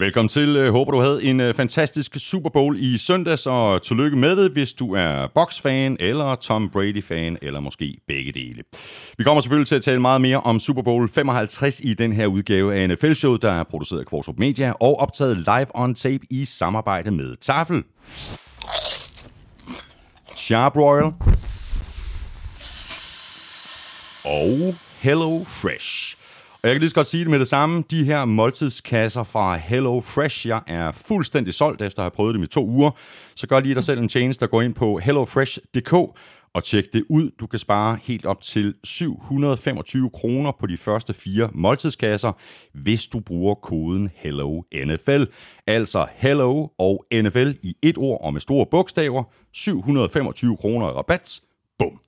Velkommen til. Øh, håber, du havde en øh, fantastisk Super Bowl i søndags, og tillykke med det, hvis du er boksfan eller Tom Brady-fan, eller måske begge dele. Vi kommer selvfølgelig til at tale meget mere om Super Bowl 55 i den her udgave af NFL Show, der er produceret af Kvartrup Media og optaget live on tape i samarbejde med Tafel. Royal. og Hello Fresh. Og jeg kan lige så godt sige det med det samme. De her måltidskasser fra Hello Fresh, jeg er fuldstændig solgt efter at have prøvet dem i to uger. Så gør lige dig selv en tjeneste og gå ind på hellofresh.dk og tjek det ud. Du kan spare helt op til 725 kroner på de første fire måltidskasser, hvis du bruger koden HELLONFL. Altså Hello og NFL i et ord og med store bogstaver. 725 kroner rabat. Bum.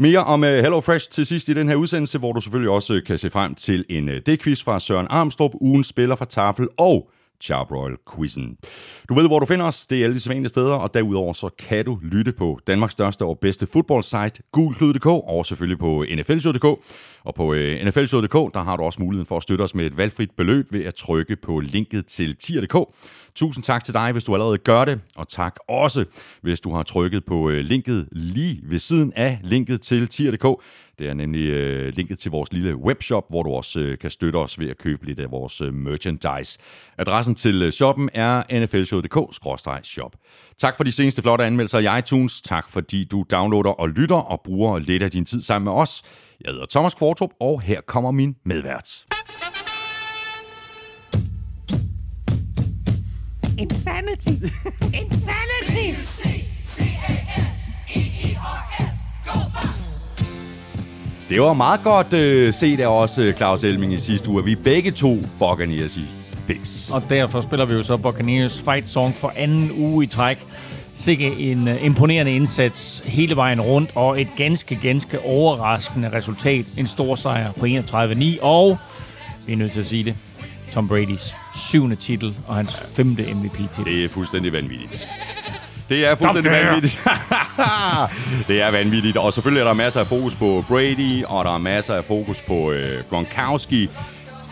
Mere om øh, HelloFresh til sidst i den her udsendelse, hvor du selvfølgelig også øh, kan se frem til en øh, D-quiz fra Søren Armstrong, ugen spiller fra Tafel og Charbroil Quizzen. Du ved, hvor du finder os. Det er alle de sædvanlige steder, og derudover så kan du lytte på Danmarks største og bedste fodboldsite, gulklud.dk, og selvfølgelig på nflshow.dk. Og på uh, nflshow.dk, der har du også muligheden for at støtte os med et valgfrit beløb ved at trykke på linket til tier.dk. Tusind tak til dig, hvis du allerede gør det, og tak også, hvis du har trykket på øh, linket lige ved siden af linket til tier.dk. Det er nemlig øh, linket til vores lille webshop, hvor du også øh, kan støtte os ved at købe lidt af vores øh, merchandise. Adressen til øh, shoppen er nflshow.dk-shop. Tak for de seneste flotte anmeldelser i iTunes. Tak fordi du downloader og lytter og bruger lidt af din tid sammen med os. Jeg hedder Thomas Kvartrup, og her kommer min medvært. Insanity! Insanity! Det var meget godt øh, set af os, øh, Claus Elming, i sidste uge. Vi er begge to Buccaneers i picks. Og derfor spiller vi jo så Buccaneers Fight Song for anden uge i træk. Sikke en uh, imponerende indsats hele vejen rundt, og et ganske, ganske overraskende resultat. En stor sejr på 31-9, og vi er nødt til at sige det, Tom Brady's syvende titel og hans femte MVP-titel. Det er fuldstændig vanvittigt. Det er fuldstændig vanvittigt. det er vanvittigt. Og selvfølgelig er der masser af fokus på Brady, og der er masser af fokus på øh, Gronkowski.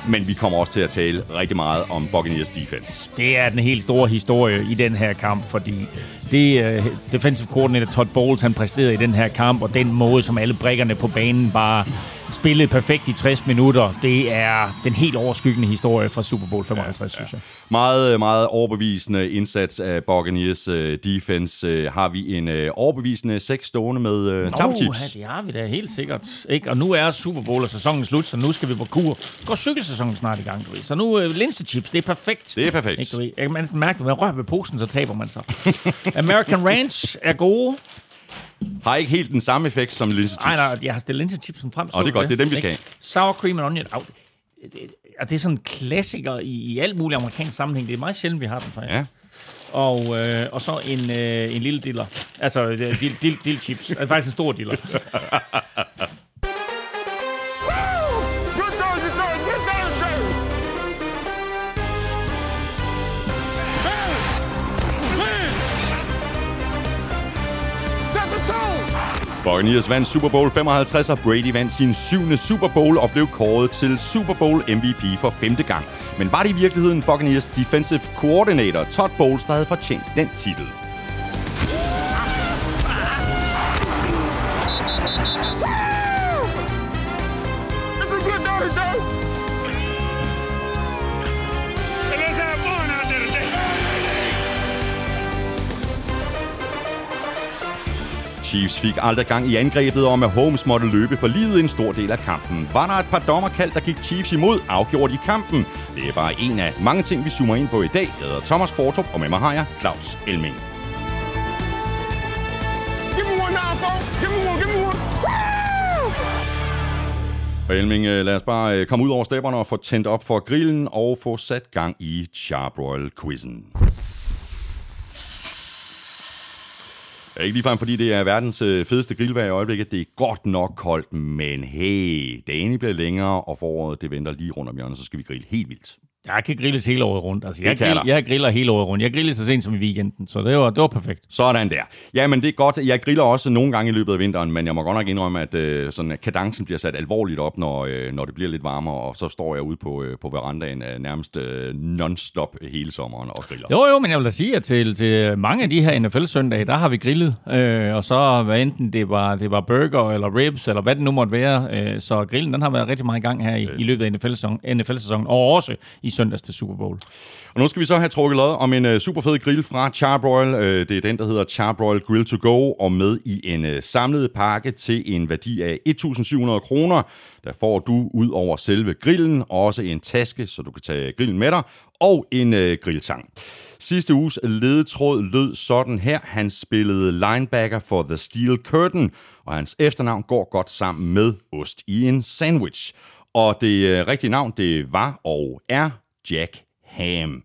Men vi kommer også til at tale rigtig meget om Buccaneers defense. Det er den helt store historie i den her kamp, fordi det uh, defensive coordinator Todd Bowles, han præsterede i den her kamp, og den måde, som alle brækkerne på banen bare spillede perfekt i 60 minutter, det er den helt overskyggende historie fra Super Bowl 55, ja, synes jeg. Meget, meget overbevisende indsats af Buccaneers uh, defense. Uh, har vi en uh, overbevisende seks stående med uh, Nå, tafelchips? Ja, det har vi da helt sikkert. Ikke? Og nu er Super Bowl og sæsonen slut, så nu skal vi på kur. Går cykelsæsonen snart i gang, du ved. Så nu uh, linsechips, det er perfekt. Det er perfekt. Ikke, du ved. Jeg kan mærke, at man rører ved posen, så taber man sig. American Ranch er gode. Har ikke helt den samme effekt som linsechips. Nej, nej, jeg har stillet linsechipsen frem. Åh, det er godt. Det er dem, vi skal have. Sour cream and onion. Au, det, det er sådan en klassiker i, i alt muligt amerikansk sammenhæng. Det er meget sjældent, vi har den faktisk. Ja. Og, øh, og så en, øh, en lille diller. Altså, øh, dill, dill, dill chips. Altså faktisk en stor diller. Buccaneers vandt Super Bowl 55, og Brady vandt sin syvende Super Bowl og blev kåret til Super Bowl MVP for femte gang. Men var det i virkeligheden Buccaneers defensive coordinator Todd Bowles, der havde fortjent den titel? Chiefs fik aldrig gang i angrebet om, at Holmes måtte løbe for livet en stor del af kampen. Var der et par dommerkald, der gik Chiefs imod, afgjorde de kampen. Det er bare en af mange ting, vi zoomer ind på i dag. Jeg hedder Thomas Kvartrup, og med mig har jeg Claus Elming. Og Elming, øh, lad os bare øh, komme ud over stepperne og få tændt op for grillen og få sat gang i Charbroil-quizzen. Ja, ikke ligefrem, fordi det er verdens øh, fedeste grillvejr i øjeblikket. Det er godt nok koldt, men hey, dagen bliver længere, og foråret det venter lige rundt om hjørnet, så skal vi grille helt vildt. Jeg kan grilles hele året rundt. Altså, jeg, grill, jeg griller hele året rundt. Jeg griller så sent som i weekenden, så det var, det var perfekt. Sådan der. Jamen, det er godt. Jeg griller også nogle gange i løbet af vinteren, men jeg må godt nok indrømme, at øh, sådan, at kadencen bliver sat alvorligt op, når, øh, når det bliver lidt varmere, og så står jeg ude på, øh, på verandaen øh, nærmest øh, non-stop hele sommeren og griller. Jo, jo, men jeg vil da sige, at til, til mange af de her NFL-søndage, der har vi grillet. Øh, og så hvad enten det var, det var burger eller ribs, eller hvad det nu måtte være. Øh, så grillen, den har været rigtig meget i gang her i, i løbet af NFL-sæsonen, NFL-sæsonen, og også i søndags til Super Bowl. Og nu skal vi så have trukket lod om en øh, super fed grill fra Charbroil. Øh, det er den, der hedder Charbroil Grill to Go, og med i en øh, samlet pakke til en værdi af 1.700 kroner. Der får du ud over selve grillen også en taske, så du kan tage grillen med dig, og en øh, grilltang. Sidste uges ledetråd lød sådan her. Han spillede linebacker for The Steel Curtain, og hans efternavn går godt sammen med ost i en sandwich. Og det øh, rigtige navn, det var og er Jack Ham.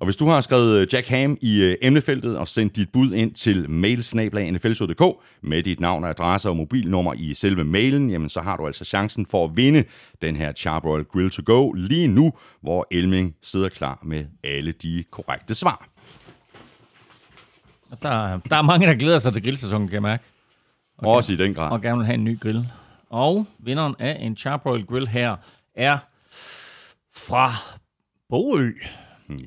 Og hvis du har skrevet øh, Jack Ham i øh, emnefeltet og sendt dit bud ind til mailsnablag.nfl.dk med dit navn, adresse og mobilnummer i selve mailen, jamen så har du altså chancen for at vinde den her Charbroil Grill to Go lige nu, hvor Elming sidder klar med alle de korrekte svar. Og Der, der er mange, der glæder sig til grillsæsonen, kan jeg mærke, Okay. Også i den grad. og gerne vil have en ny grill. Og vinderen af en Charbroil Grill her er fra Bogø.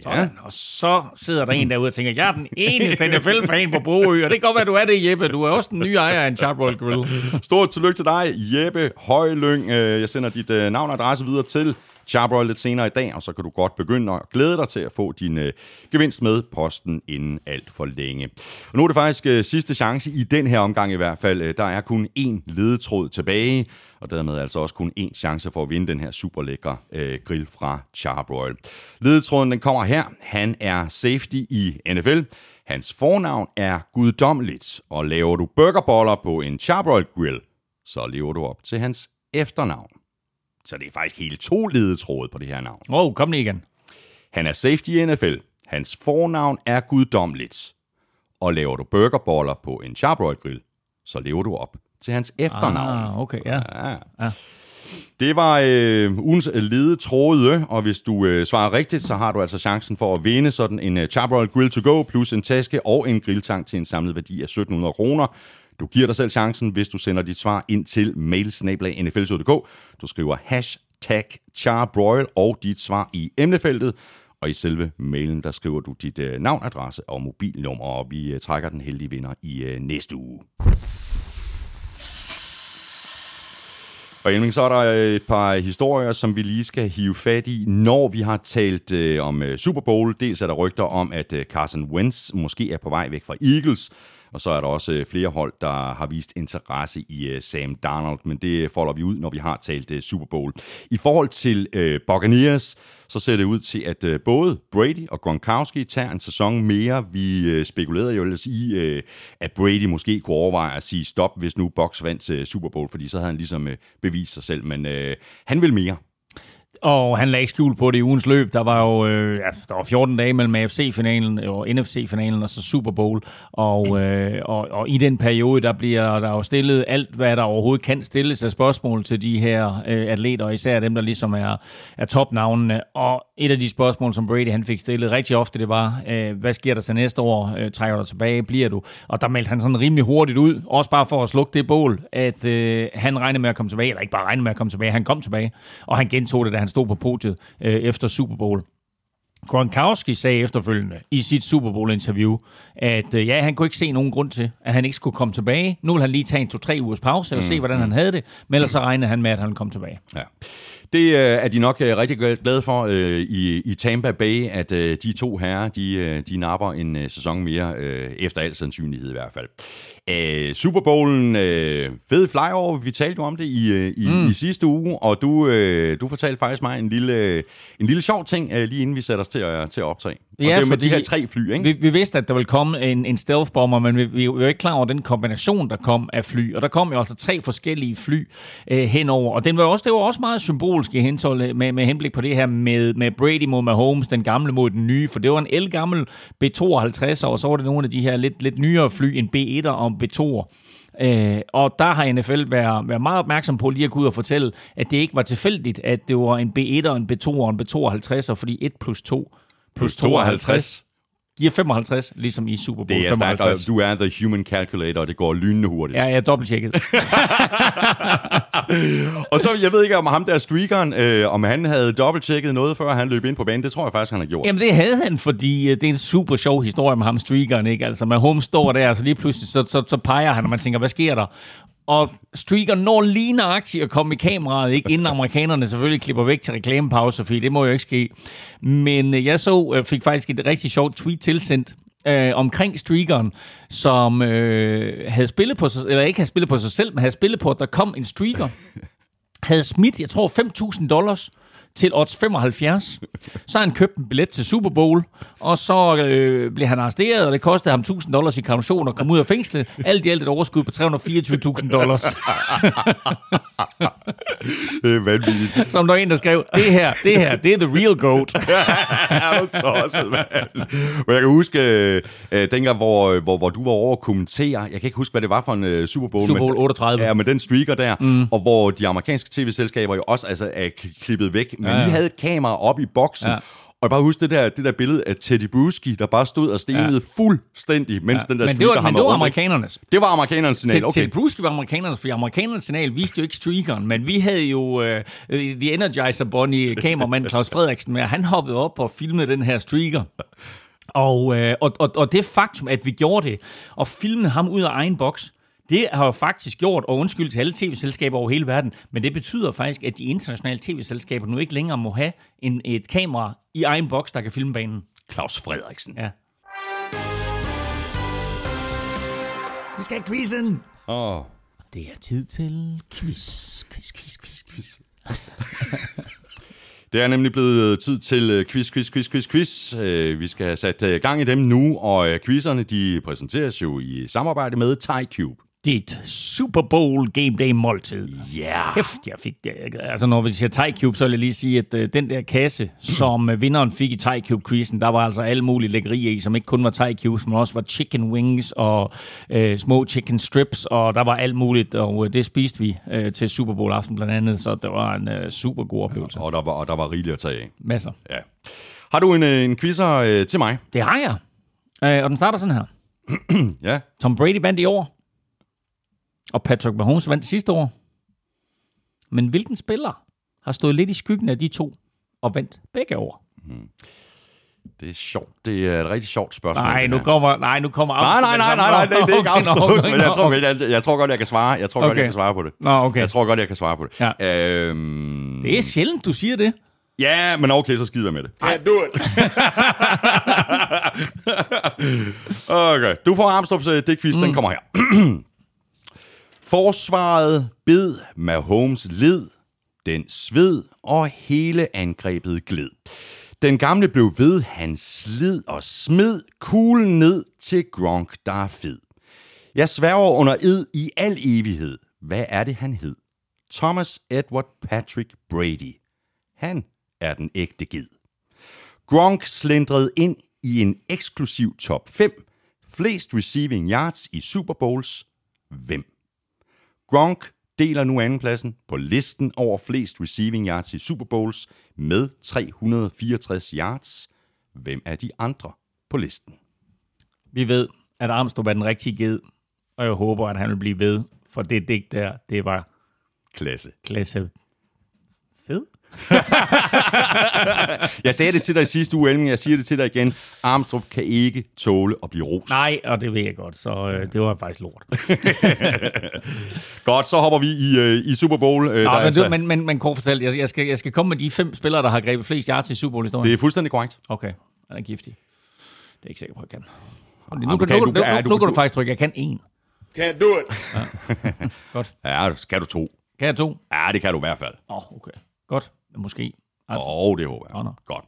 Sådan. Og så sidder der en derude og tænker, jeg er den eneste NFL-fan på Bogø, og det kan godt være, du er det, Jeppe. Du er også den nye ejer af en Charbroil Grill. Stort tillykke til dig, Jeppe Højlyng. Øh, Jeg sender dit øh, navn og adresse videre til Charbroil lidt senere i dag, og så kan du godt begynde at glæde dig til at få din øh, gevinst med posten inden alt for længe. Og nu er det faktisk øh, sidste chance i den her omgang i hvert fald. Øh, Der er kun én ledetråd tilbage, og dermed altså også kun én chance for at vinde den her super lækre øh, grill fra Charbroil. Ledetråden den kommer her. Han er safety i NFL. Hans fornavn er guddommeligt, og laver du burgerboller på en Charbroil grill, så lever du op til hans efternavn. Så det er faktisk hele to ledetråde på det her navn. Åh, oh, kom lige igen. Han er safety i NFL. Hans fornavn er guddommeligt. Og laver du burgerboller på en Charbroil grill, så lever du op til hans efternavn. Ah, okay, ja. Ja. Det var øh, ugens ledetråde, og hvis du øh, svarer rigtigt, så har du altså chancen for at vinde sådan en øh, Charbroil Grill to Go, plus en taske og en grilltang til en samlet værdi af 1700 kroner. Du giver dig selv chancen, hvis du sender dit svar ind til mailsnablag.nfl.dk. Du skriver hashtag charbroil og dit svar i emnefeltet, og i selve mailen, der skriver du dit øh, navn, adresse og mobilnummer, og vi øh, trækker den heldige vinder i øh, næste uge. Og Elming, så er der øh, et par historier, som vi lige skal hive fat i, når vi har talt øh, om øh, Super Bowl. Dels er der rygter om, at øh, Carson Wentz måske er på vej væk fra Eagles, og så er der også øh, flere hold, der har vist interesse i øh, Sam Darnold, men det folder vi ud, når vi har talt øh, Super Bowl. I forhold til øh, Buccaneers, så ser det ud til, at øh, både Brady og Gronkowski tager en sæson mere. Vi øh, spekulerede jo ellers i, øh, at Brady måske kunne overveje at sige stop, hvis nu Bucks vandt øh, Super Bowl, fordi så havde han ligesom øh, bevist sig selv, men øh, han vil mere. Og han lagde ikke skjul på det i ugens løb. Der var jo øh, ja, der var 14 dage mellem AFC-finalen og NFC-finalen og så Super Bowl. Og, øh, og, og i den periode, der bliver der jo stillet alt, hvad der overhovedet kan stilles af spørgsmål til de her øh, atleter, især dem, der ligesom er, er topnavnene. Og et af de spørgsmål, som Brady han fik stillet rigtig ofte, det var, øh, hvad sker der til næste år? Øh, trækker du tilbage? Bliver du? Og der meldte han sådan rimelig hurtigt ud, også bare for at slukke det bål, at øh, han regnede med at komme tilbage, eller ikke bare regnede med at komme tilbage, han kom tilbage, og han gentog det, da han stod på podiet øh, efter Super Bowl. Gronkowski sagde efterfølgende i sit Super Bowl-interview, at øh, ja, han kunne ikke se nogen grund til, at han ikke skulle komme tilbage. Nu vil han lige tage en to-tre ugers pause og se, hvordan han havde det, men ellers så regnede han med, at han komme tilbage. Ja. Det øh, er de nok øh, rigtig glade for øh, i, i Tampa Bay, at øh, de to herrer, de, øh, de napper en øh, sæson mere, øh, efter al sandsynlighed i hvert fald. Øh, Super Bowlen, øh, fed flyover, vi talte jo om det i, øh, i, mm. i sidste uge, og du, øh, du fortalte faktisk mig en lille, en lille sjov ting, øh, lige inden vi satte os til at, til at optage. Og Ja, det er med de her tre fly, ikke? Vi, vi vidste, at der ville komme en, en stealth bomber, men vi, vi var ikke klar over den kombination, der kom af fly. Og der kom jo altså tre forskellige fly øh, henover. Og den var også, det var også meget symbolsk i henhold med, med henblik på det her med, med Brady mod Mahomes, den gamle mod den nye. For det var en elgammel B-52, og så var det nogle af de her lidt, lidt nyere fly, en B-1'er og en B-2'er. Øh, og der har NFL været, været meget opmærksom på lige at gå ud og fortælle, at det ikke var tilfældigt, at det var en B1 og en B2 og en B52, fordi 1 plus 2 plus 52 giver 55, ligesom i Super Bowl Det er stærkt, 55. og du er the human calculator, og det går lynende hurtigt. Ja, jeg er dobbelttjekket. Og så, jeg ved ikke om ham der streakeren, øh, om han havde dobbelttjekket noget, før han løb ind på banen. Det tror jeg faktisk, han har gjort. Jamen det havde han, fordi øh, det er en super sjov historie med ham, streakeren, ikke? Altså, Mahomes står der, og så lige pludselig, så, så, så peger han, og man tænker, hvad sker der? Og streaker når lige nøjagtigt at komme i kameraet, ikke? Inden amerikanerne selvfølgelig klipper væk til reklamepause, fordi det må jo ikke ske. Men øh, jeg så, øh, fik faktisk et rigtig sjovt tweet tilsendt, øh, omkring streakeren, som øh, havde spillet på sig, eller ikke havde spillet på sig selv, men havde spillet på, at der kom en streaker, havde smidt, jeg tror, 5.000 dollars til odds 75. Så har han købt en billet til Super Bowl, og så øh, blev han arresteret, og det kostede ham 1.000 dollars i kaution og komme ud af fængslet. Alt i alt et overskud på 324.000 dollars. Det er vanvittigt. Som der var en, der skrev, det her, det her, det er the real goat. tosset, mand? Men jeg kan huske, øh, øh, dengang, hvor, hvor, hvor du var over at kommentere, jeg kan ikke huske, hvad det var for en øh, Super Bowl. Super men- Bowl 38. Ja, med den streaker der, mm. og hvor de amerikanske tv-selskaber jo også altså, er klippet væk. Men ja, Ja, vi havde et kamera oppe i boksen, Ja. og jeg bare huske det der, det der billede af Teddy Bruschi, der bare stod og stenede ja. fuldstændig, mens ja. den der men det streaker var, men det var rundt, ikke? amerikanernes. Det var amerikanernes signal, okay. til Bruce var amerikanernes, fordi amerikanernes signal viste jo ikke streakeren, men vi havde jo uh, The Energizer Bunny, kameramand Claus Frederiksen med, og han hoppede op og filmede den her streaker. Og, øh, og, og, og det faktum, at vi gjorde det, og filmede ham ud af egen boks, det har jo faktisk gjort, og undskyld til alle tv-selskaber over hele verden, men det betyder faktisk, at de internationale tv-selskaber nu ikke længere må have en, et kamera i egen boks, der kan filme banen. Claus Frederiksen. Ja. Vi skal have quizzen! Åh. Det er tid til quiz, quiz, quiz, quiz, quiz. Det er nemlig blevet tid til øh, quiz, quiz, quiz, quiz, quiz. Øh, Vi skal have sat øh, gang i dem nu, og øh, quizzerne de præsenteres jo i samarbejde med TyCube. Dit Super Bowl Game Day måltid. Ja. Yeah. Hæft, jeg fik det. Altså, når vi siger Thai Cube, så vil jeg lige sige, at øh, den der kasse, som øh, vinderen fik i Thai Cube-quizzen, der var altså alle mulige lækkerier i, som ikke kun var Thai Cubes, men også var chicken wings og øh, små chicken strips, og der var alt muligt, og øh, det spiste vi øh, til Super Bowl aften blandt andet, så det var en øh, super god oplevelse. Og der var, og der var rigeligt at tage af. Masser. Ja. Har du en, en quizzer øh, til mig? Det har jeg. Øh, og den starter sådan her. Ja. Tom Brady vandt i år, og Patrick Mahomes vandt sidste år. Men hvilken spiller har stået lidt i skyggen af de to og vandt begge år? Det er sjovt. Det er et rigtig sjovt spørgsmål. Nej, nu kommer, nej, nu kommer Nej, nej, nej, nej, nej, det, det er ikke afstået, okay, men jeg tror, jeg, jeg tror godt, jeg kan svare. Jeg tror godt, Okay. jeg kan svare på det. Nå, okay. Jeg tror godt, jeg kan svare på det. Ja. Øhm, Det er sjældent, du siger det. Ja, men okay, så skider jeg med det. Can't do it. Okay, du får Armstrongs det quiz, mm. den kommer her. Forsvaret bed Mahomes led, den sved, og hele angrebet gled. Den gamle blev ved, han slid og smed kuglen ned til Gronk, der er fed. Jeg sværger under ed i al evighed. Hvad er det, han hed? Thomas Edward Patrick Brady. Han er den ægte ged. Gronk slendrede ind i en eksklusiv top 5. Flest receiving yards i Super Bowls. Hvem? Gronk deler nu andenpladsen på listen over flest receiving yards i Super Bowls med 364 yards. Hvem er de andre på listen? Vi ved, at Armstrong er den rigtige ged, og jeg håber, at han vil blive ved, for det digt der, det var Klasse. klasse fed. Jeg sagde det til dig i sidste uge, Elming. Jeg siger det til dig igen. Armstrong kan ikke tåle at blive rost. Nej, og det ved jeg godt, så øh, det var faktisk lort. Godt, så hopper vi i, øh, i Super Bowl. Øh, der Nå, er men, altså- du, men, men, men kort fortalt, jeg, jeg, skal, jeg skal komme med de fem spillere, der har grebet flest yards i Super Bowl-historien. Det er fuldstændig korrekt. Okay, han er giftig. Det er ikke sikker på, at jeg kan. Nu, kan- nu, du nu, kan- ja, du nu kan- kan du du- faktisk trykke, jeg kan en. Can't do it. Godt. Ja, skal du tro. Kan jeg to? Ja, det kan du i hvert fald. Åh, oh, okay. Godt. Måske. Altså, oh, det håber jeg. Nå, nå. Godt.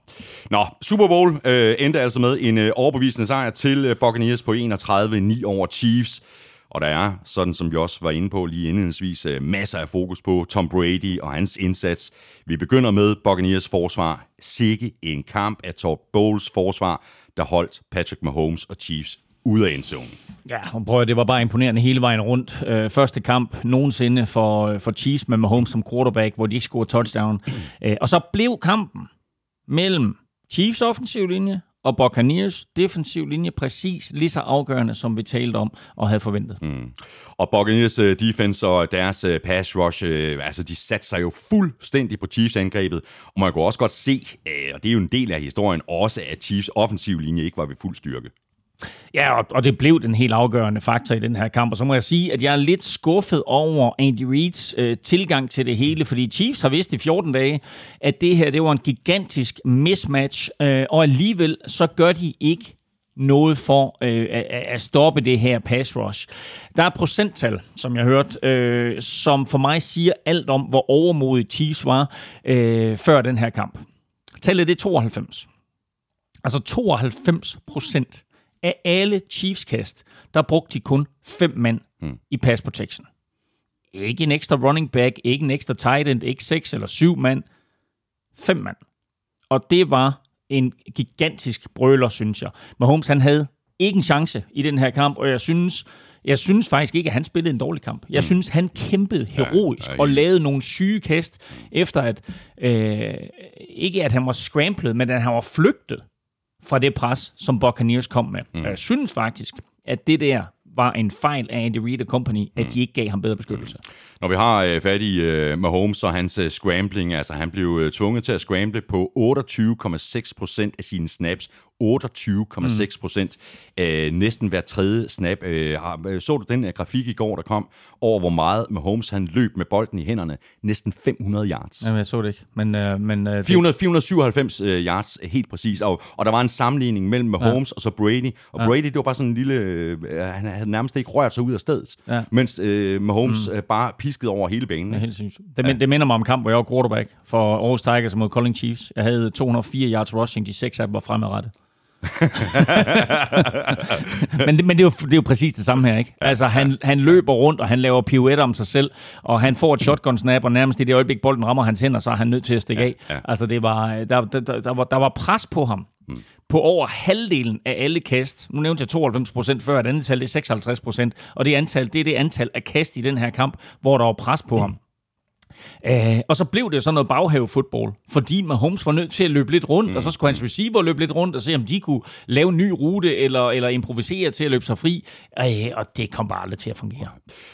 Nå, Super Bowl øh, endte altså med en øh, overbevisende sejr til øh, Buccaneers på 31-9 over Chiefs. Og der er, sådan som vi også var inde på lige indledningsvis, øh, masser af fokus på Tom Brady og hans indsats. Vi begynder med Buccaneers forsvar. Sikke en kamp af Todd Bowles forsvar, der holdt Patrick Mahomes og Chiefs ude af endzonen. Ja, og prøv at, det var bare imponerende hele vejen rundt. Øh, første kamp nogensinde for, øh, for Chiefs med Mahomes som quarterback, hvor de ikke scorede touchdown. Øh, og så blev kampen mellem Chiefs offensiv linje og Buccaneers defensiv linje præcis lige så afgørende, som vi talte om og havde forventet. Mm. Og Buccaneers øh, defense og deres øh, pass rush, altså de satte sig jo fuldstændig på Chiefs angrebet. Og man kunne også godt se, og det er jo en del af historien, også at Chiefs offensiv linje ikke var ved fuld styrke. Ja, og, og det blev den helt afgørende faktor i den her kamp. Og så må jeg sige, at jeg er lidt skuffet over Andy Reids øh, tilgang til det hele, fordi Chiefs har vidst i 14 dage, at det her det var en gigantisk mismatch, øh, og alligevel så gør de ikke noget for øh, at, at stoppe det her pass rush. Der er procenttal, som jeg hørte, øh, som for mig siger alt om, hvor overmodig Chiefs var øh, før den her kamp. Tallet det er 92. Altså 92 procent af alle Chiefs-kast, der brugte de kun fem mand mm. i pass protection. Ikke en ekstra running back, ikke en ekstra tight end, ikke seks eller syv mand. Fem mand. Og det var en gigantisk brøler, synes jeg. Mahomes, han havde ikke en chance i den her kamp, og jeg synes, jeg synes faktisk ikke, at han spillede en dårlig kamp. Jeg mm. synes, han kæmpede heroisk ja, ja, og lavede nogle syge kast, efter at, øh, ikke at han var scrambled, men at han var flygtet fra det pres, som Buccaneers kom med. Mm. Jeg synes faktisk, at det der var en fejl af Andy Reid Company, at mm. de ikke gav ham bedre beskyttelse. Mm. Når vi har øh, fat i øh, Mahomes og hans øh, scrambling, altså han blev øh, tvunget til at scramble på 28,6% af sine snaps 28,6 procent. Mm. Øh, næsten hver tredje snap. Øh, øh, så du den her grafik i går, der kom, over hvor meget Mahomes han løb med bolden i hænderne? Næsten 500 yards. Jamen, jeg så det ikke. Men, øh, men, øh, 400, 497 øh, yards, helt præcis. Og, og der var en sammenligning mellem Mahomes ja. og så Brady. Og ja. Brady, det var bare sådan en lille... Øh, han havde nærmest ikke rørt sig ud af stedet. Ja. Mens øh, Mahomes mm. øh, bare piskede over hele banen. Ja, helt sindssygt. Det, ja. det minder mig om kamp, hvor jeg var quarterback for Aarhus Tigers mod Colling Chiefs. Jeg havde 204 yards rushing, de seks af dem var fremadrettet. men det, men det, er jo, det er jo præcis det samme her, ikke? Altså, han, han løber rundt, og han laver pirouetter om sig selv, og han får et shotgun-snap, og nærmest i det øjeblik, bolden rammer hans hænder, så er han nødt til at stikke af. Ja, ja. Altså, det var, der, der, der, der, var, der var pres på ham. Mm. På over halvdelen af alle kast. Nu nævnte jeg 92 procent før, et andet tal det er 56 procent. Og det, antal, det er det antal af kast i den her kamp, hvor der var pres på ham. Uh, og så blev det sådan noget baghave-fodbold, fordi Mahomes var nødt til at løbe lidt rundt, mm. og så skulle hans receiver løbe lidt rundt og se, om de kunne lave en ny rute eller, eller improvisere til at løbe sig fri. Uh, og det kom bare aldrig til at fungere.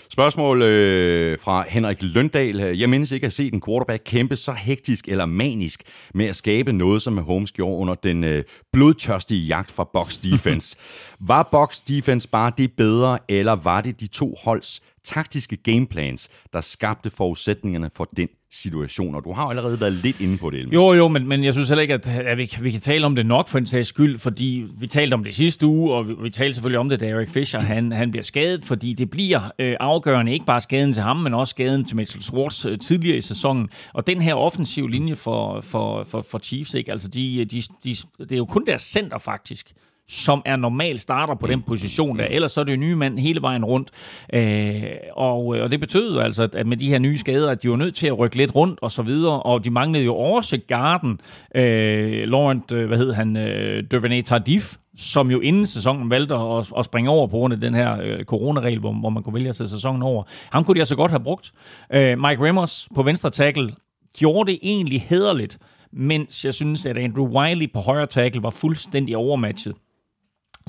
Spørgsmål øh, fra Henrik Løndal. Jeg mindes ikke at se en quarterback kæmpe så hektisk eller manisk med at skabe noget, som Mahomes gjorde under den øh, blodtørstige jagt fra Box Defense. Var Box Defense bare det bedre, eller var det de to holds taktiske gameplans, der skabte forudsætningerne for den situation, og du har allerede været lidt inde på det, Elmer. Jo, jo, men, men jeg synes heller ikke, at, at vi, vi kan tale om det nok for en sags skyld, fordi vi talte om det sidste uge, og vi, vi talte selvfølgelig om det, da Eric Fisher han, han bliver skadet, fordi det bliver øh, afgørende, ikke bare skaden til ham, men også skaden til Mitchell Schwartz øh, tidligere i sæsonen. Og den her offensiv linje for, for, for, for Chiefs, ikke? Altså de, de, de, det er jo kun deres center faktisk, som er normal starter på den position der. Ellers så er det jo nye mand hele vejen rundt. Øh, og, og det betød altså, at med de her nye skader, at de var nødt til at rykke lidt rundt og så videre, og de manglede jo også Garden, øh, Laurent, øh, hvad hed han, øh, Devaney Tardif, som jo inden sæsonen valgte at, at springe over på grund af den her øh, coronaregel, hvor, hvor man kunne vælge at sætte sæsonen over. Ham kunne de altså godt have brugt. Øh, Mike Remmers på venstre tackle gjorde det egentlig hederligt, mens jeg synes, at Andrew Wiley på højre tackle var fuldstændig overmatchet.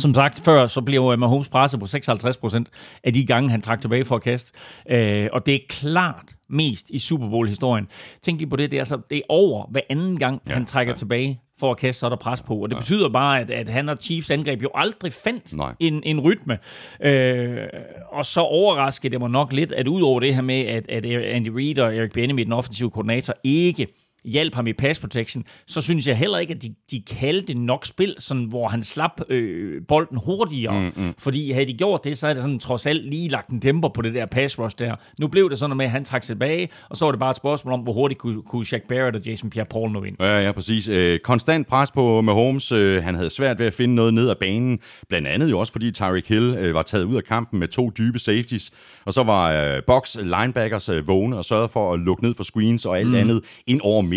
Som sagt før, så bliver Mahomes presset på 56 procent af de gange, han trak tilbage for at kaste. Øh, og det er klart mest i Super Bowl-historien. Tænk lige på det, det er, altså, det er over hver anden gang, ja, han trækker ja. tilbage for at kaste, så er der pres på. Og det ja. betyder bare, at, at han og Chiefs angreb jo aldrig fandt en, en rytme. Øh, og så overraskede det mig nok lidt, at udover det her med, at, at Andy Reid og Eric Bieniemy, den offensive koordinator, ikke hjalp ham i pass protection, så synes jeg heller ikke, at de, de kaldte nok spil, sådan, hvor han slap øh, bolden hurtigere. Mm, mm. Fordi havde de gjort det, så havde det sådan trods alt lige lagt en dæmper på det der pass rush der. Nu blev det sådan med, at han trak tilbage, og så var det bare et spørgsmål om, hvor hurtigt kunne, kunne Shaq Barrett og Jason Pierre-Paul nå ind. Ja, ja, præcis. Øh, konstant pres på Mahomes. Øh, han havde svært ved at finde noget ned ad banen. Blandt andet jo også, fordi Tyreek Hill øh, var taget ud af kampen med to dybe safeties. Og så var øh, box linebackers øh, vågne og sørgede for at lukke ned for screens og alt mm. andet ind over midten.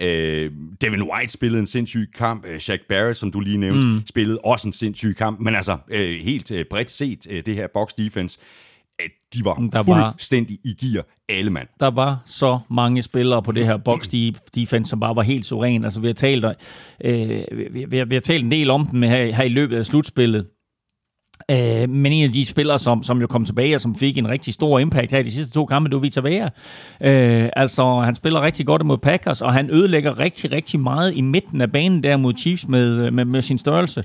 Øh, Devin White spillede en sindssyg kamp. Øh, Shaq Barrett, som du lige nævnte, mm. spillede også en sindssyg kamp. Men altså, øh, helt øh, bredt set, øh, det her box defense, øh, de var Der var- fuldstændig i gear, alle mand. der var så mange spillere på det her box defense, som bare var helt suveræn. Altså, vi har talt, øh, vi, vi, har- vi har talt en del om dem her, her i løbet af slutspillet. Øh, men en af de spillere, som, som jo kom tilbage, og som fik en rigtig stor impact her i de sidste to kampe, det var Vita Vea. Øh, altså, han spiller rigtig godt mod Packers, og han ødelægger rigtig, rigtig meget i midten af banen der mod Chiefs med, med, med sin størrelse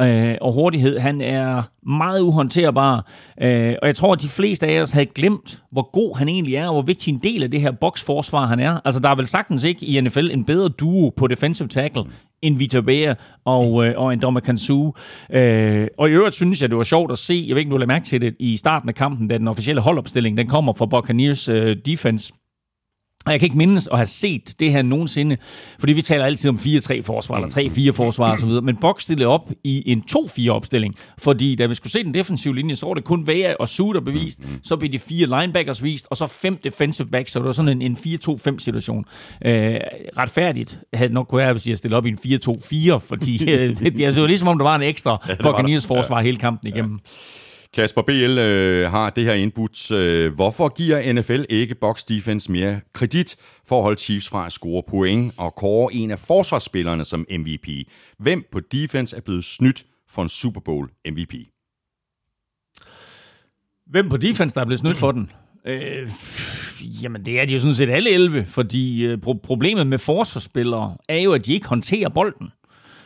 øh, og hurtighed. Han er meget uhåndterbar, øh, og jeg tror, at de fleste af os havde glemt, hvor god han egentlig er, og hvor vigtig en del af det her boksforsvar han er. Altså, der er vel sagtens ikke i NFL en bedre duo på defensive tackle end Vita Vea og, øh, og en Dommer Kansu. Øh, og i øvrigt synes jeg, det var sjovt at se, jeg ved ikke, om du lagde mærke til det, i starten af kampen, da den officielle holdopstilling, den kommer fra Buccaneers øh, defense. Og jeg kan ikke mindes at have set det her nogensinde, fordi vi taler altid om 4-3 forsvar, eller 3-4 forsvar osv., men Box stillede op i en 2-4 opstilling, fordi da vi skulle se den defensive linje, så var det kun Vea og Suter bevist, så blev de fire linebackers vist, og så fem defensive backs, så det var sådan en, en 4-2-5 situation. Øh, retfærdigt havde nok kunne hvis de havde stillet op i en 4-2-4, fordi øh, det, det, det var ligesom om der var en ekstra ja, Buccaneers forsvar hele kampen igennem. Kasper BL øh, har det her input. Øh, hvorfor giver NFL ikke box defense mere kredit for at holde Chiefs fra at score point og kåre en af forsvarsspillerne som MVP? Hvem på defense er blevet snydt for en Super Bowl MVP? Hvem på defense, der er blevet snydt for den? Øh, jamen, det er de jo sådan set alle 11, fordi øh, pro- problemet med forsvarsspillere er jo, at de ikke håndterer bolden.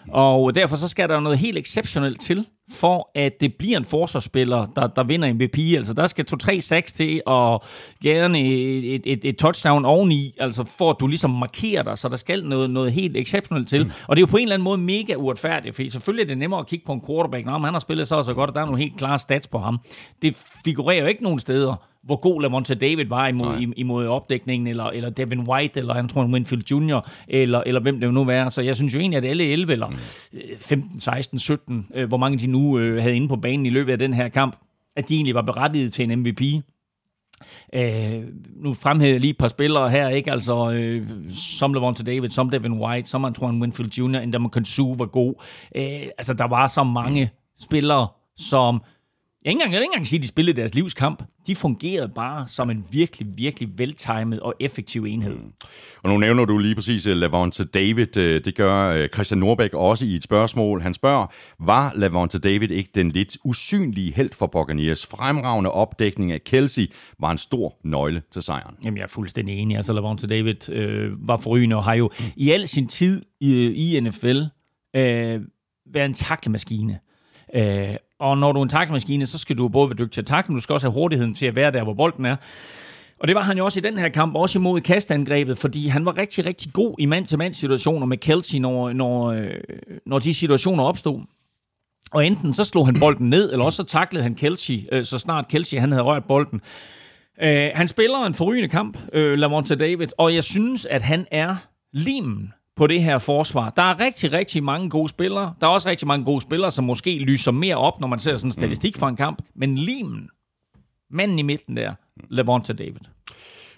Og derfor så skal der noget helt exceptionelt til, for at det bliver en forsvarsspiller, der, der vinder MVP. Altså, der skal 2-3 sacks til, og gerne et, et, et touchdown oveni, altså for at du ligesom markerer dig, så der skal noget, noget helt exceptionelt til. Og det er jo på en eller anden måde mega uretfærdigt, fordi selvfølgelig er det nemmere at kigge på en quarterback, når han har spillet så og så godt, og der er nogle helt klare stats på ham. Det figurerer jo ikke nogen steder, hvor god Lavonte David var imod, im- imod opdækningen, eller, eller Devin White, eller han tror, Winfield Jr., eller, eller hvem det nu var. Så jeg synes jo egentlig, at alle 11, eller øh, 15, 16, 17, øh, hvor mange de nu øh, havde inde på banen i løbet af den her kamp, at de egentlig var berettiget til en MVP. Øh, nu fremhæver jeg lige et par spillere her, ikke? Altså, øh, som Lavonte David, som Devin White, som Antoine Winfield Jr., en der Kansu var god. Øh, altså, der var så mange spillere, som jeg, ikke engang, jeg vil ikke engang sige, at de spillede deres livskamp. De fungerede bare som en virkelig, virkelig veltimet og effektiv enhed. Og nu nævner du lige præcis øh, Lavonte David. Øh, Det gør øh, Christian Norbæk også i et spørgsmål. Han spørger, var Lavonte David ikke den lidt usynlige held for Buccaneers? Fremragende opdækning af Kelsey var en stor nøgle til sejren. Jamen, jeg er fuldstændig enig. Altså, Lavonte David øh, var forrygende og har jo i al sin tid i, i NFL øh, været en taklemaskine. Øh, og når du er en taklemaskine, så skal du både være dygtig til at takle, men du skal også have hurtigheden til at være der, hvor bolden er. Og det var han jo også i den her kamp, også imod kastangrebet, fordi han var rigtig, rigtig god i mand-til-mand situationer med Kelsey, når, når, øh, når de situationer opstod. Og enten så slog han bolden ned, eller også så taklede han Kelsey, øh, så snart Kelsey han havde rørt bolden. Øh, han spiller en forrygende kamp, øh, Lavonte David, og jeg synes, at han er limen på det her forsvar. Der er rigtig, rigtig mange gode spillere. Der er også rigtig mange gode spillere, som måske lyser mere op, når man ser sådan en statistik fra en kamp. Men limen, manden i midten der, Lavonte David.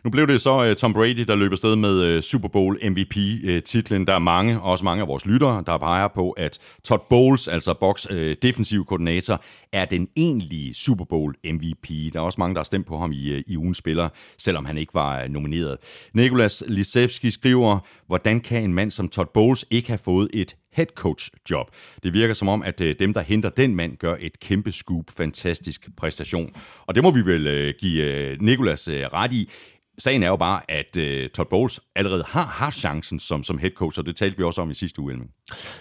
Nu blev det så uh, Tom Brady, der løb afsted med uh, Super Bowl MVP-titlen. Øh, der er mange, også mange af vores lyttere, der peger på, at Todd Bowles, altså Box uh, defensiv koordinator, er den egentlige Super Bowl MVP. Der er også mange, der har stemt på ham i, uh, i ugens spiller, selvom han ikke var uh, nomineret. Nikolas Lisevski skriver, hvordan kan en mand som Todd Bowles ikke have fået et head coach job. Det virker som om, at dem, der henter den mand, gør et kæmpe scoop, fantastisk præstation. Og det må vi vel give Nikolas ret i. Sagen er jo bare, at øh, Todd Bowles allerede har haft chancen som, som head coach, og det talte vi også om i sidste uge. Elming.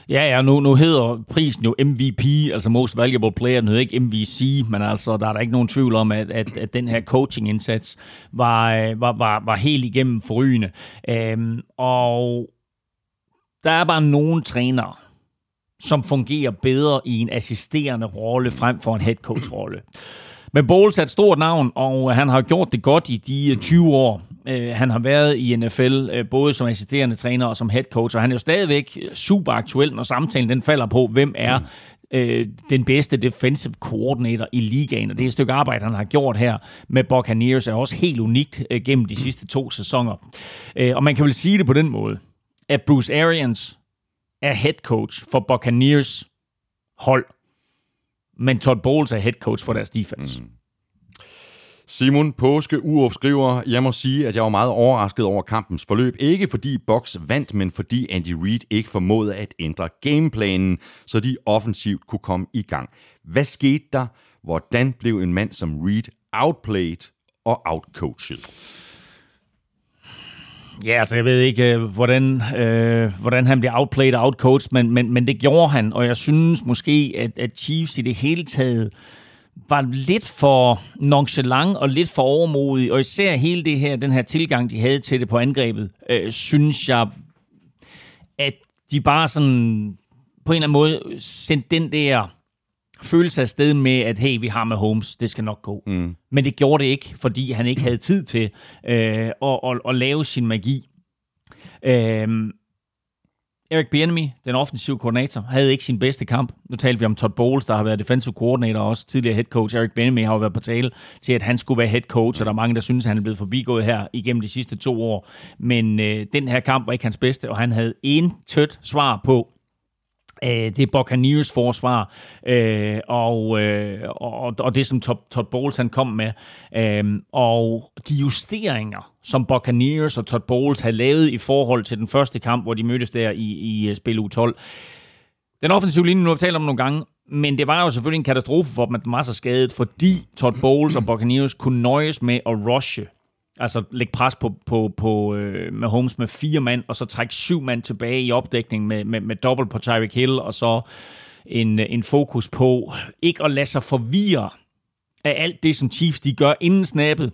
Ja, ja, nu, nu hedder prisen jo MVP, altså Most Valuable Player, den hedder ikke MVC, men altså, der er der ikke nogen tvivl om, at, at, at den her coaching-indsats var, øh, var, var, var helt igennem forrygende. Øhm, og der er bare nogle trænere, som fungerer bedre i en assisterende rolle frem for en head coach rolle. Men Bowles er et stort navn, og han har gjort det godt i de øh, 20 år, øh, han har været i NFL, øh, både som assisterende træner og som head coach, og han er jo stadigvæk super aktuel, når samtalen den falder på, hvem er øh, den bedste defensive coordinator i ligaen, og det er et stykke arbejde, han har gjort her med Buccaneers, er også helt unikt øh, gennem de sidste to sæsoner. Øh, og man kan vel sige det på den måde, at Bruce Arians er head coach for Buccaneers hold, men Todd Bowles er head coach for deres defense. Mm. Simon Påske Urup skriver, jeg må sige, at jeg var meget overrasket over kampens forløb. Ikke fordi Box vandt, men fordi Andy Reid ikke formåede at ændre gameplanen, så de offensivt kunne komme i gang. Hvad skete der? Hvordan blev en mand som Reid outplayed og outcoached? Ja, altså jeg ved ikke, øh, hvordan, øh, hvordan han bliver outplayed og outcoached, men, men, men det gjorde han, og jeg synes måske, at, at Chiefs i det hele taget var lidt for nonchalant og lidt for overmodig, og især hele det her, den her tilgang, de havde til det på angrebet, øh, synes jeg, at de bare sådan på en eller anden måde sendte den der følelse af sted med, at hey, vi har med Holmes, det skal nok gå. Mm. Men det gjorde det ikke, fordi han ikke havde tid til øh, at, at, at lave sin magi. Øh, Eric Bieniemy, den offensive koordinator, havde ikke sin bedste kamp. Nu talte vi om Todd Bowles, der har været defensive coordinator og også tidligere head coach. Eric Bieniemy har jo været på tale til, at han skulle være head coach, og der er mange, der synes, at han er blevet forbigået her igennem de sidste to år. Men øh, den her kamp var ikke hans bedste, og han havde en tødt svar på, Øh, det er Buccaneers forsvar, øh, og, øh, og, og det som Todd, Todd Bowles han kom med. Øh, og de justeringer, som Buccaneers og Todd Bowles havde lavet i forhold til den første kamp, hvor de mødtes der i, i øh, spil U12. Den offensive linje, nu har vi talt om nogle gange, men det var jo selvfølgelig en katastrofe for dem, at den var så skadet, fordi Todd Bowles og Buccaneers kunne nøjes med at rushe Altså lægge pres på, på, på øh, med Holmes med fire mand, og så trække syv mand tilbage i opdækning med, med, med dobbelt på Tyreek Hill, og så en, øh, en fokus på ikke at lade sig forvirre af alt det, som Chiefs de gør inden snappet.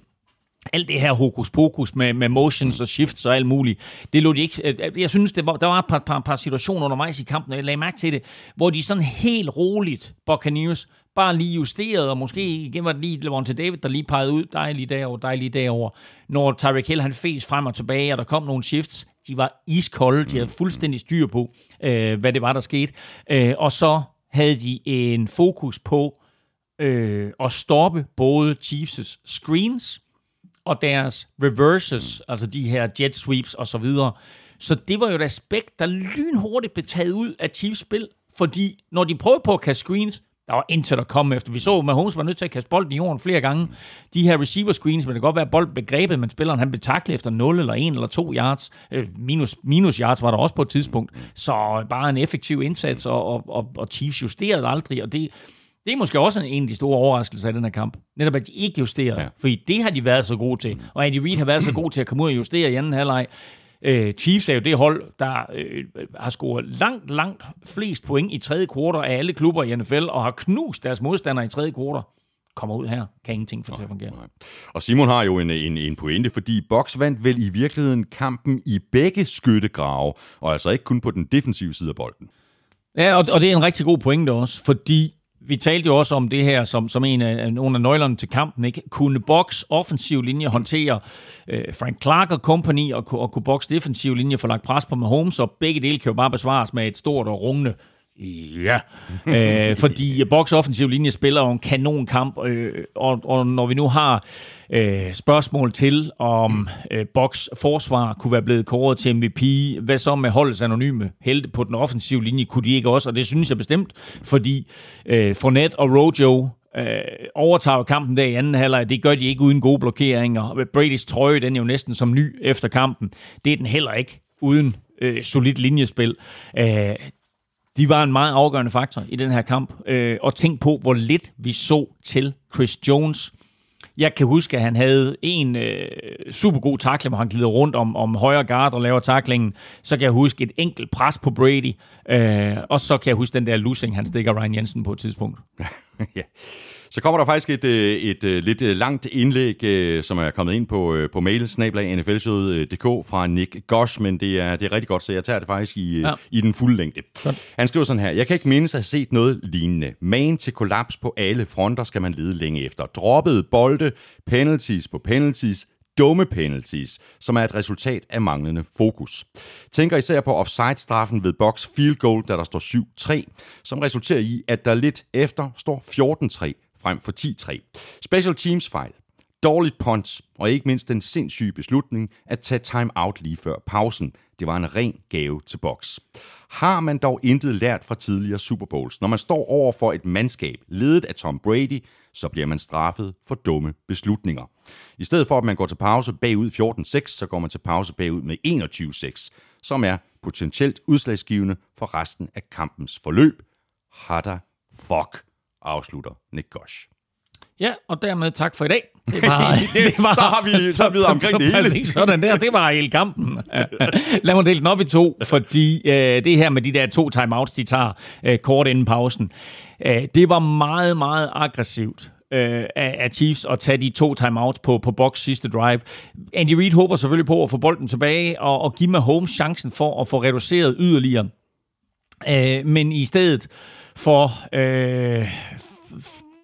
Alt det her hokus pokus med, med motions og shifts og alt muligt, det lå de ikke... Øh, øh, jeg synes, det var, der var et par, par, par situationer undervejs i kampen, og jeg lagde mærke til det, hvor de sådan helt roligt, Buccaneers, bare lige justeret, og måske igen var det lige Levante David, der lige pegede ud, dejlige derovre, dejlige derovre. Når Tyreek Hill han fes frem og tilbage, og der kom nogle shifts, de var iskolde, de havde fuldstændig styr på, øh, hvad det var, der skete. Øh, og så havde de en fokus på øh, at stoppe både Chiefs' screens og deres reverses, altså de her jet sweeps og så videre. Så det var jo et aspekt, der lynhurtigt blev taget ud af Chiefs spil, fordi når de prøvede på at kaste screens, der var intet at komme efter. Vi så, at Mahomes var nødt til at kaste bolden i jorden flere gange. De her receiver screens, men det kan godt være, at bolden blev grebet, men spilleren han blev taklet efter 0 eller 1 eller 2 yards. Øh, minus, minus yards var der også på et tidspunkt. Så bare en effektiv indsats, og, og, og, og Chiefs justerede aldrig, og det, det er måske også en af de store overraskelser i den her kamp. Netop at de ikke justerede. Ja. Fordi det har de været så gode til. Og Andy Reid har været så god til at komme ud og justere i anden halvleg. Øh, Chiefs er jo det hold, der øh, har scoret langt, langt flest point i tredje kvartal af alle klubber i NFL, og har knust deres modstandere i tredje kvartal kommer ud her, kan ingenting få til at fungere. Nej. Og Simon har jo en, en, en pointe, fordi Box vandt vel i virkeligheden kampen i begge skyttegrave, og altså ikke kun på den defensive side af bolden. Ja, og, og det er en rigtig god pointe også, fordi vi talte jo også om det her som, som en af, nogle af nøglerne til kampen. Ikke? Kunne Box offensiv linje håndtere øh, Frank Clark og company, og, og kunne Box defensiv linje få lagt pres på Mahomes, og begge dele kan jo bare besvares med et stort og rungende Ja, øh, fordi Boks offensiv linje spiller jo en kanonkamp, øh, og, og når vi nu har øh, spørgsmål til, om øh, Boks forsvar kunne være blevet kåret til MVP, hvad så med holdets anonyme helte på den offensive linje, kunne de ikke også, og det synes jeg bestemt, fordi øh, Fournette og Rojo øh, overtager kampen der i anden halvleg. Det gør de ikke uden gode blokeringer. Brady's trøje, den er jo næsten som ny efter kampen. Det er den heller ikke uden øh, solid linjespil. Øh, de var en meget afgørende faktor i den her kamp. Øh, og tænk på, hvor lidt vi så til Chris Jones. Jeg kan huske, at han havde en øh, super god takling, hvor han glider rundt om, om højre guard og laver taklingen. Så kan jeg huske et enkelt pres på Brady. Øh, og så kan jeg huske den der losing, han stikker Ryan Jensen på et tidspunkt. ja. Så kommer der faktisk et, øh, et, et øh, lidt øh, langt indlæg, som er kommet ind på, på mail, nflshowet.dk fra Nick Gosh, men det er, det er rigtig godt, så jeg tager det faktisk i, ja. i den fulde længde. Godt. Han skriver sådan her, jeg kan ikke mindes at have set noget lignende. Man til kollaps på alle fronter skal man lede længe efter. Droppet bolde, penalties på penalties, dumme penalties, som er et resultat af manglende fokus. Tænker især på offside-straffen ved box field goal, da der står 7-3, som resulterer i, at der lidt efter står 14-3 frem for 10-3. Special teams fejl, dårligt punts og ikke mindst den sindssyge beslutning at tage time out lige før pausen. Det var en ren gave til boks. Har man dog intet lært fra tidligere Super Bowls? Når man står over for et mandskab ledet af Tom Brady, så bliver man straffet for dumme beslutninger. I stedet for at man går til pause bagud 14-6, så går man til pause bagud med 21-6, som er potentielt udslagsgivende for resten af kampens forløb. Hatter fuck, afslutter Nick Gosh. Ja, og dermed tak for i dag. Det var, det var, så har vi så er vi videre omkring det hele. Præcis, sådan der. Det var hele kampen. Lad mig dele den op i to, fordi øh, det her med de der to timeouts, de tager øh, kort inden pausen, øh, det var meget, meget aggressivt øh, af, af Chiefs at tage de to timeouts på, på box sidste drive. Andy Reid håber selvfølgelig på at få bolden tilbage og, og give Mahomes chancen for at få reduceret yderligere. Øh, men i stedet for... Øh,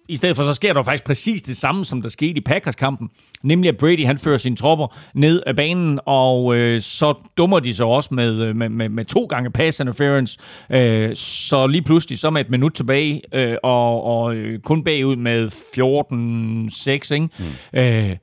i stedet for, så sker der faktisk præcis det samme, som der skete i Packers-kampen. Nemlig, at Brady han fører sine tropper ned af banen, og øh, så dummer de sig også med, øh, med, med, med to gange pass interference. Øh, så lige pludselig, så med et minut tilbage, øh, og, og øh, kun bagud med 14-6, ikke? Mm. Øh,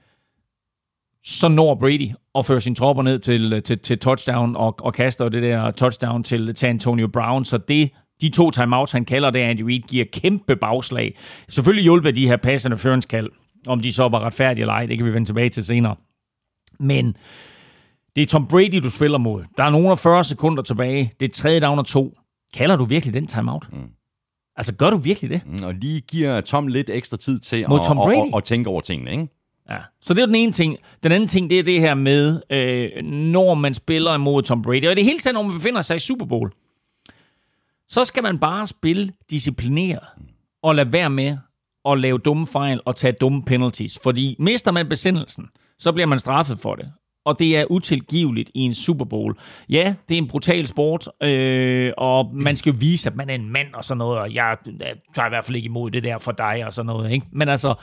så når Brady og fører sine tropper ned til, til, til touchdown og, og kaster det der touchdown til, til Antonio Brown. Så det de to timeouts, han kalder det, Andy Reid, giver kæmpe bagslag. Selvfølgelig hjulpet de her pass interference kald, om de så var retfærdige eller ej, det kan vi vende tilbage til senere. Men det er Tom Brady, du spiller mod. Der er nogen af 40 sekunder tilbage. Det er tredje down og to. Kalder du virkelig den timeout? Mm. Altså, gør du virkelig det? Mm, og lige giver Tom lidt ekstra tid til at, Tom Brady? at, at, at tænke over tingene, ikke? Ja. Så det er den ene ting. Den anden ting, det er det her med, øh, når man spiller imod Tom Brady. Og det er hele tiden, når man befinder sig i Super Bowl så skal man bare spille disciplineret og lade være med at lave dumme fejl og tage dumme penalties. Fordi mister man besindelsen, så bliver man straffet for det. Og det er utilgiveligt i en Super Bowl. Ja, det er en brutal sport, øh, og man skal jo vise, at man er en mand og sådan noget, og jeg, jeg tager i hvert fald ikke imod det der for dig og sådan noget. Ikke? Men altså,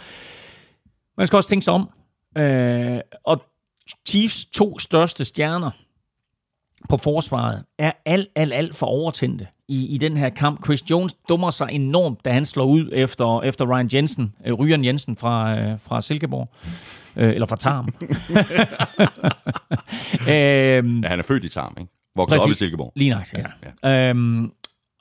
man skal også tænke sig om. Øh, og Chiefs to største stjerner på forsvaret er alt, alt, alt for overtændte i, i den her kamp. Chris Jones dummer sig enormt, da han slår ud efter, efter Ryan Jensen, øh, Ryan Jensen fra, øh, fra Silkeborg. Øh, eller fra Tarm. øhm, ja, han er født i Tarm, ikke? Vokset op i Silkeborg. Lige nok, ja. ja. Øhm,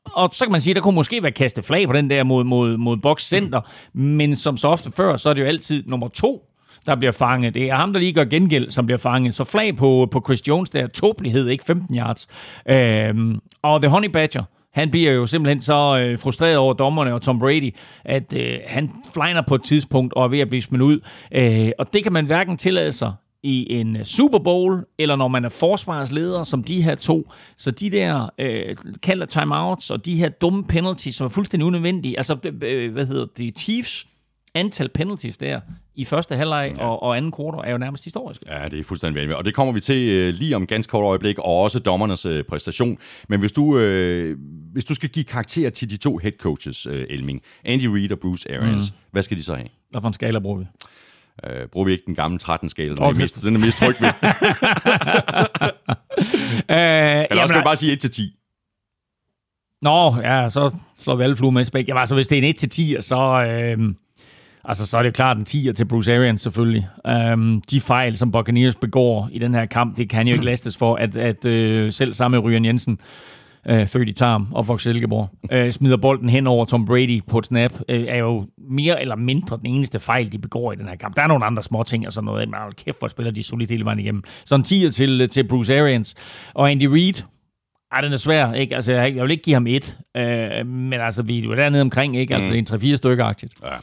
og så kan man sige, at der kunne måske være kastet flag på den der mod, mod, mod Box Center, mm. men som så ofte før, så er det jo altid nummer to, der bliver fanget. Det er ham, der lige gør gengæld, som bliver fanget. Så flag på, på Chris Jones, der er tåbelighed, ikke 15 yards. Øhm, og The Honey Badger, han bliver jo simpelthen så øh, frustreret over dommerne og Tom Brady, at øh, han flyner på et tidspunkt og er ved at blive smidt ud. Øh, og det kan man hverken tillade sig i en øh, Super Bowl, eller når man er forsvarsleder, som de her to. Så de der øh, kalder timeouts, og de her dumme penalties, som er fuldstændig unødvendige. Altså, øh, øh hvad hedder det, Chiefs antal penalties der i første halvleg ja. og, og anden kvartal er jo nærmest historisk. Ja, det er fuldstændig vanvittigt. Og det kommer vi til uh, lige om ganske kort øjeblik, og også dommernes uh, præstation. Men hvis du, uh, hvis du skal give karakter til de to head coaches, uh, Elming, Andy Reid og Bruce Arians, mm. hvad skal de så have? Hvad for en skala bruger vi? Uh, bruger vi ikke den gamle 13-skala? Den, okay. er mest, den er mest tryg ved. uh, Eller også skal vi bare sige 1-10. Nå, ja, så slår vi alle fluer med spæk. Jamen, altså, hvis det er en 1-10, så... Øh, Altså, så er det klart en 10'er til Bruce Arians selvfølgelig. Øhm, de fejl, som Buccaneers begår i den her kamp, det kan jo ikke lastes for, at, at øh, selv samme Ryan Jensen, øh, født i Tarm og vokset Silkeborg, øh, smider bolden hen over Tom Brady på et snap, øh, er jo mere eller mindre den eneste fejl, de begår i den her kamp. Der er nogle andre små ting og sådan noget, men kæft, hvor spiller de solidt hele vejen igennem. Så en 10'er til, til Bruce Arians. Og Andy Reid, ej, den er svær, ikke? Altså, jeg, jeg vil ikke give ham et, øh, men altså, vi er dernede omkring, ikke? Altså, mm. en 3-4 stykker-agtigt. Ja.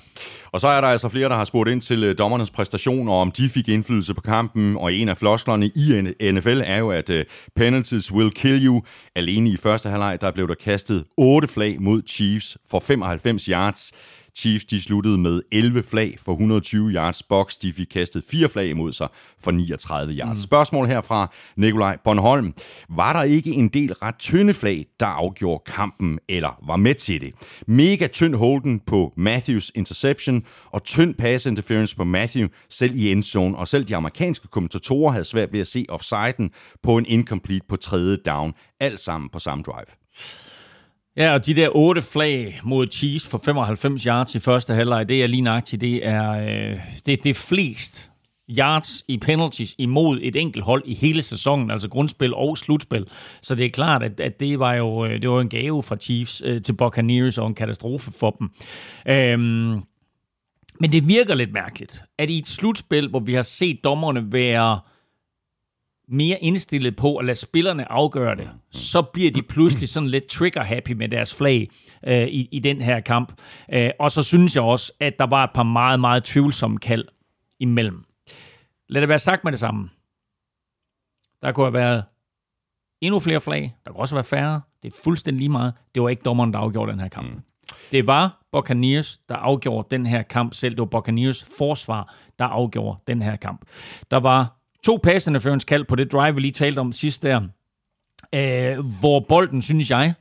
Og så er der altså flere, der har spurgt ind til øh, dommernes præstation, og om de fik indflydelse på kampen, og en af flosklerne i NFL er jo, at uh, penalties will kill you. Alene i første halvleg, der blev der kastet otte flag mod Chiefs for 95 yards. Chiefs de sluttede med 11 flag for 120 yards. Box de fik kastet fire flag imod sig for 39 yards. Mm. Spørgsmål her fra Nikolaj Bornholm. Var der ikke en del ret tynde flag, der afgjorde kampen eller var med til det? Mega tynd holden på Matthews interception og tynd pass interference på Matthew selv i endzone, og selv de amerikanske kommentatorer havde svært ved at se offsiden på en incomplete på tredje down. Alt sammen på samme drive. Ja, og de der otte flag mod Chiefs for 95 yards i første halvleg, det er lige nøjagtigt, det er, øh, det, det er flest yards i penalties imod et enkelt hold i hele sæsonen, altså grundspil og slutspil. Så det er klart, at, at det var jo øh, det var en gave fra Chiefs øh, til Buccaneers og en katastrofe for dem. Øhm, men det virker lidt mærkeligt, at i et slutspil, hvor vi har set dommerne være mere indstillet på at lade spillerne afgøre det, så bliver de pludselig sådan lidt trigger-happy med deres flag øh, i, i den her kamp. Øh, og så synes jeg også, at der var et par meget, meget tvivlsomme kald imellem. Lad det være sagt med det samme. Der kunne have været endnu flere flag. Der kunne også være færre. Det er fuldstændig lige meget. Det var ikke dommeren, der afgjorde den her kamp. Mm. Det var Buccaneers, der afgjorde den her kamp selv. Det var Buccaneers forsvar, der afgjorde den her kamp. Der var to pass interference kald på det drive, vi lige talte om sidst der, øh, hvor bolden, synes jeg,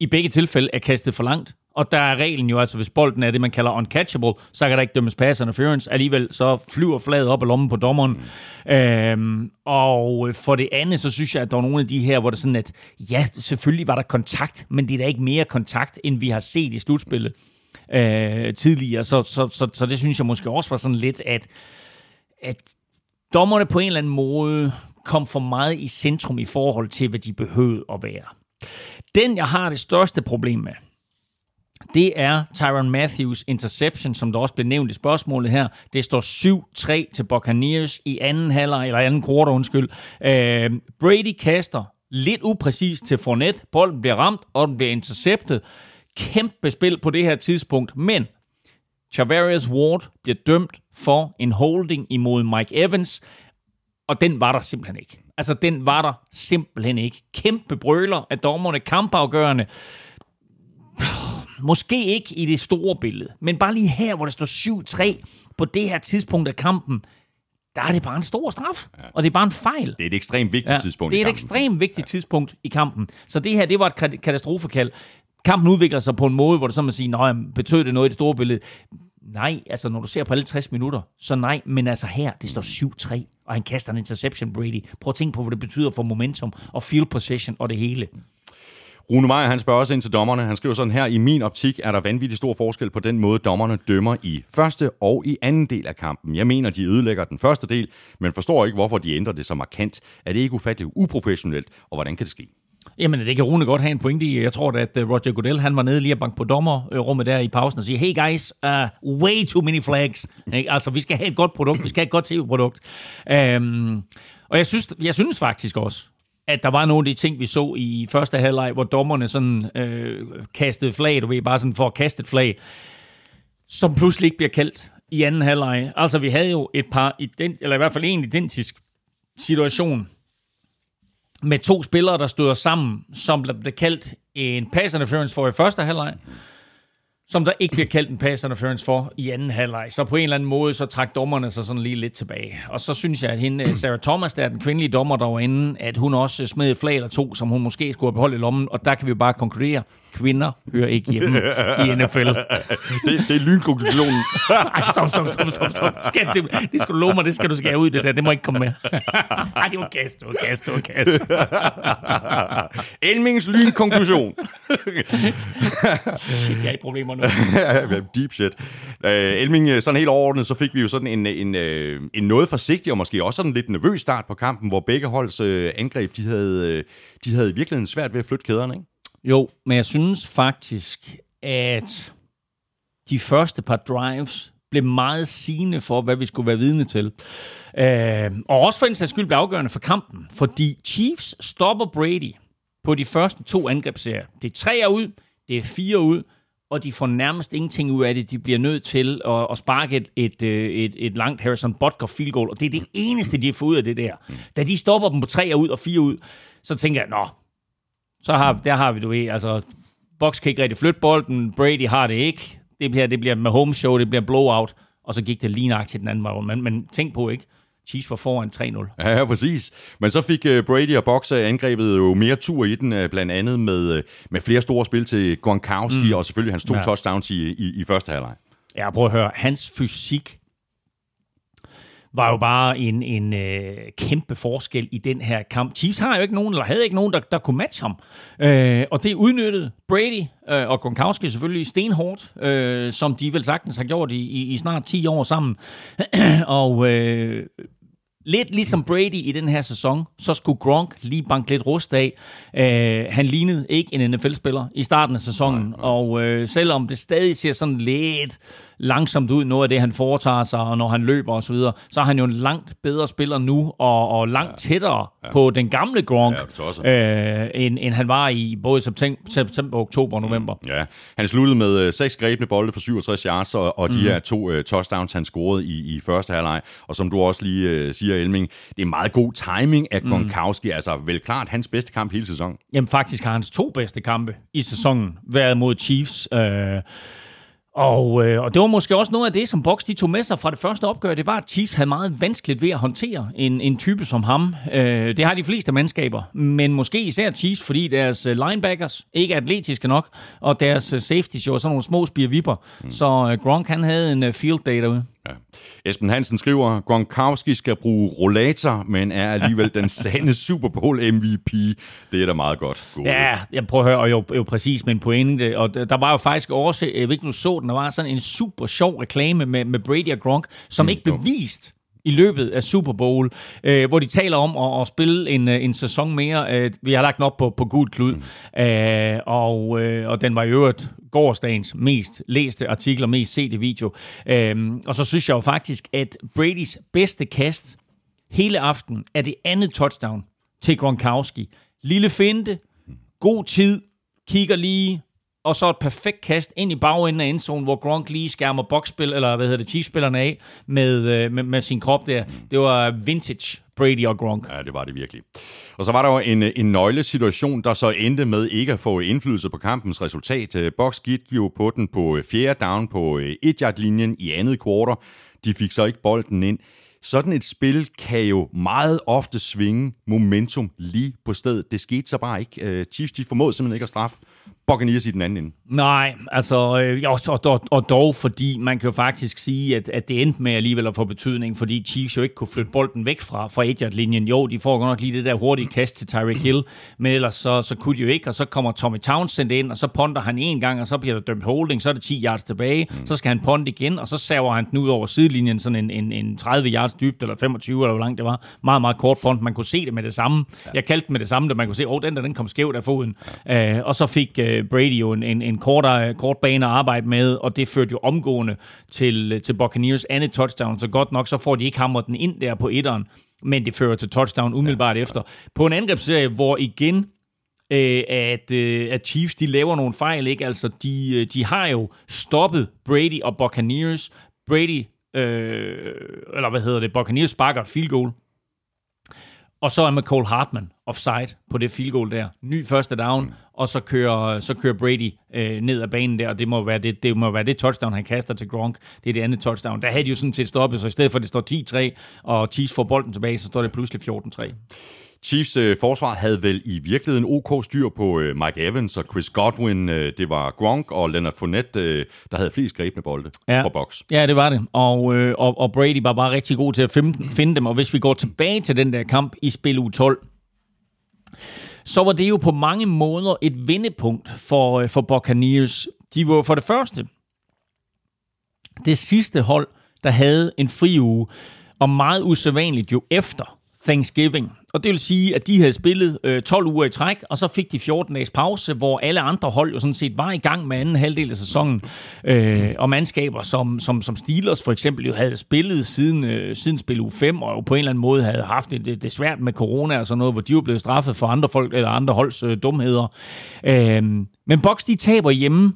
i begge tilfælde er kastet for langt. Og der er reglen jo altså, hvis bolden er det, man kalder uncatchable, så kan der ikke dømmes pass interference. Alligevel så flyver flaget op af lommen på dommeren. Mm. Øhm, og for det andet, så synes jeg, at der var nogle af de her, hvor det sådan, at ja, selvfølgelig var der kontakt, men det er da ikke mere kontakt, end vi har set i slutspillet øh, tidligere. Så, så, så, så det synes jeg måske også var sådan lidt, at, at dommerne på en eller anden måde kom for meget i centrum i forhold til, hvad de behøvede at være. Den, jeg har det største problem med, det er Tyron Matthews interception, som der også blev nævnt i spørgsmålet her. Det står 7-3 til Buccaneers i anden halvleg, eller anden kvart, undskyld. Øh, Brady kaster lidt upræcist til Fournette. Bolden bliver ramt, og den bliver interceptet. Kæmpe spil på det her tidspunkt, men Chavarius Ward bliver dømt for en holding imod Mike Evans, og den var der simpelthen ikke. Altså, den var der simpelthen ikke. Kæmpe brøler af dommerne, kampafgørende. Måske ikke i det store billede, men bare lige her, hvor der står 7-3 på det her tidspunkt af kampen, der er det bare en stor straf, ja. og det er bare en fejl. Det er et ekstremt vigtigt ja, tidspunkt Det er et ekstremt vigtigt ja. tidspunkt i kampen. Så det her, det var et katastrofekald. Kampen udvikler sig på en måde, hvor det så man siger, nej, betød det noget i det store billede? Nej, altså når du ser på alle 60 minutter, så nej, men altså her, det står 7-3, og han kaster en interception, Brady. Prøv at tænke på, hvad det betyder for momentum og field possession og det hele. Rune Meier, han spørger også ind til dommerne. Han skriver sådan her, i min optik er der vanvittig stor forskel på den måde, dommerne dømmer i første og i anden del af kampen. Jeg mener, de ødelægger den første del, men forstår ikke, hvorfor de ændrer det så markant. Er det ikke ufatteligt uprofessionelt, og hvordan kan det ske? Jamen, det kan Rune godt have en pointe i. Jeg tror, at øh, Roger Goodell, han var nede lige og banke på dommerrummet der i pausen og sige, hey guys, uh, way too many flags. altså, vi skal have et godt produkt, vi skal have et godt tv-produkt. Um, og jeg synes, jeg synes faktisk også, at der var nogle af de ting, vi så i første halvleg, hvor dommerne sådan øh, kastede flag, du ved, bare sådan for at kaste et flag, som pludselig ikke bliver kaldt i anden halvleg. Altså, vi havde jo et par, ident, eller i hvert fald en identisk situation, med to spillere, der støder sammen, som blev kaldt en pass interference for i første halvleg, som der ikke bliver kaldt en pass interference for i anden halvleg. Så på en eller anden måde, så trak dommerne sig sådan lige lidt tilbage. Og så synes jeg, at hende, Sarah Thomas, der er den kvindelige dommer, der var inde, at hun også smed et flag eller to, som hun måske skulle have beholdt i lommen. Og der kan vi jo bare konkludere, kvinder hører ikke hjemme i NFL. det, det er lynkonklusionen. Ej, stop, stop, stop, stop, stop. Skal det, det skal du love mig, det skal du skære ud, det der. Det må ikke komme med. Ej, det var kast, det var kast, det var kast. Elmings lynkonklusion. shit, jeg er i problemer nu. Deep shit. Øh, Elming, øh, sådan helt overordnet, så fik vi jo sådan en, en, øh, en, noget forsigtig, og måske også sådan lidt nervøs start på kampen, hvor begge holds øh, angreb, de havde, øh, de havde virkelig svært ved at flytte kæderne, ikke? Jo, men jeg synes faktisk, at de første par drives blev meget sigende for, hvad vi skulle være vidne til. Øh, og også for en sags skyld blev afgørende for kampen, fordi Chiefs stopper Brady på de første to angrebsserier. Det er tre ud, det er fire ud, og de får nærmest ingenting ud af det. De bliver nødt til at, at sparke et, et, øh, et, et langt Harrison Butker field goal, og det er det eneste, de får ud af det der. Da de stopper dem på tre ud og fire ud, så tænker jeg, nå, så har, der har vi, du ved, altså, Box kan ikke rigtig flytte bolden, Brady har det ikke. det bliver, det bliver med home show, det bliver blowout, og så gik det lige nøjagtigt den anden vej rundt. Men, men tænk på ikke, Chiefs var foran 3-0. Ja, ja, præcis. Men så fik uh, Brady og Box uh, angrebet jo mere tur i den, uh, blandt andet med, uh, med flere store spil til Gronkowski, mm. og selvfølgelig hans to ja. touchdowns i, i, i første halvleg. Ja, prøv at høre. Hans fysik var jo bare en, en øh, kæmpe forskel i den her kamp. Chiefs har jo ikke nogen, eller havde ikke nogen, der, der kunne matche ham. Øh, og det udnyttede Brady øh, og Gronkowski selvfølgelig stenhårdt, øh, som de vel sagtens har gjort i, i, i snart 10 år sammen. og øh, lidt ligesom Brady i den her sæson, så skulle Gronk lige banke lidt rust af. Øh, han lignede ikke en NFL-spiller i starten af sæsonen, nej, nej. og øh, selvom det stadig ser sådan lidt langsomt ud, noget af det, han foretager sig, og når han løber osv., så, så er han jo en langt bedre spiller nu, og, og langt ja. tættere ja. på den gamle Gronk, ja, øh, end, end han var i både september, september oktober og november. Mm, ja, han sluttede med øh, seks grebne bolde for 67 yards, og, og de mm. her to uh, touchdowns, han scorede i, i første halvleg, og som du også lige uh, siger, Elming, det er meget god timing af mm. Gronkowski, mm. altså vel klart hans bedste kamp hele sæsonen. Jamen faktisk har hans to bedste kampe i sæsonen været mod Chiefs, øh, og, øh, og det var måske også noget af det, som Box de tog med sig fra det første opgør. Det var, at Chiefs havde meget vanskeligt ved at håndtere en, en type som ham. Øh, det har de fleste mandskaber, men måske især Chiefs, fordi deres øh, linebackers ikke er atletiske nok, og deres øh, safety jo sådan nogle små spirvipper. Mm. Så øh, Gronk han havde en øh, field day derude. Ja. Esben Hansen skriver, Gronkowski skal bruge rollator, men er alligevel den sande Super Bowl MVP. Det er da meget godt. God. Ja, jeg prøver at høre, og jo, jo præcis min pointe. Og der var jo faktisk også, jeg ved ikke, nu så den, der var sådan en super sjov reklame med, med Brady og Gronk, som mm, ikke blev vist i løbet af Super Bowl, øh, hvor de taler om at, at spille en, øh, en sæson mere. Øh, vi har lagt den op på, på gul klud, mm. øh, og, øh, og den var i øvrigt gårdsdagens mest læste artikler, mest sete video. Øh, og så synes jeg jo faktisk, at Bradys bedste kast hele aften er det andet touchdown til Gronkowski. Lille finte, god tid, kigger lige, og så et perfekt kast ind i bagenden af endzonen, hvor Gronk lige skærmer boksspil, eller hvad hedder det, Chiefs-spillerne af med, øh, med, med sin krop der. Det var vintage Brady og Gronk. Ja, det var det virkelig. Og så var der jo en, øh, en nøglesituation, der så endte med ikke at få indflydelse på kampens resultat. Øh, Box gik jo på den på fjerde down på et yard linjen i andet kvartal. De fik så ikke bolden ind sådan et spil kan jo meget ofte svinge momentum lige på stedet. Det skete så bare ikke. Chiefs de formåede simpelthen ikke at straffe Buccaneers i den anden ende. Nej, altså, øh, og, og, og dog fordi man kan jo faktisk sige, at, at det endte med alligevel at få betydning, fordi Chiefs jo ikke kunne flytte bolden væk fra, fra 1 linjen Jo, de får godt nok lige det der hurtige kast til Tyreek Hill, men ellers så, så kunne de jo ikke, og så kommer Tommy Townsend ind, og så ponder han en gang, og så bliver der dømt holding, så er det 10 yards tilbage, mm. så skal han ponde igen, og så saver han den ud over sidelinjen, sådan en, en, en 30 yards dybt, eller 25, eller hvor langt det var. Meget, meget kort pond. Man kunne se det med det samme. Ja. Jeg kaldte med det samme, da man kunne se, åh, oh, den der, den kom skævt af foden. Ja. Uh, og så fik uh, Brady jo en, en, en kort, kort bane at arbejde med, og det førte jo omgående til, til Buccaneers andet touchdown. Så godt nok, så får de ikke hamret den ind der på etteren, men det fører til touchdown umiddelbart ja. efter. På en angrebsserie, hvor igen øh, at, øh, at Chiefs de laver nogle fejl. Ikke? Altså, de, øh, de har jo stoppet Brady og Buccaneers. Brady, øh, eller hvad hedder det, Buccaneers sparker et field goal. Og så er McCall Hartman offside på det field goal der. Ny første down, mm. og så kører, så kører Brady øh, ned ad banen der, og det må, være det, det må være det touchdown, han kaster til Gronk. Det er det andet touchdown. Der havde de jo sådan set stoppet, så i stedet for at det står 10-3, og Chiefs får bolden tilbage, så står det pludselig 14-3. Chiefs øh, forsvar havde vel i virkeligheden OK styr på øh, Mike Evans og Chris Godwin. Øh, det var Gronk og Leonard Fournette, øh, der havde flest grebne bolde ja. for box. Ja, det var det. Og, øh, og, og Brady var bare rigtig god til at finde, finde dem. Og hvis vi går tilbage til den der kamp i spil u 12, så var det jo på mange måder et vendepunkt for, øh, for Buccaneers. De var for det første det sidste hold, der havde en fri uge, og meget usædvanligt jo efter Thanksgiving. Og det vil sige, at de havde spillet øh, 12 uger i træk, og så fik de 14 dages pause, hvor alle andre hold jo sådan set var i gang med anden halvdel af sæsonen. Øh, og mandskaber som, som, som Steelers for eksempel jo havde spillet siden, øh, siden spil u 5, og jo på en eller anden måde havde haft det, det, det svært med corona og sådan noget, hvor de jo blev straffet for andre folk eller andre holds øh, dumheder. Øh, men Bucks de taber hjemme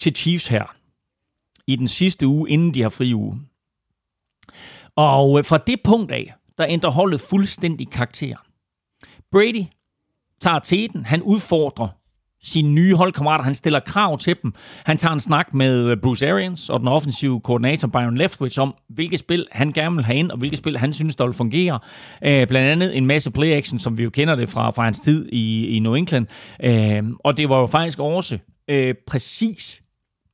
til Chiefs her i den sidste uge, inden de har fri uge. Og øh, fra det punkt af, der ændrer holdet fuldstændig karakter. Brady tager teten, han udfordrer sine nye holdkammerater. Han stiller krav til dem. Han tager en snak med øh, Bruce Arians og den offensive koordinator Byron Leftwich om, hvilket spil han gerne vil have ind, og hvilket spil han synes, der vil fungere. Øh, blandt andet en masse play-action, som vi jo kender det fra, fra hans tid i, i New England. Øh, og det var jo faktisk også øh, præcis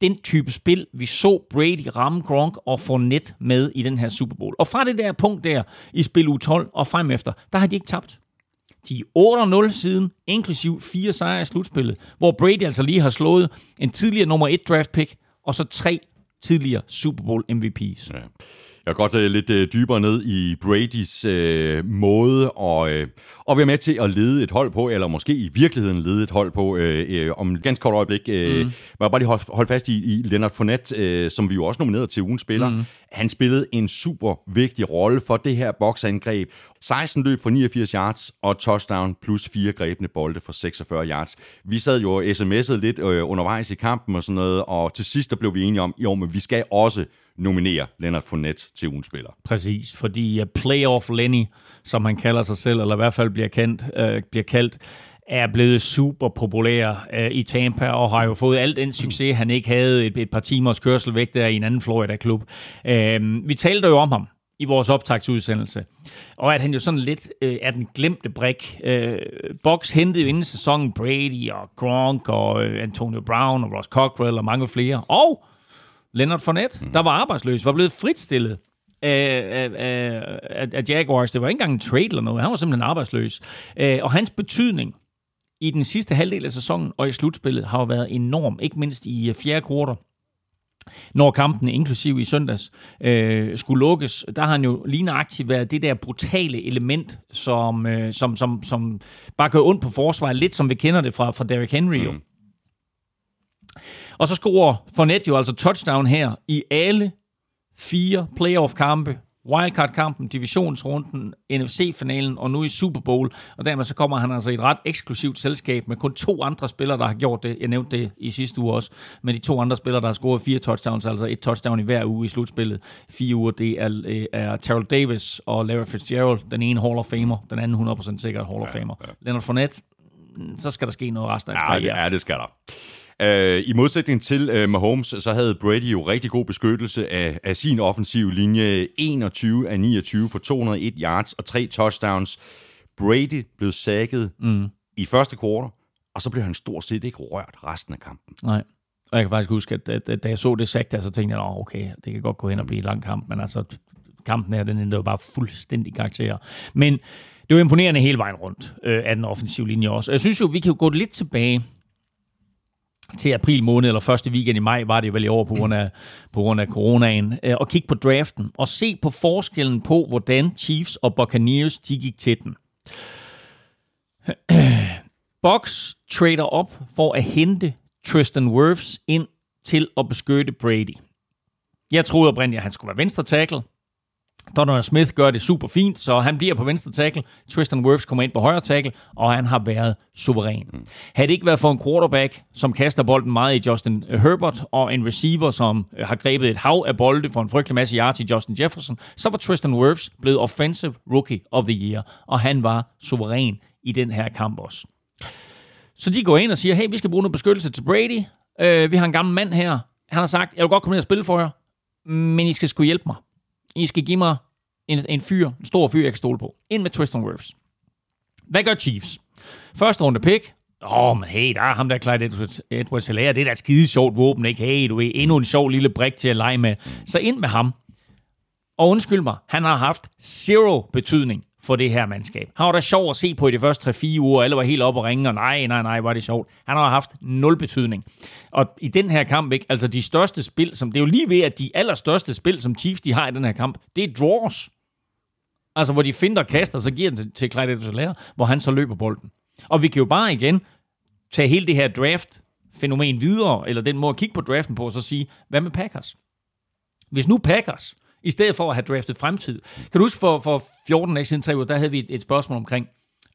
den type spil, vi så Brady ramme Gronk og få net med i den her Super Bowl. Og fra det der punkt der i spil U12 og frem efter, der har de ikke tabt. De er 8-0 siden, inklusiv fire sejre i slutspillet, hvor Brady altså lige har slået en tidligere nummer 1 draft pick, og så tre tidligere Super Bowl MVP's. Ja. Jeg går godt uh, lidt uh, dybere ned i Bradys uh, måde at, uh, at være med til at lede et hold på, eller måske i virkeligheden lede et hold på. Uh, uh, om et ganske kort øjeblik uh, mm. må jeg bare lige holde, holde fast i, i Leonard Fournette, uh, som vi jo også nominerede til ugens spiller. Mm. Han spillede en super vigtig rolle for det her boksangreb. 16 løb for 89 yards og touchdown plus fire grebne bolde for 46 yards. Vi sad jo og sms'ede lidt uh, undervejs i kampen og sådan noget, og til sidst der blev vi enige om, jo, men vi skal også nominere Leonard Fournette til ugens spiller. Præcis, fordi Playoff Lenny, som han kalder sig selv, eller i hvert fald bliver, kendt, øh, bliver kaldt, er blevet super populær øh, i Tampa, og har jo fået alt den succes, han ikke havde et, et par timers kørsel væk der i en anden Florida-klub. Øh, vi talte jo om ham i vores optagsudsendelse, og at han jo sådan lidt øh, er den glemte brik. Øh, Box hentede jo inden sæsonen Brady og Gronk og øh, Antonio Brown og Ross Cockrell og mange flere, og Leonard Fournette, mm. der var arbejdsløs, var blevet fritstillet af, af, af, af Jaguars. Det var ikke engang en trade eller noget. Han var simpelthen arbejdsløs. Øh, og hans betydning i den sidste halvdel af sæsonen og i slutspillet har jo været enorm, ikke mindst i øh, fjerde kvartal. Når kampen, inklusiv i søndags, øh, skulle lukkes, der har han jo lige nøjagtigt været det der brutale element, som, øh, som, som, som bare gør ondt på forsvaret, lidt som vi kender det fra, fra Derrick Henry mm. jo. Og så scorer Fournette jo altså touchdown her i alle fire playoff-kampe. Wildcard-kampen, divisionsrunden, NFC-finalen og nu i Super Bowl. Og dermed så kommer han altså i et ret eksklusivt selskab med kun to andre spillere, der har gjort det. Jeg nævnte det i sidste uge også. Men de to andre spillere, der har scoret fire touchdowns, altså et touchdown i hver uge i slutspillet. Fire uger, det er, øh, er Terrell Davis og Larry Fitzgerald. Den ene Hall of Famer, den anden 100% sikkert Hall of Famer. Ja, ja. Leonard Fournette, så skal der ske noget resten af ja, det, ja, det skal der. Uh, I modsætning til uh, Mahomes, så havde Brady jo rigtig god beskyttelse af, af sin offensive linje. 21 af 29 for 201 yards og tre touchdowns. Brady blev sækket mm. i første kvartal, og så blev han stort set ikke rørt resten af kampen. Nej. Og jeg kan faktisk huske, at, at, at da jeg så det sagt, så tænkte jeg, okay, det kan godt gå hen og blive en lang kamp, men altså, kampen her, den endte jo bare fuldstændig karakter. Men det var imponerende hele vejen rundt øh, af den offensive linje også. Og jeg synes jo, vi kan jo gå lidt tilbage til april måned, eller første weekend i maj, var det vel i år på grund af, på grund af coronaen, øh, og kigge på draften og se på forskellen på, hvordan Chiefs og Buccaneers de gik til den. Box trader op for at hente Tristan Wirfs ind til at beskytte Brady. Jeg troede oprindeligt, at han skulle være venstre tackle. Donovan Smith gør det super fint, så han bliver på venstre tackle. Tristan Wirfs kommer ind på højre tackle, og han har været suveræn. Mm. Havde det ikke været for en quarterback, som kaster bolden meget i Justin Herbert, og en receiver, som øh, har grebet et hav af bolde for en frygtelig masse yards i Justin Jefferson, så var Tristan Wirfs blevet Offensive Rookie of the Year, og han var suveræn i den her kamp også. Så de går ind og siger, hey, vi skal bruge noget beskyttelse til Brady. Uh, vi har en gammel mand her. Han har sagt, jeg vil godt komme ned og spille for jer, men I skal sgu hjælpe mig. I skal give mig en, en fyr, en stor fyr, jeg kan stole på. Ind med Tristan Wirfs. Hvad gør Chiefs? Første runde pick. Åh, oh, men hey, der er ham der Clyde Edwards Hilaire. Det er da et skide sjovt våben, ikke? Hey, du er endnu en sjov lille brik til at lege med. Så ind med ham. Og undskyld mig, han har haft zero betydning for det her mandskab. Han var da sjov at se på i de første 3-4 uger, alle var helt oppe og ringe, og nej, nej, nej, var det sjovt. Han har haft nul betydning. Og i den her kamp, ikke, altså de største spil, som det er jo lige ved, at de allerstørste spil, som Chiefs de har i den her kamp, det er draws. Altså, hvor de finder kaster, så giver den til, til Clyde Edwards hvor han så løber bolden. Og vi kan jo bare igen tage hele det her draft-fænomen videre, eller den måde at kigge på draften på, og så sige, hvad med Packers? Hvis nu Packers i stedet for at have draftet fremtid. Kan du huske, for, for 14 dage siden, tre uger, der havde vi et, et spørgsmål omkring,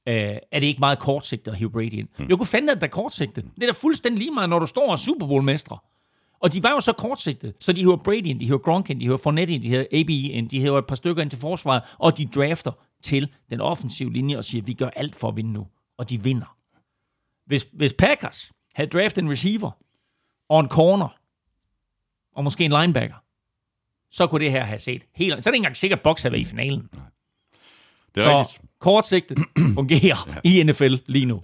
øh, er det ikke meget kortsigtet at hive Brady ind? Hmm. Jeg kunne fandme, at det er kortsigtet. Det er da fuldstændig lige meget, når du står og Super Bowl-mestre. Og de var jo så kortsigtet, så de hiver Brady ind, de hiver Gronk ind, de hiver Fournette ind, de hiver AB ind, de hiver et par stykker ind til forsvaret, og de drafter til den offensive linje og siger, vi gør alt for at vinde nu. Og de vinder. Hvis, hvis Packers havde draftet en receiver og en corner, og måske en linebacker, så kunne det her have set helt... Så er det ikke engang sikkert, at Bucks havde været i finalen. Det er Så rigtigt. kortsigtet fungerer i NFL lige nu.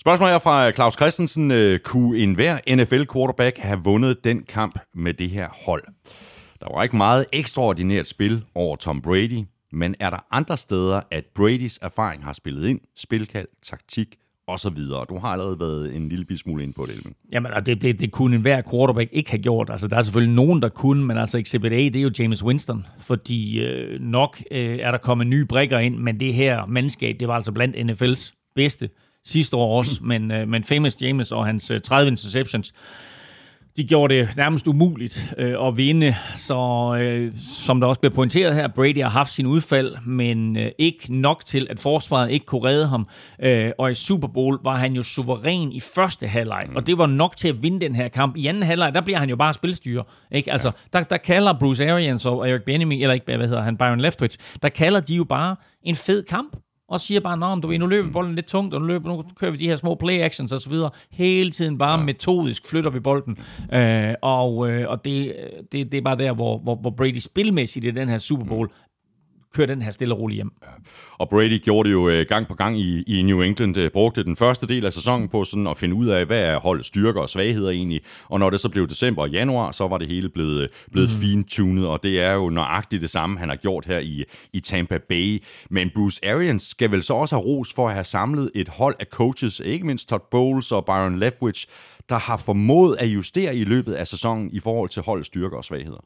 Spørgsmålet er fra Claus Christensen. Øh, Kunne enhver NFL-quarterback have vundet den kamp med det her hold? Der var ikke meget ekstraordinært spil over Tom Brady, men er der andre steder, at Bradys erfaring har spillet ind? Spilkald, taktik osv. Du har allerede været en lille smule ind på det, Elving. Jamen, og det, det, det kunne enhver quarterback ikke have gjort. Altså, der er selvfølgelig nogen, der kunne, men altså Exhibit A, det er jo James Winston, fordi øh, nok øh, er der kommet nye brækker ind, men det her mandskab, det var altså blandt NFL's bedste sidste år også, men, øh, men Famous James og hans øh, 30 interceptions, de gjorde det nærmest umuligt øh, at vinde. Så øh, som der også bliver pointeret her, Brady har haft sin udfald, men øh, ikke nok til, at forsvaret ikke kunne redde ham. Øh, og i Super Bowl var han jo suveræn i første halvleg, mm. og det var nok til at vinde den her kamp. I anden halvleg, der bliver han jo bare spilstyre. Ikke? Altså, ja. der, der kalder Bruce Arians og Eric Bieniemy, eller ikke, hvad hedder han, Byron Leftwich, der kalder de jo bare en fed kamp og siger bare, om du ved, nu løber bolden lidt tungt, og nu, løber, nu kører vi de her små play actions videre. Hele tiden bare ja. metodisk flytter vi bolden. Øh, og øh, og det, det, det er bare der, hvor, hvor, hvor Brady spilmæssigt i den her Super Bowl kører den her stille og roligt hjem. Og Brady gjorde det jo øh, gang på gang i, i New England, øh, brugte den første del af sæsonen på sådan at finde ud af, hvad er holdets styrker og svagheder egentlig. Og når det så blev december og januar, så var det hele blevet, blevet mm. fint-tunet, og det er jo nøjagtigt det samme, han har gjort her i, i Tampa Bay. Men Bruce Arians skal vel så også have ros for at have samlet et hold af coaches, ikke mindst Todd Bowles og Byron Leftwich, der har formået at justere i løbet af sæsonen i forhold til holdets styrker og svagheder.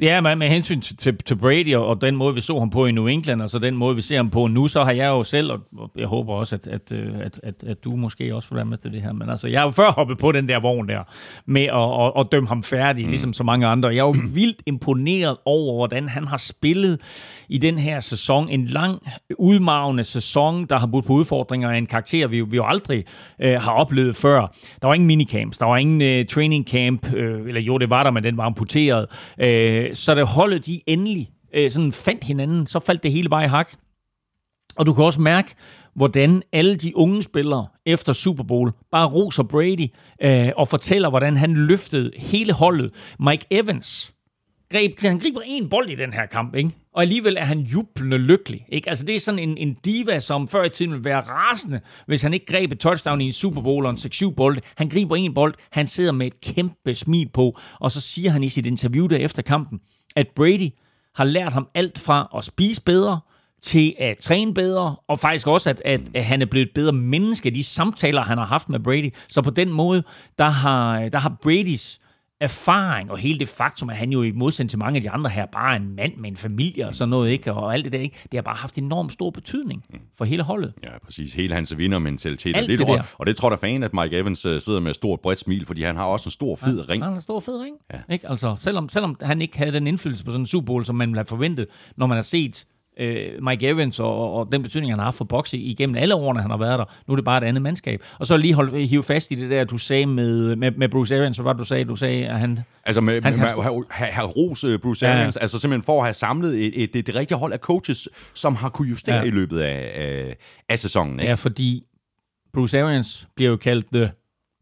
Ja, men med hensyn til, til, Brady og, og den måde, vi så ham på i New England, og så den måde, vi ser ham på nu, så har jeg jo selv, og jeg håber også, at, at, øh, at, at, at du måske også får være med til det her, men altså, jeg har jo før hoppet på den der vogn der, med at, at, at dømme ham færdig, mm. ligesom så mange andre. Jeg er jo vildt imponeret over, hvordan han har spillet i den her sæson. En lang, udmavende sæson, der har budt på udfordringer af en karakter, vi, jo- vi jo aldrig øh, har oplevet før. Der var ingen minicamps, der var ingen øh, training camp, øh, eller jo, det var der, men den var amputeret. Øh, så det holdet de endelig øh, sådan fandt hinanden, så faldt det hele bare i hak. Og du kan også mærke, hvordan alle de unge spillere efter Super Bowl bare roser Brady øh, og fortæller, hvordan han løftede hele holdet. Mike Evans, greb, han griber en bold i den her kamp, ikke? Og alligevel er han jublende lykkelig. Ikke? Altså, det er sådan en, en diva, som før i tiden ville være rasende, hvis han ikke greb et touchdown i en Super Bowl og en 6-7 bold. Han griber en bold, han sidder med et kæmpe smil på, og så siger han i sit interview der efter kampen, at Brady har lært ham alt fra at spise bedre, til at træne bedre, og faktisk også, at, at, at han er blevet et bedre menneske, de samtaler, han har haft med Brady. Så på den måde, der har, der har Bradys erfaring, og hele det faktum, at han jo i modsætning til mange af de andre her, bare er en mand med en familie og sådan noget, ikke? og alt det der, ikke? det har bare haft enormt stor betydning for hele holdet. Ja, præcis. Hele hans vindermentalitet. Alt det, det der. og det tror da fan, at Mike Evans øh, sidder med et stort bredt smil, fordi han har også en stor fed ja, ring. Han har en stor fed ring. Ja. Ikke? Altså, selvom, selvom han ikke havde den indflydelse på sådan en Super Bowl, som man ville have forventet, når man har set øh, Mike Evans og, og den betydning, han har haft for boxe igennem alle årene, han har været der. Nu er det bare et andet mandskab. Og så lige hold, hive fast i det der, du sagde med, med, med Bruce Arians. Hvad var det, du sagde? Du sagde, at han... Altså med, Han- med, han have, have ros øh, Bruce Ja, ja. Arians, altså simpelthen for at have samlet et, et, et, et rigtigt hold af coaches, som har kunne justere ja. i løbet af, af, af sæsonen. Ikke? Ja, fordi Bruce Arians bliver jo kaldt the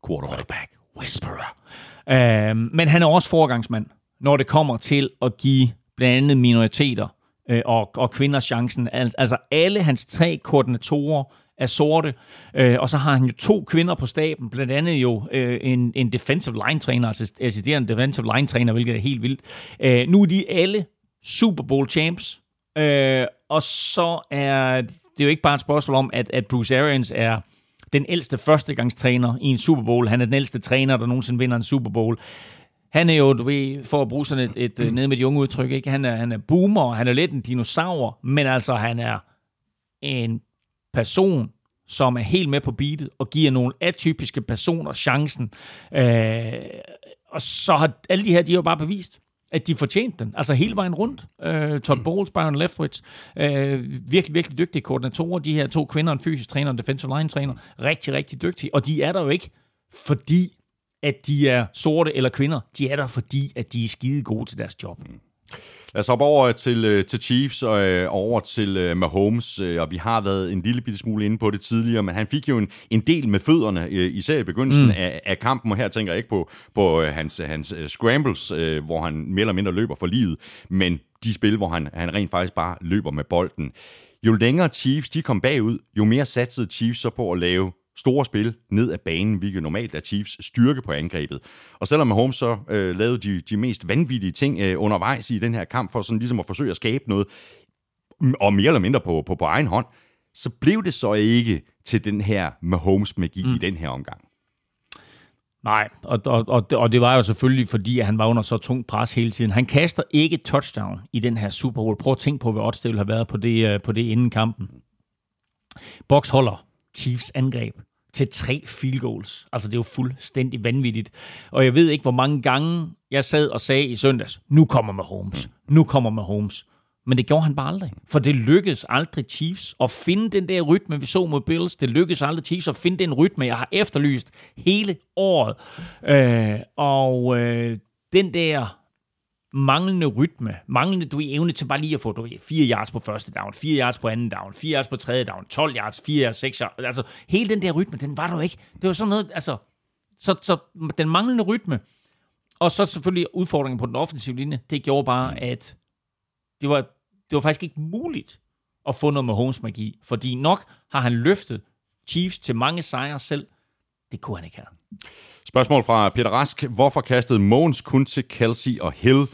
Quarterback. quarterback whisperer. Uh, men han er også forgangsmand, når det kommer til at give blandt andet minoriteter øh, og, og kvinders chancen. Al- Altså alle hans tre koordinatorer er sorte, øh, og så har han jo to kvinder på staben, blandt andet jo øh, en, en defensive line træner, altså assisterende defensive line træner, hvilket er helt vildt. Øh, nu er de alle Super Bowl champs, øh, og så er det jo ikke bare et spørgsmål om, at, at Bruce Arians er den ældste førstegangstræner i en Super Bowl. Han er den ældste træner, der nogensinde vinder en Super Bowl. Han er jo, du ved, for at bruge sådan et, et øh, nede med de unge udtryk, ikke? Han, er, han er boomer, han er lidt en dinosaur, men altså han er en person, som er helt med på beatet og giver nogle atypiske personer chancen. Øh, og så har alle de her, de har jo bare bevist, at de fortjente den. Altså hele vejen rundt. Øh, Todd Bowles, Byron Leftwich, øh, virkelig, virkelig dygtige koordinatorer. De her to kvinder, en fysisk træner og en defensive line træner. Rigtig, rigtig dygtige. Og de er der jo ikke, fordi at de er sorte eller kvinder. De er der, fordi at de er skide gode til deres job. Lad os hoppe over til, øh, til Chiefs og øh, over til øh, Mahomes, og vi har været en lille bitte smule inde på det tidligere, men han fik jo en, en del med fødderne, øh, især i begyndelsen mm. af, af kampen, og her tænker jeg ikke på, på øh, hans, hans scrambles, øh, hvor han mere eller mindre løber for livet, men de spil, hvor han, han rent faktisk bare løber med bolden. Jo længere Chiefs de kom bagud, jo mere satsede Chiefs så på at lave store spil ned ad banen, hvilket normalt er Chiefs styrke på angrebet. Og selvom Mahomes så øh, lavede de, de mest vanvittige ting øh, undervejs i den her kamp, for sådan ligesom at forsøge at skabe noget, og mere eller mindre på, på, på egen hånd, så blev det så ikke til den her Mahomes-magi mm. i den her omgang. Nej, og, og, og, og det var jo selvfølgelig, fordi han var under så tung pres hele tiden. Han kaster ikke touchdown i den her Super Bowl. Prøv at tænke på, hvad odds det ville have været på det, øh, på det inden kampen. Box holder Chiefs angreb til tre field goals. Altså, det er jo fuldstændig vanvittigt. Og jeg ved ikke, hvor mange gange jeg sad og sagde i søndags, nu kommer med Holmes, nu kommer med Holmes. Men det gjorde han bare aldrig. For det lykkedes aldrig Chiefs at finde den der rytme, vi så mod Bills. Det lykkedes aldrig Chiefs at finde den rytme, jeg har efterlyst hele året. Øh, og øh, den der manglende rytme, manglende du evne til bare lige at få du, 4 yards på første down, 4 yards på anden down, 4 yards på tredje down, 12 yards, 4 yards, 6 yards. Altså, hele den der rytme, den var der ikke. Det var sådan noget, altså, så, så den manglende rytme, og så selvfølgelig udfordringen på den offensive linje, det gjorde bare, at det var, det var faktisk ikke muligt at få noget med Holmes magi, fordi nok har han løftet Chiefs til mange sejre selv. Det kunne han ikke have. Spørgsmål fra Peter Rask. Hvorfor kastede Måns kun til Kelsey og Hill?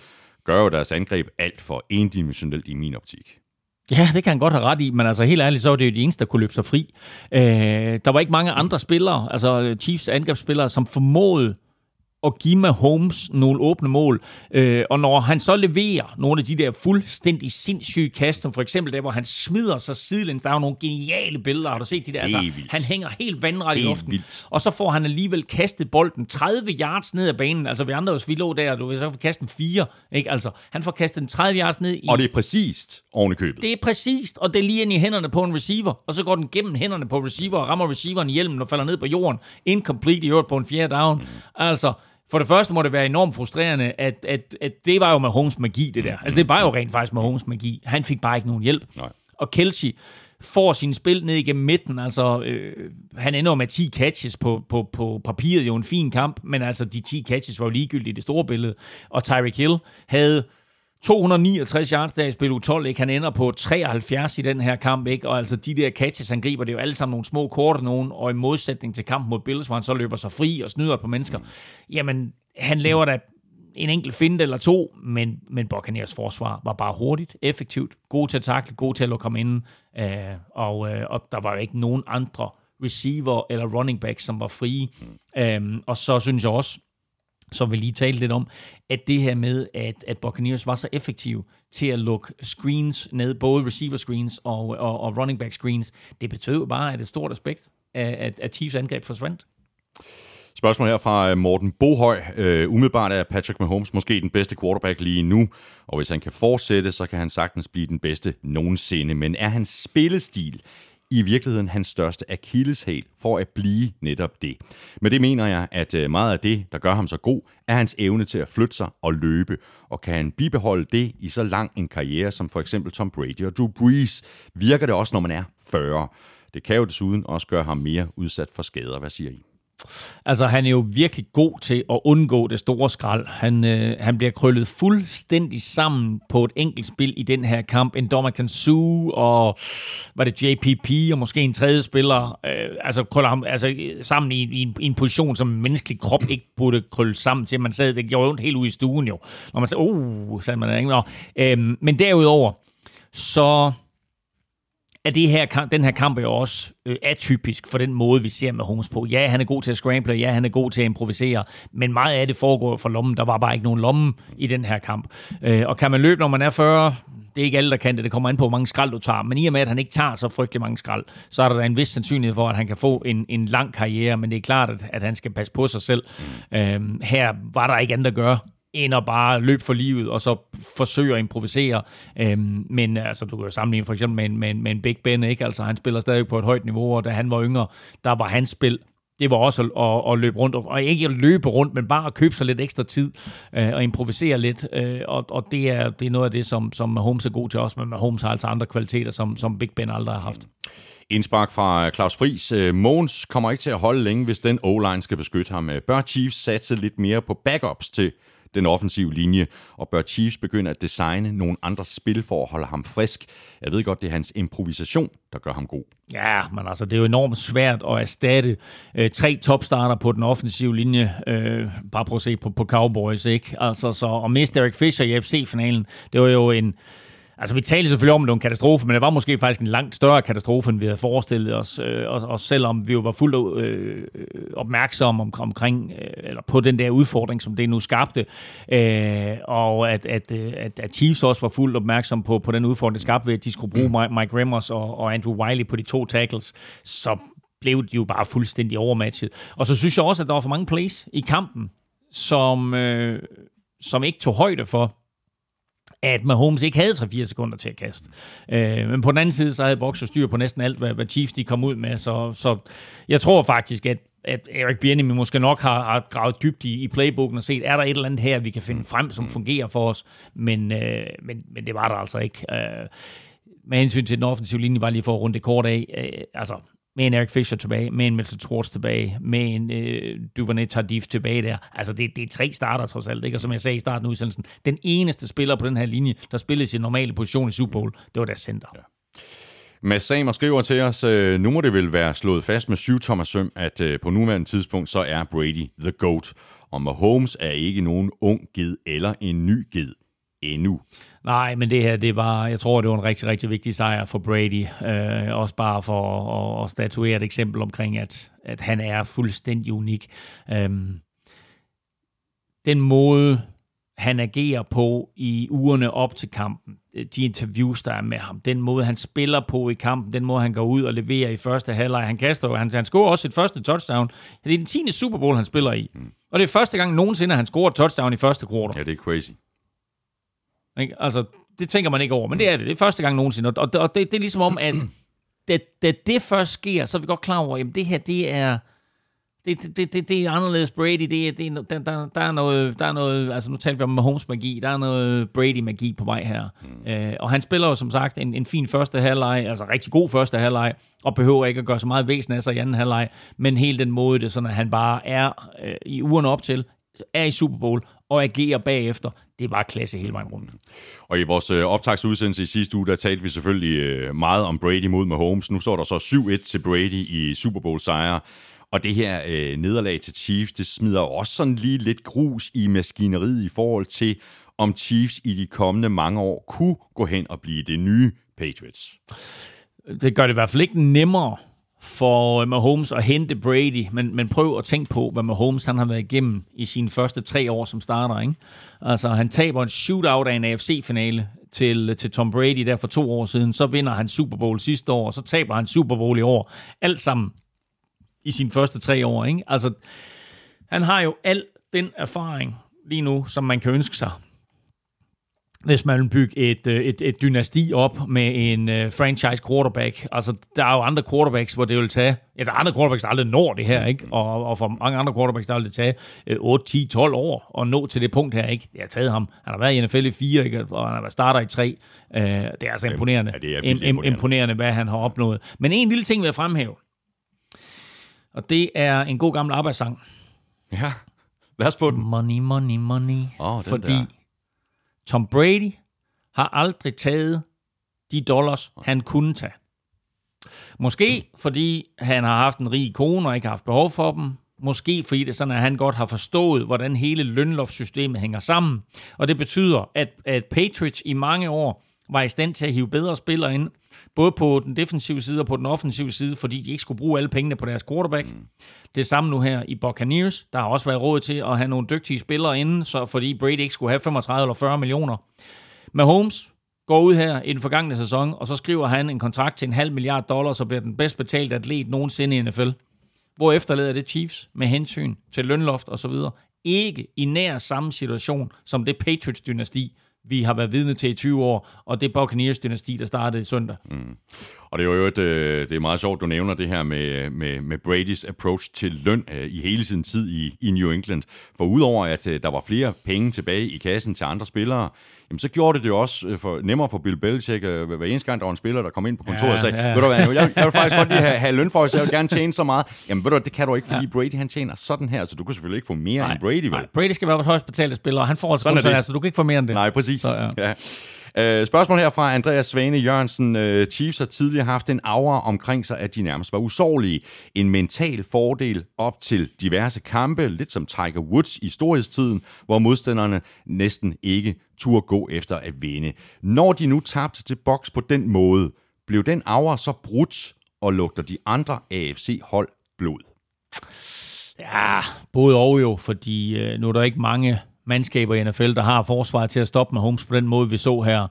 Gør jo deres angreb alt for endimensionelt i min optik. Ja, det kan han godt have ret i, men altså helt ærligt, så var det jo de eneste, der kunne løbe sig fri. Øh, der var ikke mange andre spillere, altså Chiefs angrebsspillere, som formåede at give med Holmes nogle åbne mål. Øh, og når han så leverer nogle af de der fuldstændig sindssyge kast, som for eksempel der, hvor han smider sig sidelæns, der er jo nogle geniale billeder, har du set de der? Altså, han hænger helt vandret i luften. Vildt. Og så får han alligevel kastet bolden 30 yards ned ad banen. Altså vi andre, hvis vi lå der, du vil så få kastet en 4. Ikke? Altså, han får kastet en 30 yards ned i... Og det er præcist oven i købet. Det er præcist, og det er lige ind i hænderne på en receiver. Og så går den gennem hænderne på receiver og rammer receiveren i hjelmen og falder ned på jorden. Incomplete i øvrigt på en fjerde down. Mm. Altså, for det første må det være enormt frustrerende, at, at, at det var jo med Holmes magi, det der. Altså, det var jo rent faktisk med Holmes magi. Han fik bare ikke nogen hjælp. Nej. Og Kelsey får sin spil ned igennem midten. Altså, øh, han ender med 10 catches på, på, på papiret. Jo en fin kamp, men altså, de 10 catches var jo ligegyldige i det store billede. Og Tyreek Hill havde 269 yards der i spil u 12, ikke? Han ender på 73 i den her kamp, ikke? Og altså de der catches, han griber, det er jo alle sammen nogle små korte nogen, og i modsætning til kampen mod Bills, hvor han så løber sig fri og snyder på mennesker. Jamen, han laver da en enkelt finte eller to, men, men Buccaneers forsvar var bare hurtigt, effektivt, god til at takle, god til at lukke ham ind, øh, og, øh, og der var jo ikke nogen andre receiver eller running back, som var frie. Mm. Øh, og så synes jeg også, som vi lige talte lidt om, at det her med, at, at Buccaneers var så effektive til at lukke screens ned, både receiver screens og, og, og running back screens, det betød bare, at et stort aspekt af, at, at Chiefs angreb forsvandt. Spørgsmål her fra øh, Morten Bohøj. Uh, umiddelbart er Patrick Mahomes måske den bedste quarterback lige nu, og hvis han kan fortsætte, så kan han sagtens blive den bedste nogensinde. Men er hans spillestil i virkeligheden hans største akilleshæl for at blive netop det. Men det mener jeg, at øh, meget af det, der gør ham så god, er hans evne til at flytte sig og løbe. Og kan han bibeholde det i så lang en karriere som for eksempel Tom Brady og Drew Brees, virker det også, når man er 40. Det kan jo desuden også gøre ham mere udsat for skader. Hvad siger I? Altså, han er jo virkelig god til at undgå det store skrald. Han, øh, han bliver krøllet fuldstændig sammen på et enkelt spil i den her kamp. En dommer kan suge, og var det JPP, og måske en tredje spiller, øh, altså krøller ham altså, sammen i, i, en, i en position, som en menneskelig krop ikke burde krølle sammen til. Man sad, det gjorde ondt helt ude i stuen jo. Når man sagde, uh, sagde man ikke. Øh, men derudover, så at det her, den her kamp er jo også øh, atypisk for den måde, vi ser med Holmes på. Ja, han er god til at scramble, ja, han er god til at improvisere, men meget af det foregår for lommen. Der var bare ikke nogen lomme i den her kamp. Øh, og kan man løbe, når man er 40? Det er ikke alle, der kan det. Det kommer an på, hvor mange skrald du tager. Men i og med, at han ikke tager så frygtelig mange skrald, så er der en vis sandsynlighed for, at han kan få en, en lang karriere. Men det er klart, at, at han skal passe på sig selv. Øh, her var der ikke andet at gøre end at bare løbe for livet, og så forsøge at improvisere. Øhm, men altså, du kan jo sammenligne for eksempel med en, med, en, med en Big Ben, ikke? Altså, han spiller stadig på et højt niveau, og da han var yngre, der var hans spil det var også at, at, at løbe rundt, og ikke at løbe rundt, men bare at købe sig lidt ekstra tid øh, og improvisere lidt. Øh, og og det, er, det er noget af det, som, som Mahomes er god til også, men Mahomes har altså andre kvaliteter, som, som Big Ben aldrig har haft. Indspark fra øh, Claus Friis. Øh, Måns kommer ikke til at holde længe, hvis den O-line skal beskytte ham. Øh, bør Chiefs satse lidt mere på backups til den offensive linje, og bør Chiefs begynde at designe nogle andre spil for at holde ham frisk. Jeg ved godt, det er hans improvisation, der gør ham god. Ja, men altså, det er jo enormt svært at erstatte øh, tre topstarter på den offensive linje. Øh, bare prøv at se på, på Cowboys, ikke? Altså, så og miste Derek Fisher i FC-finalen, det var jo en Altså, vi talte selvfølgelig om, at det var en katastrofe, men det var måske faktisk en langt større katastrofe, end vi havde forestillet os. Øh, og, og selvom vi jo var fuldt øh, øh opmærksomme om, omkring, øh, eller på den der udfordring, som det nu skabte, øh, og at, at, øh, at, at Chiefs også var fuldt opmærksom på, på den udfordring, det skabte ved, at de skulle bruge Mike, Mike Remmers og, og Andrew Wiley på de to tackles, så blev de jo bare fuldstændig overmatchet. Og så synes jeg også, at der var for mange plays i kampen, som, øh, som ikke tog højde for, at Mahomes ikke havde 3-4 sekunder til at kaste. Øh, men på den anden side, så havde Boxer styr på næsten alt, hvad, hvad Chiefs de kom ud med. Så, så jeg tror faktisk, at at Erik Bieniemy måske nok har, har gravet dybt i, i playbooken og set, er der et eller andet her, vi kan finde frem, som fungerer for os. Men, øh, men, men det var der altså ikke. Øh, med hensyn til den offensive linje, bare lige for at runde det kort af. Øh, altså, med en Eric Fisher tilbage, med en Milton Schwartz tilbage, med en øh, Duvernay Tardif tilbage der. Altså, det, det er tre starter trods alt, ikke? Og som jeg sagde i starten af udsendelsen, den eneste spiller på den her linje, der spillede sin normale position i Super Bowl, det var deres center. Ja. Mads Samer skriver til os, øh, nu må det vel være slået fast med syv tommer søm, at øh, på nuværende tidspunkt, så er Brady the GOAT. Og Mahomes er ikke nogen ung ged eller en ny ged endnu. Nej, men det her, det var, jeg tror, det var en rigtig, rigtig vigtig sejr for Brady. Øh, også bare for at, at statuere et eksempel omkring, at, at han er fuldstændig unik. Øh, den måde, han agerer på i ugerne op til kampen, de interviews, der er med ham, den måde, han spiller på i kampen, den måde, han går ud og leverer i første halvleg. Han kaster han, han scorer også sit første touchdown. Det er den 10. Super Bowl, han spiller i. Mm. Og det er første gang nogensinde, at han scorer touchdown i første kvartal. Ja, det er crazy. Ikke? Altså, det tænker man ikke over, men det er det. Det er første gang nogensinde. Og, og det, det er ligesom om, at da, da det først sker, så er vi godt klar over, at det her, det er... Det, det, det, det er anderledes Brady. Det, er, det, er, der, der, der, er noget, der er noget, altså nu taler vi om Mahomes magi, der er noget Brady-magi på vej her. Mm. Øh, og han spiller jo som sagt en, en fin første halvleg, altså rigtig god første halvleg, og behøver ikke at gøre så meget væsen af sig i anden halvleg, men hele den måde, det sådan, at han bare er øh, i ugerne op til, er i Super Bowl og agerer bagefter. Det er bare klasse hele vejen rundt. Og i vores øh, optagsudsendelse i sidste uge, der talte vi selvfølgelig øh, meget om Brady mod Mahomes. Nu står der så 7-1 til Brady i Super Bowl sejre. Og det her øh, nederlag til Chiefs, det smider også sådan lige lidt grus i maskineriet i forhold til, om Chiefs i de kommende mange år kunne gå hen og blive det nye Patriots. Det gør det i hvert fald ikke nemmere for Mahomes at hente Brady, men, men prøv at tænke på, hvad Mahomes han har været igennem i sine første tre år som starter. Ikke? Altså, han taber en shootout af en AFC-finale til, til Tom Brady der for to år siden, så vinder han Super Bowl sidste år, og så taber han Super Bowl i år. Alt sammen i sine første tre år. Ikke? Altså, han har jo al den erfaring lige nu, som man kan ønske sig hvis man vil bygge et, øh, et, et dynasti op med en uh, franchise quarterback. Altså, der er jo andre quarterbacks, hvor det vil tage... Ja, der er andre quarterbacks, der aldrig når det her, ikke? Og, og for mange andre quarterbacks, der vil det tage uh, 8, 10, 12 år at nå til det punkt her, ikke? Det har taget ham. Han har været i NFL i fire, ikke? Og han har været starter i tre. Uh, det er altså imponerende. Ja, det er im- imponerende. imponerende, hvad han har opnået. Men en lille ting vil jeg fremhæve. Og det er en god gammel arbejdssang. Ja, lad os få den. Money, money, money. Oh, fordi der. Tom Brady har aldrig taget de dollars, han kunne tage. Måske fordi han har haft en rig kone og ikke har haft behov for dem. Måske fordi det er sådan, at han godt har forstået, hvordan hele lønloftssystemet hænger sammen. Og det betyder, at, at Patriots i mange år var i stand til at hive bedre spillere ind, både på den defensive side og på den offensive side, fordi de ikke skulle bruge alle pengene på deres quarterback. Mm. Det samme nu her i Buccaneers. Der har også været råd til at have nogle dygtige spillere inden, så fordi Brady ikke skulle have 35 eller 40 millioner. Mahomes går ud her i den forgangne sæson, og så skriver han en kontrakt til en halv milliard dollars, så bliver den bedst betalte atlet nogensinde i NFL. Hvor efterlader det Chiefs med hensyn til lønloft og så videre. Ikke i nær samme situation som det Patriots-dynasti, vi har været vidne til i 20 år, og det Buccaneers-dynasti, der startede i søndag. Mm. Og det er jo et, øh, det er meget sjovt, du nævner det her med, med, med Brady's approach til løn øh, i hele sin tid i, i New England. For udover at øh, der var flere penge tilbage i kassen til andre spillere, jamen så gjorde det det jo også for, nemmere for Bill Belichick, hver eneste gang der var en spiller, der kom ind på kontoret ja, og sagde, ja. ved du hvad, jeg, jeg vil faktisk godt lige have, have løn for, så jeg vil gerne tjene så meget. Jamen ved du det kan du ikke, fordi ja. Brady han tjener sådan her, så du kan selvfølgelig ikke få mere nej, end Brady. Vel? Nej, Brady skal være vores højst betalte spiller, og han får altså så du kan ikke få mere end det. Nej, præcis. Så, ja. Ja. Uh, spørgsmål her fra Andreas Svane Jørgensen. Øh, Chiefs har tidligere haft en aura omkring sig, at de nærmest var usårlige. En mental fordel op til diverse kampe, lidt som Tiger Woods i storhedstiden, hvor modstanderne næsten ikke turde gå efter at vinde. Når de nu tabte til boks på den måde, blev den aura så brudt, og lugter de andre AFC-hold blod? Ja, både og jo, fordi øh, nu er der ikke mange mandskaber i NFL, der har forsvaret til at stoppe med Holmes på den måde, vi så her.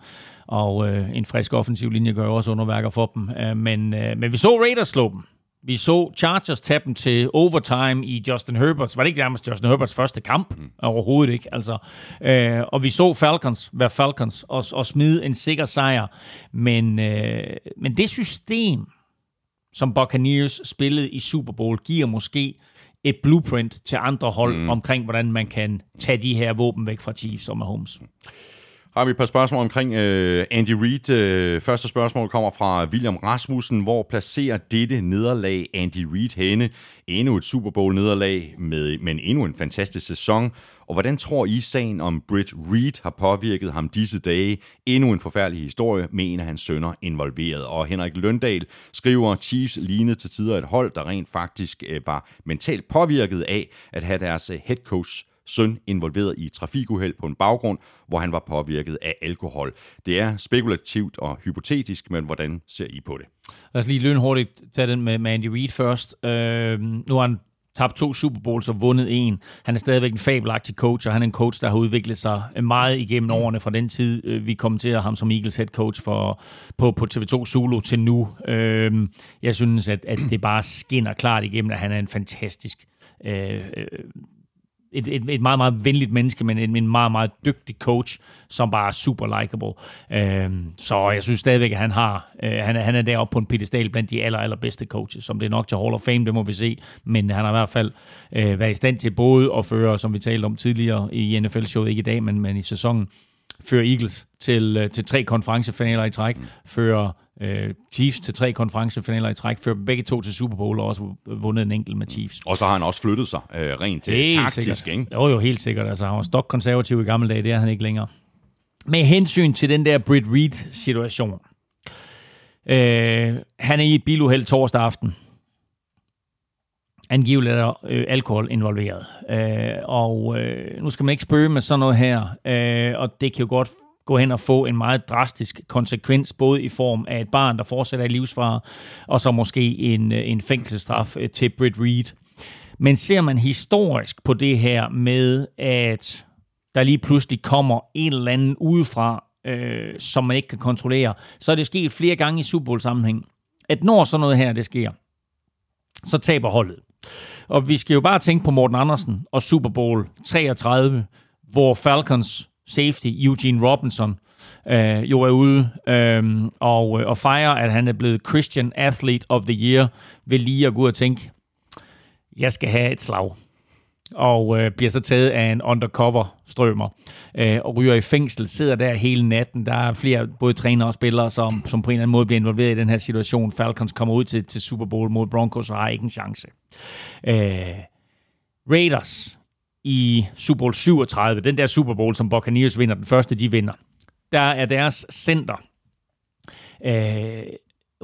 Og øh, en frisk offensiv linje gør også underværker for dem. Øh, men, øh, men vi så Raiders slå dem. Vi så Chargers tage dem til overtime i Justin Herberts. Var det ikke nærmest Justin Herberts første kamp? Mm. Overhovedet ikke. Altså, øh, og vi så Falcons være Falcons og, og smide en sikker sejr. Men, øh, men det system, som Buccaneers spillede i Super Bowl, giver måske et blueprint til andre hold mm. omkring, hvordan man kan tage de her våben væk fra Chiefs og Mahomes. Har vi et par spørgsmål omkring uh, Andy Reid. Uh, første spørgsmål kommer fra William Rasmussen. Hvor placerer dette nederlag Andy Reid henne? Endnu et Super Bowl nederlag, med, men endnu en fantastisk sæson. Og hvordan tror I, sagen om Britt Reed har påvirket ham disse dage? Endnu en forfærdelig historie med en af hans sønner involveret. Og Henrik Løndal skriver, Chiefs lignede til tider et hold, der rent faktisk øh, var mentalt påvirket af at have deres øh, head coach søn involveret i trafikuheld på en baggrund, hvor han var påvirket af alkohol. Det er spekulativt og hypotetisk, men hvordan ser I på det? Lad os lige lynhurtigt tage den med, med Andy Reid først. Øh, nu har han tabt to Super Bowls og vundet en. Han er stadigvæk en fabelagtig coach, og han er en coach, der har udviklet sig meget igennem årene fra den tid, øh, vi kommenterer ham som Eagles head coach for, på, på TV2 Zulu til nu. Øhm, jeg synes, at, at det bare skinner klart igennem, at han er en fantastisk øh, øh et, et, et meget, meget venligt menneske, men en, en meget, meget dygtig coach, som bare er super likable. Øhm, så jeg synes stadigvæk, at han har øh, han, han er deroppe på en pedestal blandt de aller, allerbedste coaches, som det er nok til Hall of Fame, det må vi se, men han har i hvert fald øh, været i stand til både at føre, som vi talte om tidligere i NFL-showet, ikke i dag, men, men i sæsonen, føre Eagles til, øh, til tre konferencefinaler i træk, mm. føre øh, Chiefs til tre konferencefinaler i træk, før begge to til Super Bowl, og også vundet en enkelt med Chiefs. Og så har han også flyttet sig øh, rent til helt taktisk, sikkert. ikke? Jo, jo, helt sikkert. Altså, han var stok-konservativ i gamle dage, det er han ikke længere. Med hensyn til den der Britt Reed-situation. Øh, han er i et biluheld torsdag aften. Angiveligt er øh, alkohol involveret. Øh, og øh, nu skal man ikke spøge med sådan noget her, øh, og det kan jo godt gå hen og få en meget drastisk konsekvens, både i form af et barn, der fortsætter i livsfare, og så måske en, øh, en fængselsstraf øh, til Britt Reed. Men ser man historisk på det her med, at der lige pludselig kommer en eller anden udefra, øh, som man ikke kan kontrollere, så er det sket flere gange i Super Bowl-sammenhæng, at når sådan noget her, det sker, så taber holdet. Og vi skal jo bare tænke på Morten Andersen og Super Bowl 33, hvor Falcons safety Eugene Robinson øh, jo er ude øhm, øh, og, og fejrer, at han er blevet Christian Athlete of the Year, ved lige at gå ud og tænke, jeg skal have et slag. Og øh, bliver så taget af en undercover strømmer øh, og ryger i fængsel, sidder der hele natten. Der er flere, både trænere og spillere, som, som på en eller anden måde bliver involveret i den her situation. Falcons kommer ud til, til Super Bowl mod Broncos og har ikke en chance. Øh, Raiders i Super Bowl 37, den der Super Bowl, som Buccaneers vinder, den første de vinder, der er deres center, øh,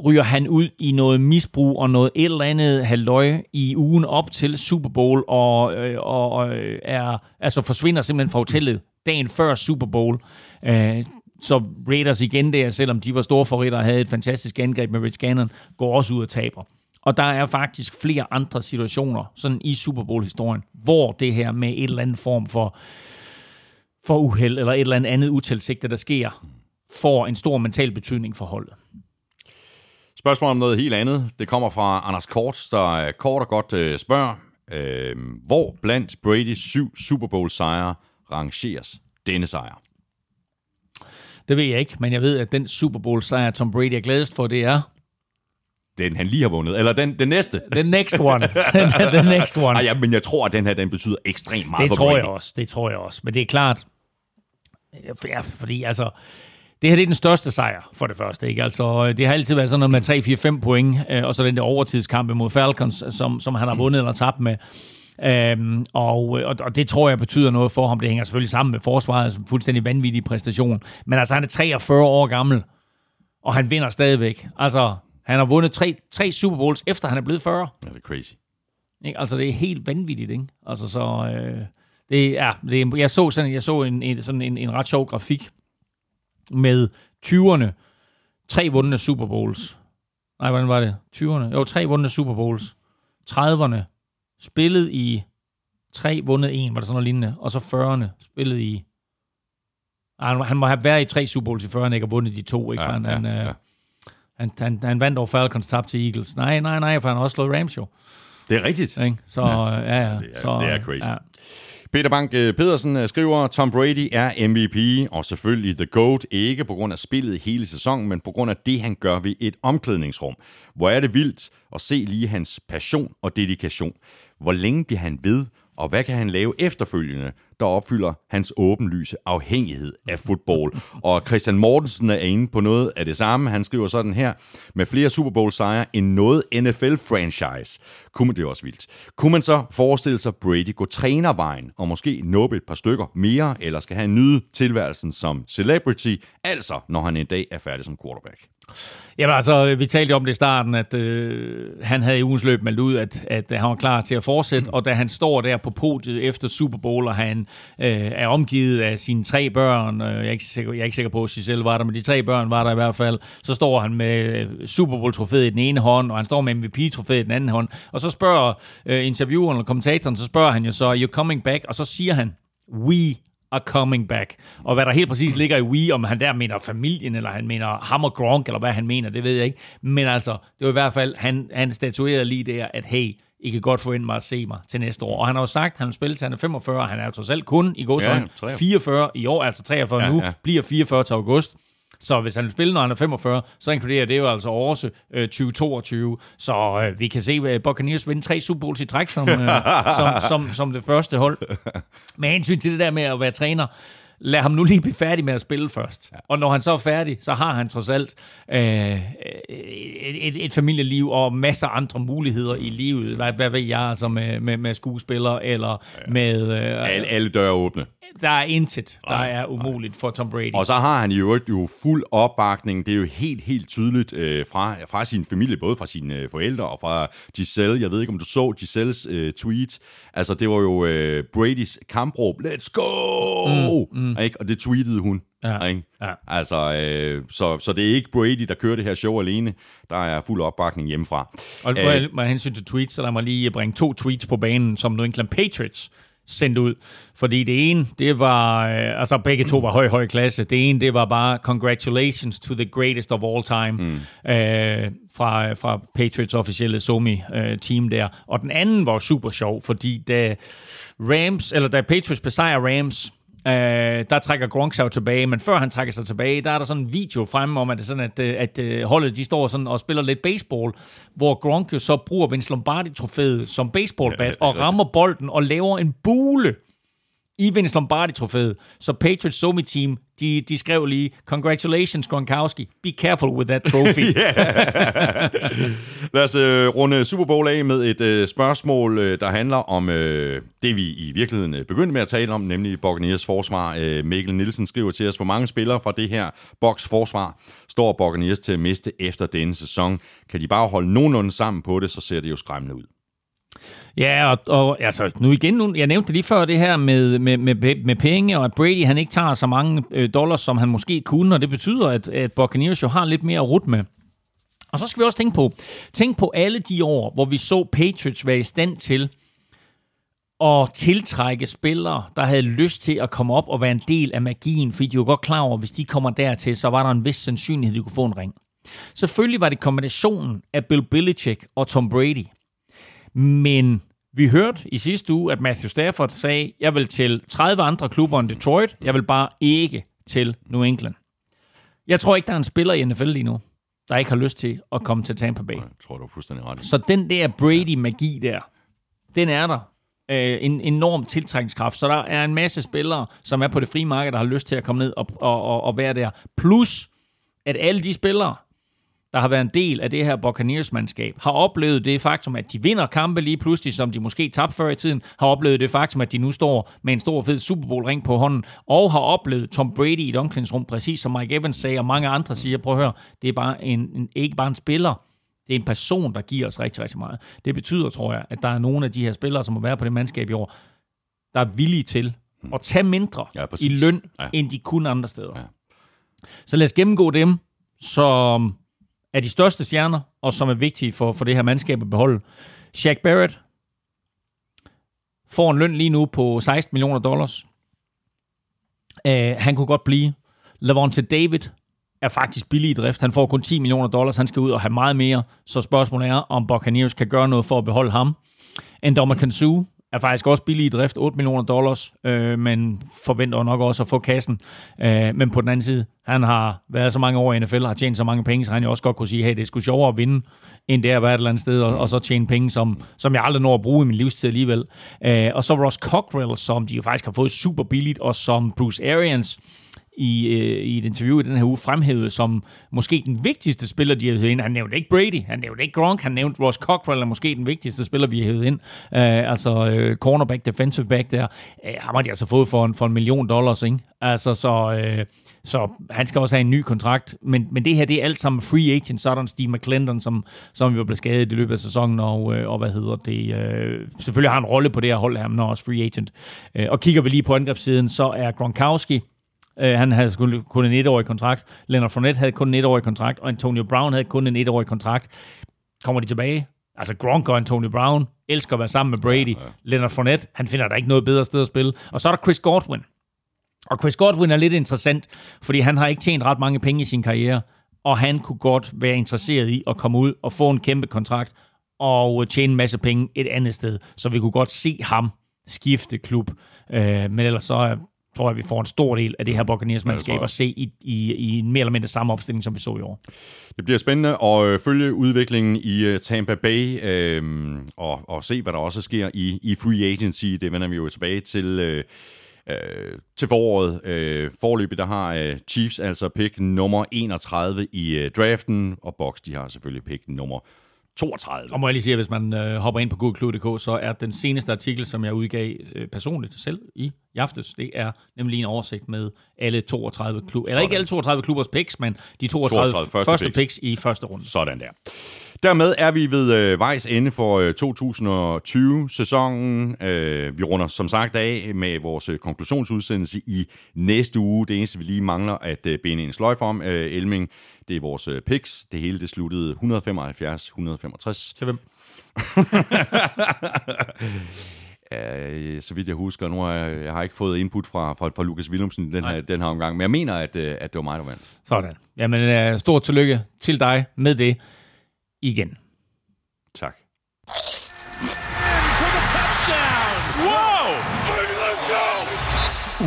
ryger han ud i noget misbrug og noget et eller andet halvøj i ugen op til Super Bowl, og, øh, og øh, er, altså forsvinder simpelthen fra hotellet dagen før Super Bowl. Øh, så Raiders igen der, selvom de var store favoritter og havde et fantastisk angreb med Rich Gannon, går også ud og taber. Og der er faktisk flere andre situationer sådan i Super Bowl-historien, hvor det her med et eller andet form for, for uheld, eller et eller andet utilsigtet, der sker, får en stor mental betydning for holdet. Spørgsmål om noget helt andet. Det kommer fra Anders Kort, der kort og godt øh, spørger, øh, hvor blandt Brady's syv Super Bowl sejre rangeres denne sejr? Det ved jeg ikke, men jeg ved, at den Super Bowl sejr, Tom Brady er gladest for, det er Den han lige har vundet. Eller den, den næste. the next one. the next one. Ej, ja, men jeg tror, at den her den betyder ekstremt meget Det for tror Brady. jeg også, det tror jeg også. Men det er klart, ja, fordi altså, det her det er den største sejr, for det første. Ikke? Altså, det har altid været sådan noget med 3-4-5 point, øh, og så den der overtidskamp mod Falcons, som, som han har vundet eller tabt med. Øhm, og, og, og det tror jeg betyder noget for ham. Det hænger selvfølgelig sammen med forsvaret, altså fuldstændig vanvittig præstation. Men altså, han er 43 år gammel, og han vinder stadigvæk. Altså, han har vundet tre, tre Super Bowls, efter han er blevet 40. Ja, det er crazy. Ikke? Altså, det er helt vanvittigt, ikke? Altså, så... Øh, det er, det jeg så, sådan, jeg så en, en, sådan en, en ret sjov grafik med 20'erne. Tre vundne Super Bowls. Nej, hvordan var det? 20'erne? Jo, tre vundne Super Bowls. 30'erne spillet i tre vundet en, var det sådan noget lignende. Og så 40'erne spillet i... Ej, han må- han må have været i tre Super Bowls i 40'erne, ikke? Og vundet de to, ikke? Ja, han, ja, han, ja. Øh, han, han, han vandt over Falcons, tabte til Eagles. Nej, nej, nej, for han har også slået Rams jo. Det er rigtigt. Ikke? Så ja, ja, ja. Det er- så, det er crazy. Ja. Peter Bank øh, Pedersen øh, skriver, Tom Brady er MVP, og selvfølgelig The GOAT, ikke på grund af spillet hele sæsonen, men på grund af det, han gør ved et omklædningsrum. Hvor er det vildt at se lige hans passion og dedikation. Hvor længe bliver han ved, og hvad kan han lave efterfølgende, der opfylder hans åbenlyse afhængighed af fodbold. Og Christian Mortensen er inde på noget af det samme. Han skriver sådan her, med flere Super Bowl sejre end noget NFL-franchise. Kunne det er også vildt. Kunne man så forestille sig Brady gå trænervejen, og måske nuppe et par stykker mere, eller skal han nyde tilværelsen som celebrity, altså når han en dag er færdig som quarterback? Jamen altså, vi talte om det i starten, at øh, han havde i ugens løb meldt ud, at, at han var klar til at fortsætte, og da han står der på podiet efter Super Bowl, og han øh, er omgivet af sine tre børn, øh, jeg, er ikke sikker, jeg er ikke sikker på, at Giselle var der, men de tre børn var der i hvert fald, så står han med øh, Super Bowl-trofæet i den ene hånd, og han står med MVP-trofæet i den anden hånd, og så spørger øh, intervieweren eller kommentatoren, så spørger han jo så, you're coming back, og så siger han, we are coming back. Og hvad der helt præcis ligger i we, om han der mener familien, eller han mener ham og Gronk, eller hvad han mener, det ved jeg ikke. Men altså, det var i hvert fald, han, han statuerede lige der, at hey, I kan godt forvente mig at se mig til næste år. Og han har jo sagt, at han vil spille til han er 45, og han er jo trods alt kun i godsøjne Ja, 43. 44 i år, altså 43 Ja, nu, ja. bliver 44 til august. Så hvis han vil spille, når han er 45, så inkluderer det jo altså også øh, 2022. Så øh, vi kan se øh, Buccaneers vinde tre Super Bowls i træk som, øh, som, som, som det første hold. Med hensyn til det der med at være træner, lad ham nu lige blive færdig med at spille først. Ja. Og når han så er færdig, så har han trods alt øh, et, et, familieliv og masser af andre muligheder i livet. Hvad, hvad ved jeg, altså med, med, med skuespillere eller ja. med... Øh, Alle, alle døre åbne. Der er intet, der er umuligt for Tom Brady. Og så har han øvrigt jo fuld opbakning. Det er jo helt, helt tydeligt øh, fra, fra sin familie, både fra sine øh, forældre og fra Giselle. Jeg ved ikke, om du så Giselles øh, tweet. Altså, det var jo øh, Bradys kampråb. Let's go! Mm, mm. Ikke? Og det tweetede hun. Ja, Ikke? ja. Altså, øh, så, så det er ikke Brady, der kører det her show alene. Der er fuld opbakning hjemmefra. Og Øh, øh, med hensyn til tweets, så lad mig lige bringe to tweets på banen, som New England Patriots sendte ud. Fordi det ene, det var, øh, altså begge to var høj, høj klasse. Det ene, det var bare congratulations to the greatest of all time mm. øh, fra, fra Patriots officielle Somi-team der. Og den anden var super sjov, fordi da Rams, eller da Patriots besejrer Rams, Øh, der trækker Gronk sig tilbage, men før han trækker sig tilbage, der er der sådan en video fremme om, at, det sådan, at, øh, at, at holdet de står sådan og spiller lidt baseball, hvor Gronk jo så bruger Vince Lombardi-trofæet som baseballbat og rammer bolden og laver en bule i Vince Lombardi-trofæet. Så Patriots Somi Team, de, de skrev lige, congratulations Gronkowski, be careful with that trophy. Lad os øh, runde Super Bowl af med et øh, spørgsmål, øh, der handler om øh, det, vi i virkeligheden øh, begyndte med at tale om, nemlig Buccaneers forsvar. Øh, Mikkel Nielsen skriver til os, hvor mange spillere fra det her boks forsvar står Buccaneers til at miste efter denne sæson. Kan de bare holde nogenlunde sammen på det, så ser det jo skræmmende ud. Ja, og, og altså, nu igen, nu, jeg nævnte lige før det her med, med, med, med penge, og at Brady han ikke tager så mange øh, dollars, som han måske kunne, og det betyder, at, at Buccaneers jo har lidt mere at rute med. Og så skal vi også tænke på, tænk på alle de år, hvor vi så Patriots være i stand til at tiltrække spillere, der havde lyst til at komme op og være en del af magien, fordi de var godt klar over, at hvis de kommer dertil, så var der en vis sandsynlighed, at de kunne få en ring. Selvfølgelig var det kombinationen af Bill Belichick og Tom Brady. Men vi hørte i sidste uge, at Matthew Stafford sagde, jeg vil til 30 andre klubber end Detroit, jeg vil bare ikke til New England. Jeg tror ikke, der er en spiller i NFL lige nu, der ikke har lyst til at komme til Tampa Bay. Jeg tror, du er fuldstændig ret. Så den der Brady-magi der, den er der. Øh, en enorm tiltrækningskraft. Så der er en masse spillere, som er på det frie marked, der har lyst til at komme ned og, og, og, og være der. Plus, at alle de spillere, der har været en del af det her Buccaneers-mandskab, har oplevet det faktum, at de vinder kampe lige pludselig, som de måske tabte før i tiden, har oplevet det faktum, at de nu står med en stor fed Super Bowl-ring på hånden, og har oplevet Tom Brady i et omklædningsrum, præcis som Mike Evans sagde, og mange andre siger, prøv at høre, det er bare en, en, ikke bare en spiller, det er en person, der giver os rigtig, rigtig meget. Det betyder, tror jeg, at der er nogle af de her spillere, som må være på det mandskab i år, der er villige til at tage mindre Ja, i løn, Ja. end de kunne andre steder. Ja. Så lad os gennemgå dem, som er de største stjerner, og som er vigtige for, for det her mandskab at beholde. Shaq Barrett får en løn lige nu på 16 millioner dollars. Uh, han kunne godt blive. Lavonte David er faktisk billig i drift. Han får kun 10 millioner dollars. Han skal ud og have meget mere. Så spørgsmålet er, om Buccaneers kan gøre noget for at beholde ham. Endommer Kansu er faktisk også billig i drift, 8 millioner dollars, øh, men forventer nok også at få kassen. Øh, men på den anden side, han har været så mange år i NFL, har tjent så mange penge, så han jo også godt kunne sige, hey, det er sgu sjovere at vinde, end det er at være et eller andet sted, og, og så tjene penge, som, som jeg aldrig når at bruge i min livstid alligevel. Øh, og så Ross Cockrell, som de jo faktisk har fået super billigt, og som Bruce Arians, i, øh, i et interview i den her uge fremhævede som måske den vigtigste spiller, de har hævet ind. Han nævnte ikke Brady, han nævnte ikke Gronk, han nævnte Ross Cockrell er måske den vigtigste spiller, vi har hævet ind. Uh, altså øh, cornerback, defensive back der. Uh, ham har de altså fået for en, for en million dollars, ikke? Altså, så, øh, så han skal også have en ny kontrakt. Men, men det her, det er alt sammen free agent. Så er der en Steve McClendon, som, som jo blev skadet i løbet af sæsonen, og, øh, og hvad hedder det, øh, selvfølgelig har en rolle på det her hold her, men er også free agent. Øh, og kigger vi lige på angrebssiden, så er Gronkowski, Øh, han havde kun, kun en etårig kontrakt. Leonard Fournette havde kun en etårig kontrakt, og Antonio Brown havde kun en etårig kontrakt. Kommer de tilbage? Altså Gronk og Antonio Brown elsker at være sammen med Brady. Ja, ja. Leonard Fournette, han finder der ikke noget bedre sted at spille. Og så er der Chris Godwin. Og Chris Godwin er lidt interessant, fordi han har ikke tjent ret mange penge i sin karriere, og han kunne godt være interesseret i at komme ud og få en kæmpe kontrakt og tjene en masse penge et andet sted. Så vi kunne godt se ham skifte klub. Øh, men ellers så er tror jeg, vi får en stor del af det her Buccaneers-mandskab jeg. at se i, i, i en mere eller mindre samme opstilling, som vi så i år. Det bliver spændende at øh, følge udviklingen i øh, Tampa Bay øh, og, og se, hvad der også sker i, i free agency. Det vender vi jo tilbage til, øh, øh, til foråret. Øh, forløbet, der har øh, Chiefs altså pick nummer 31 i øh, draften, og Bucks, de har selvfølgelig pick nummer 32. Og må jeg lige sige, at hvis man øh, hopper ind på goodklub.dk, så er den seneste artikel, som jeg udgav øh, personligt selv i, i aftes, det er nemlig en oversigt med alle 32 klubber. Eller ikke alle 32 klubbers picks, men de 32, 32 første, første første picks. picks. i første runde. Sådan der. Dermed er vi ved øh, vejs ende for øh, 2020-sæsonen. Øh, vi runder som sagt af med vores øh, konklusionsudsendelse i næste uge. Det eneste, vi lige mangler at øh, binde en sløjf om, øh, Elming, det er vores øh, picks. Det hele det sluttede 175-165. Til hvem? Øh, så vidt jeg husker, nu har jeg, jeg har ikke fået input fra, fra, fra Lukas Willumsen den her, den her omgang, men jeg mener, at, øh, at det var mig, der vandt. Sådan. Jamen, øh, stort tillykke til dig med det igen. Tak. for the touchdown. Whoa! Let's go!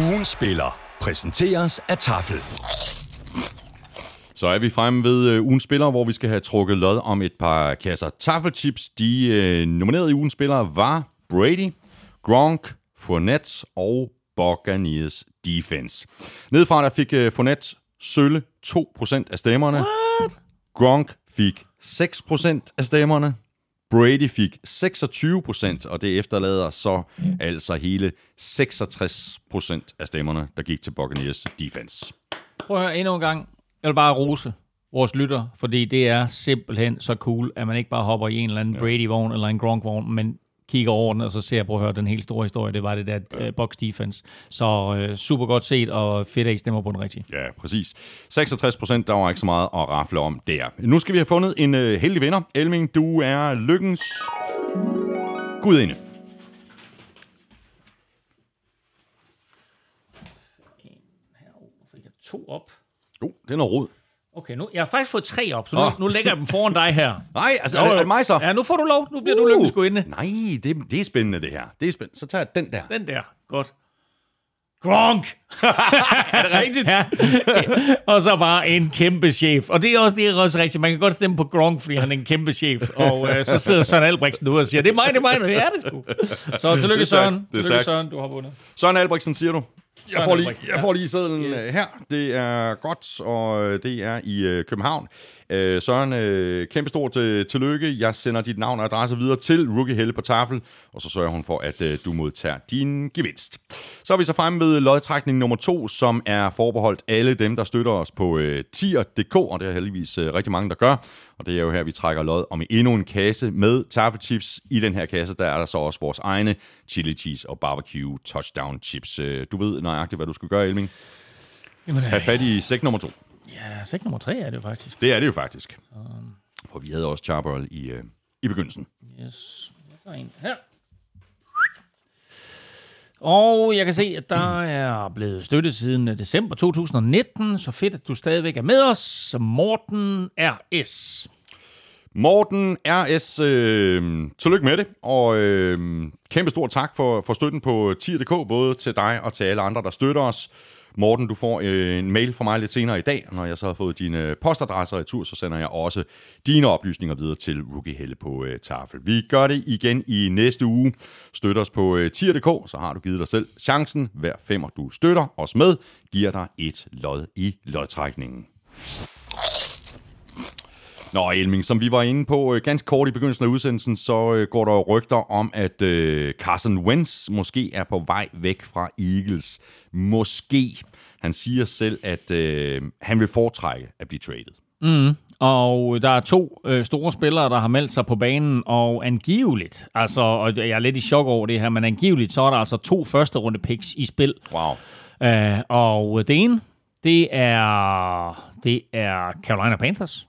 Ugen spiller præsenteres af Tafel. Så er vi fremme ved øh, ugens spiller, hvor vi skal have trukket lod om et par kasser taffelchips. De øh, nominerede i ugens spillere var Brady, Gronk, Fournette og Buccaneers defense. Nedefra der fik øh, Fournette sølle 2% af stemmerne. What? Gronk fik 6% af stemmerne. Brady fik 26%, og det efterlader så altså hele 66% af stemmerne, der gik til Buccaneers defense. Prøv at høre endnu en gang. Jeg vil bare rose vores lytter, fordi det er simpelthen så cool, at man ikke bare hopper i en eller anden ja. Brady-vogn eller en Gronk-vogn, men kigger over den, og så ser jeg, prøv at høre, den helt store historie, det var det der ja. uh, box defense. Så uh, super godt set, og fedt, at I stemmer på den rigtige. Ja, præcis. 66 procent, der var ikke så meget at rafle om der. Nu skal vi have fundet en øh, heldig vinder. Elming, du er lykkens gudinde. Jeg to op. Oh, den er rod. Okay, nu, jeg har faktisk fået tre op, så nu, Åh. nu lægger jeg dem foran dig her. Nej, altså, er det, er det mig så? Ja, nu får du lov. Nu bliver uh. du lykkens gudinde. Nej, det, det er spændende, det her. Det er spændende. Så tager jeg den der. Den der. Godt. Gronk! Er det rigtigt? Ja. og så bare en kæmpe chef. Og det er også, det er også rigtigt. Man kan godt stemme på Gronk, fordi han er en kæmpe chef. Og øh, så sidder Søren Albrechtsen ude og siger, det er mig, det er mig. Det er det sgu. Så tillykke. Søren. Det er Tillykke. Søren, du har vundet. Søren Albrechtsen, siger du? Jeg får, lige, jeg får lige sædlen Yes. yes. her. Det er godt, og øh, det er i øh, København. Øh, Søren, øh, kæmpe stort øh, tillykke. Jeg sender dit navn og adresse videre til Rookie Helle på tafel, og så sørger hun for, at øh, du modtager din gevinst. Så er vi så fremme ved lodtrækning nummer to, som er forbeholdt alle dem, der støtter os på øh, tier.dk, og det er heldigvis øh, rigtig mange, der gør. Og det er jo her, vi trækker lod om endnu en kasse med taffelchips. I den her kasse, der er der så også vores egne chili cheese og barbecue touchdown chips. Øh, Du ved nøjagtigt, hvad du skal gøre, Elming. Jamen, Have fat i sæk nummer to. Ja, sæk nummer tre er det jo faktisk. Det er det jo faktisk. For vi havde også charbroil i, øh, i begyndelsen. Yes. Jeg tager en her. Og jeg kan se, at der er blevet støttet siden øh, december 2019, så fedt, at du stadigvæk er med os. Morten R.S. Morten R.S., øh, tillykke med det, og øh, kæmpe stor tak for, for støtten på tier.dk, både til dig og til alle andre, der støtter os. Morten, du får øh, en mail fra mig lidt senere i dag. Når jeg så har fået dine øh, postadresser i tur, så sender jeg også dine oplysninger videre til Rookie Helle på øh, tafel. Vi gør det igen i næste uge. Støt os på øh, tier.dk, så har du givet dig selv chancen. Hver femmer, du støtter os med, giver dig et lod i lodtrækningen. Nå, Elming, som vi var inde på øh, ganske kort i begyndelsen af udsendelsen, så øh, går der jo rygter om, at øh, Carson Wentz måske er på vej væk fra Eagles. Måske. Han siger selv, at øh, han vil foretrække at blive traded. Og der er to øh, store spillere, der har meldt sig på banen, og angiveligt, altså, og jeg er lidt i chok over det her, men angiveligt, så er der altså to første runde picks i spil. Wow. Uh, og det ene, det er, det er Carolina Panthers.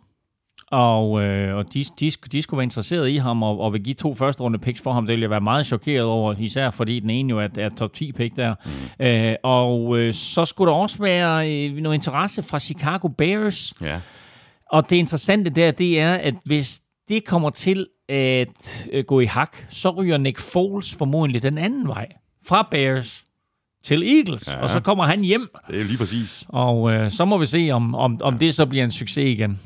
Og, øh, og de, de, de skulle være interesseret i ham og, og vil give to første runde picks for ham. Det vil jeg være meget chokeret over, især fordi den ene jo er, er top 10 pick der. Mm. Øh, og øh, så skulle der også være øh, noget interesse fra Chicago Bears. Ja. Og det interessante der, det er, at hvis det kommer til at øh, gå i hak, så ryger Nick Foles formodentlig den anden vej. Fra Bears til Eagles, ja. og så kommer han hjem. Det er lige præcis. Og øh, så må vi se, om, om, om det så bliver en succes igen.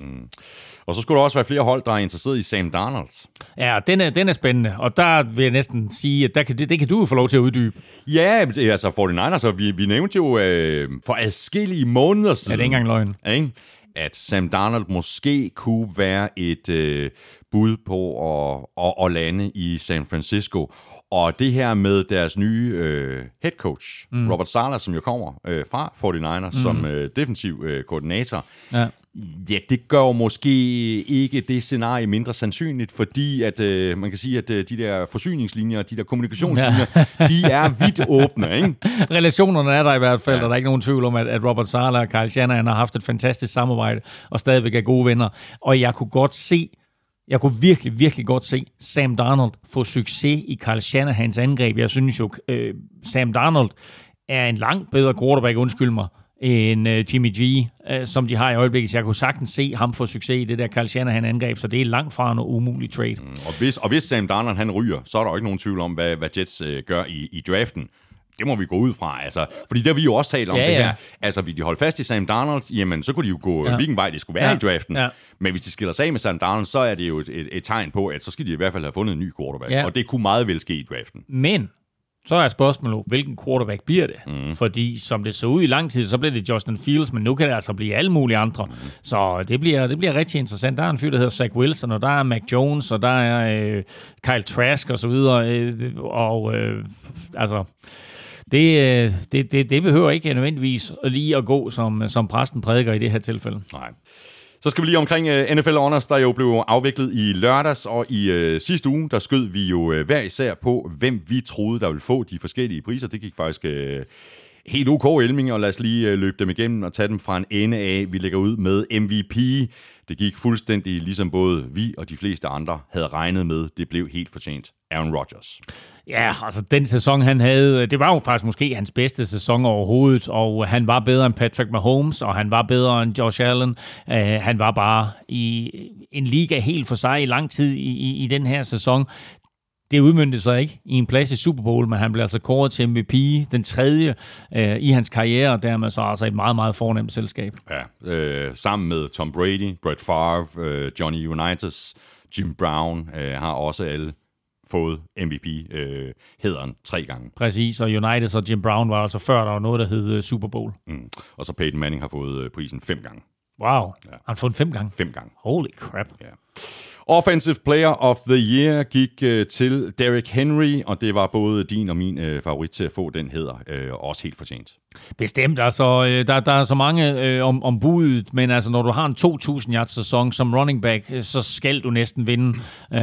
Og så skulle der også være flere hold, der er interesseret i Sam Darnold. Ja, den er, den er spændende, og der vil jeg næsten sige, at der kan, det, det kan du jo få lov til at uddybe. Ja, det altså 49ers, så vi, vi nævnte jo øh, for adskillige måneder Ja, siden. det er ikke engang løgn. ikke? at Sam Darnold måske kunne være et øh, bud på at, at, at lande i San Francisco. Og det her med deres nye øh, head coach, mm. Robert Sala, som jo kommer øh, fra 49ers mm. som øh, defensiv øh, koordinator, Ja. Ja, det gør jo måske ikke det scenarie mindre sandsynligt, fordi at øh, man kan sige, at øh, de der forsyningslinjer, de der kommunikationslinjer, ja. de er vidt åbne, ikke? Relationerne er der i hvert fald, ja. og der er ikke nogen tvivl om, at, at Robert Sala og Kyle Shanahan har haft et fantastisk samarbejde, og stadigvæk er gode venner. Og jeg kunne godt se, jeg kunne virkelig, virkelig godt se Sam Darnold få succes i Kyle Shanahans angreb. Jeg synes jo, øh, Sam Darnold er en langt bedre quarterback, undskyld mig, end øh, Jimmy G, øh, som de har i øjeblikket. Så jeg kunne sagtens se ham få succes i det der Kyle Shanahan-angreb, så det er langt fra en umulig trade. Mm. Og hvis, og hvis Sam Darnold han ryger, så er der jo ikke nogen tvivl om, hvad, hvad Jets øh, gør i, i draften. Det må vi gå ud fra, altså. Fordi det har vi jo også talt om Ja, det ja. her. Altså, vil de holde fast i Sam Darnold, jamen, så kunne de jo gå. Ja. hvilken vej det skulle være Ja. i draften. Ja. Men hvis de skiller sig af med Sam Darnold, så er det jo et, et, et tegn på, at så skal de i hvert fald have fundet en ny quarterback. Ja. Og det kunne meget vel ske i draften. Men så er spørgsmålet, hvilken quarterback bliver det? Mm. Fordi som det så ud i lang tid, så blev det Justin Fields, men nu kan det altså blive alle mulige andre. Mm. Så det bliver, det bliver rigtig interessant. Der er en fyr, der hedder Zach Wilson, og der er Mac Jones, og der er øh, Kyle Trask og så videre. Øh, og øh, altså... Det, øh, det, det, det behøver ikke nødvendigvis lige at gå, som, som præsten prædiker i det her tilfælde. Nej. Så skal vi lige omkring øh, uh, NFL Honors, der jo blev afviklet i lørdags, og i uh, sidste uge, der skød vi jo uh, hver især på, hvem vi troede, der ville få de forskellige priser. Det gik faktisk uh, helt ok, Elming, og lad os lige øh, løbe dem igennem og tage dem fra en ende af. Vi lægger ud med MVP. Det gik fuldstændig ligesom både vi og de fleste andre havde regnet med. Det blev helt fortjent. Aaron Rodgers. Ja, altså den sæson, han havde, øh, det var jo faktisk måske hans bedste sæson overhovedet, og øh, han var bedre end Patrick Mahomes, og han var bedre end Josh Allen. Uh, han var bare i en liga helt for sig i lang tid i, i, i den her sæson det udmyndte sig ikke i en plads i Super Bowl, men han blev altså kåret til MVP, den tredje øh, i hans karriere, og dermed så altså et meget, meget fornemt selskab. Ja, øh, sammen med Tom Brady, Brett Favre, øh, Johnny Unitas, Jim Brown øh, har også alle fået MVP-hederen øh, tre gange. Præcis, og United og Jim Brown var altså før, der var noget, der hed øh, Super Bowl. Mm. Og så Peyton Manning har fået øh, prisen fem gange. Wow, ja. han har fået den fem gange? Fem gange. Holy crap. Ja. Offensive Player of the Year gik øh, til Derrick Henry, og det var både din og min øh, favorit til at få den hedder, øh, også helt fortjent. Bestemt, altså øh, der, der er så mange øh, om, om budet, men altså når du har en 2.000 yards sæson som running back, øh, så skal du næsten vinde øh,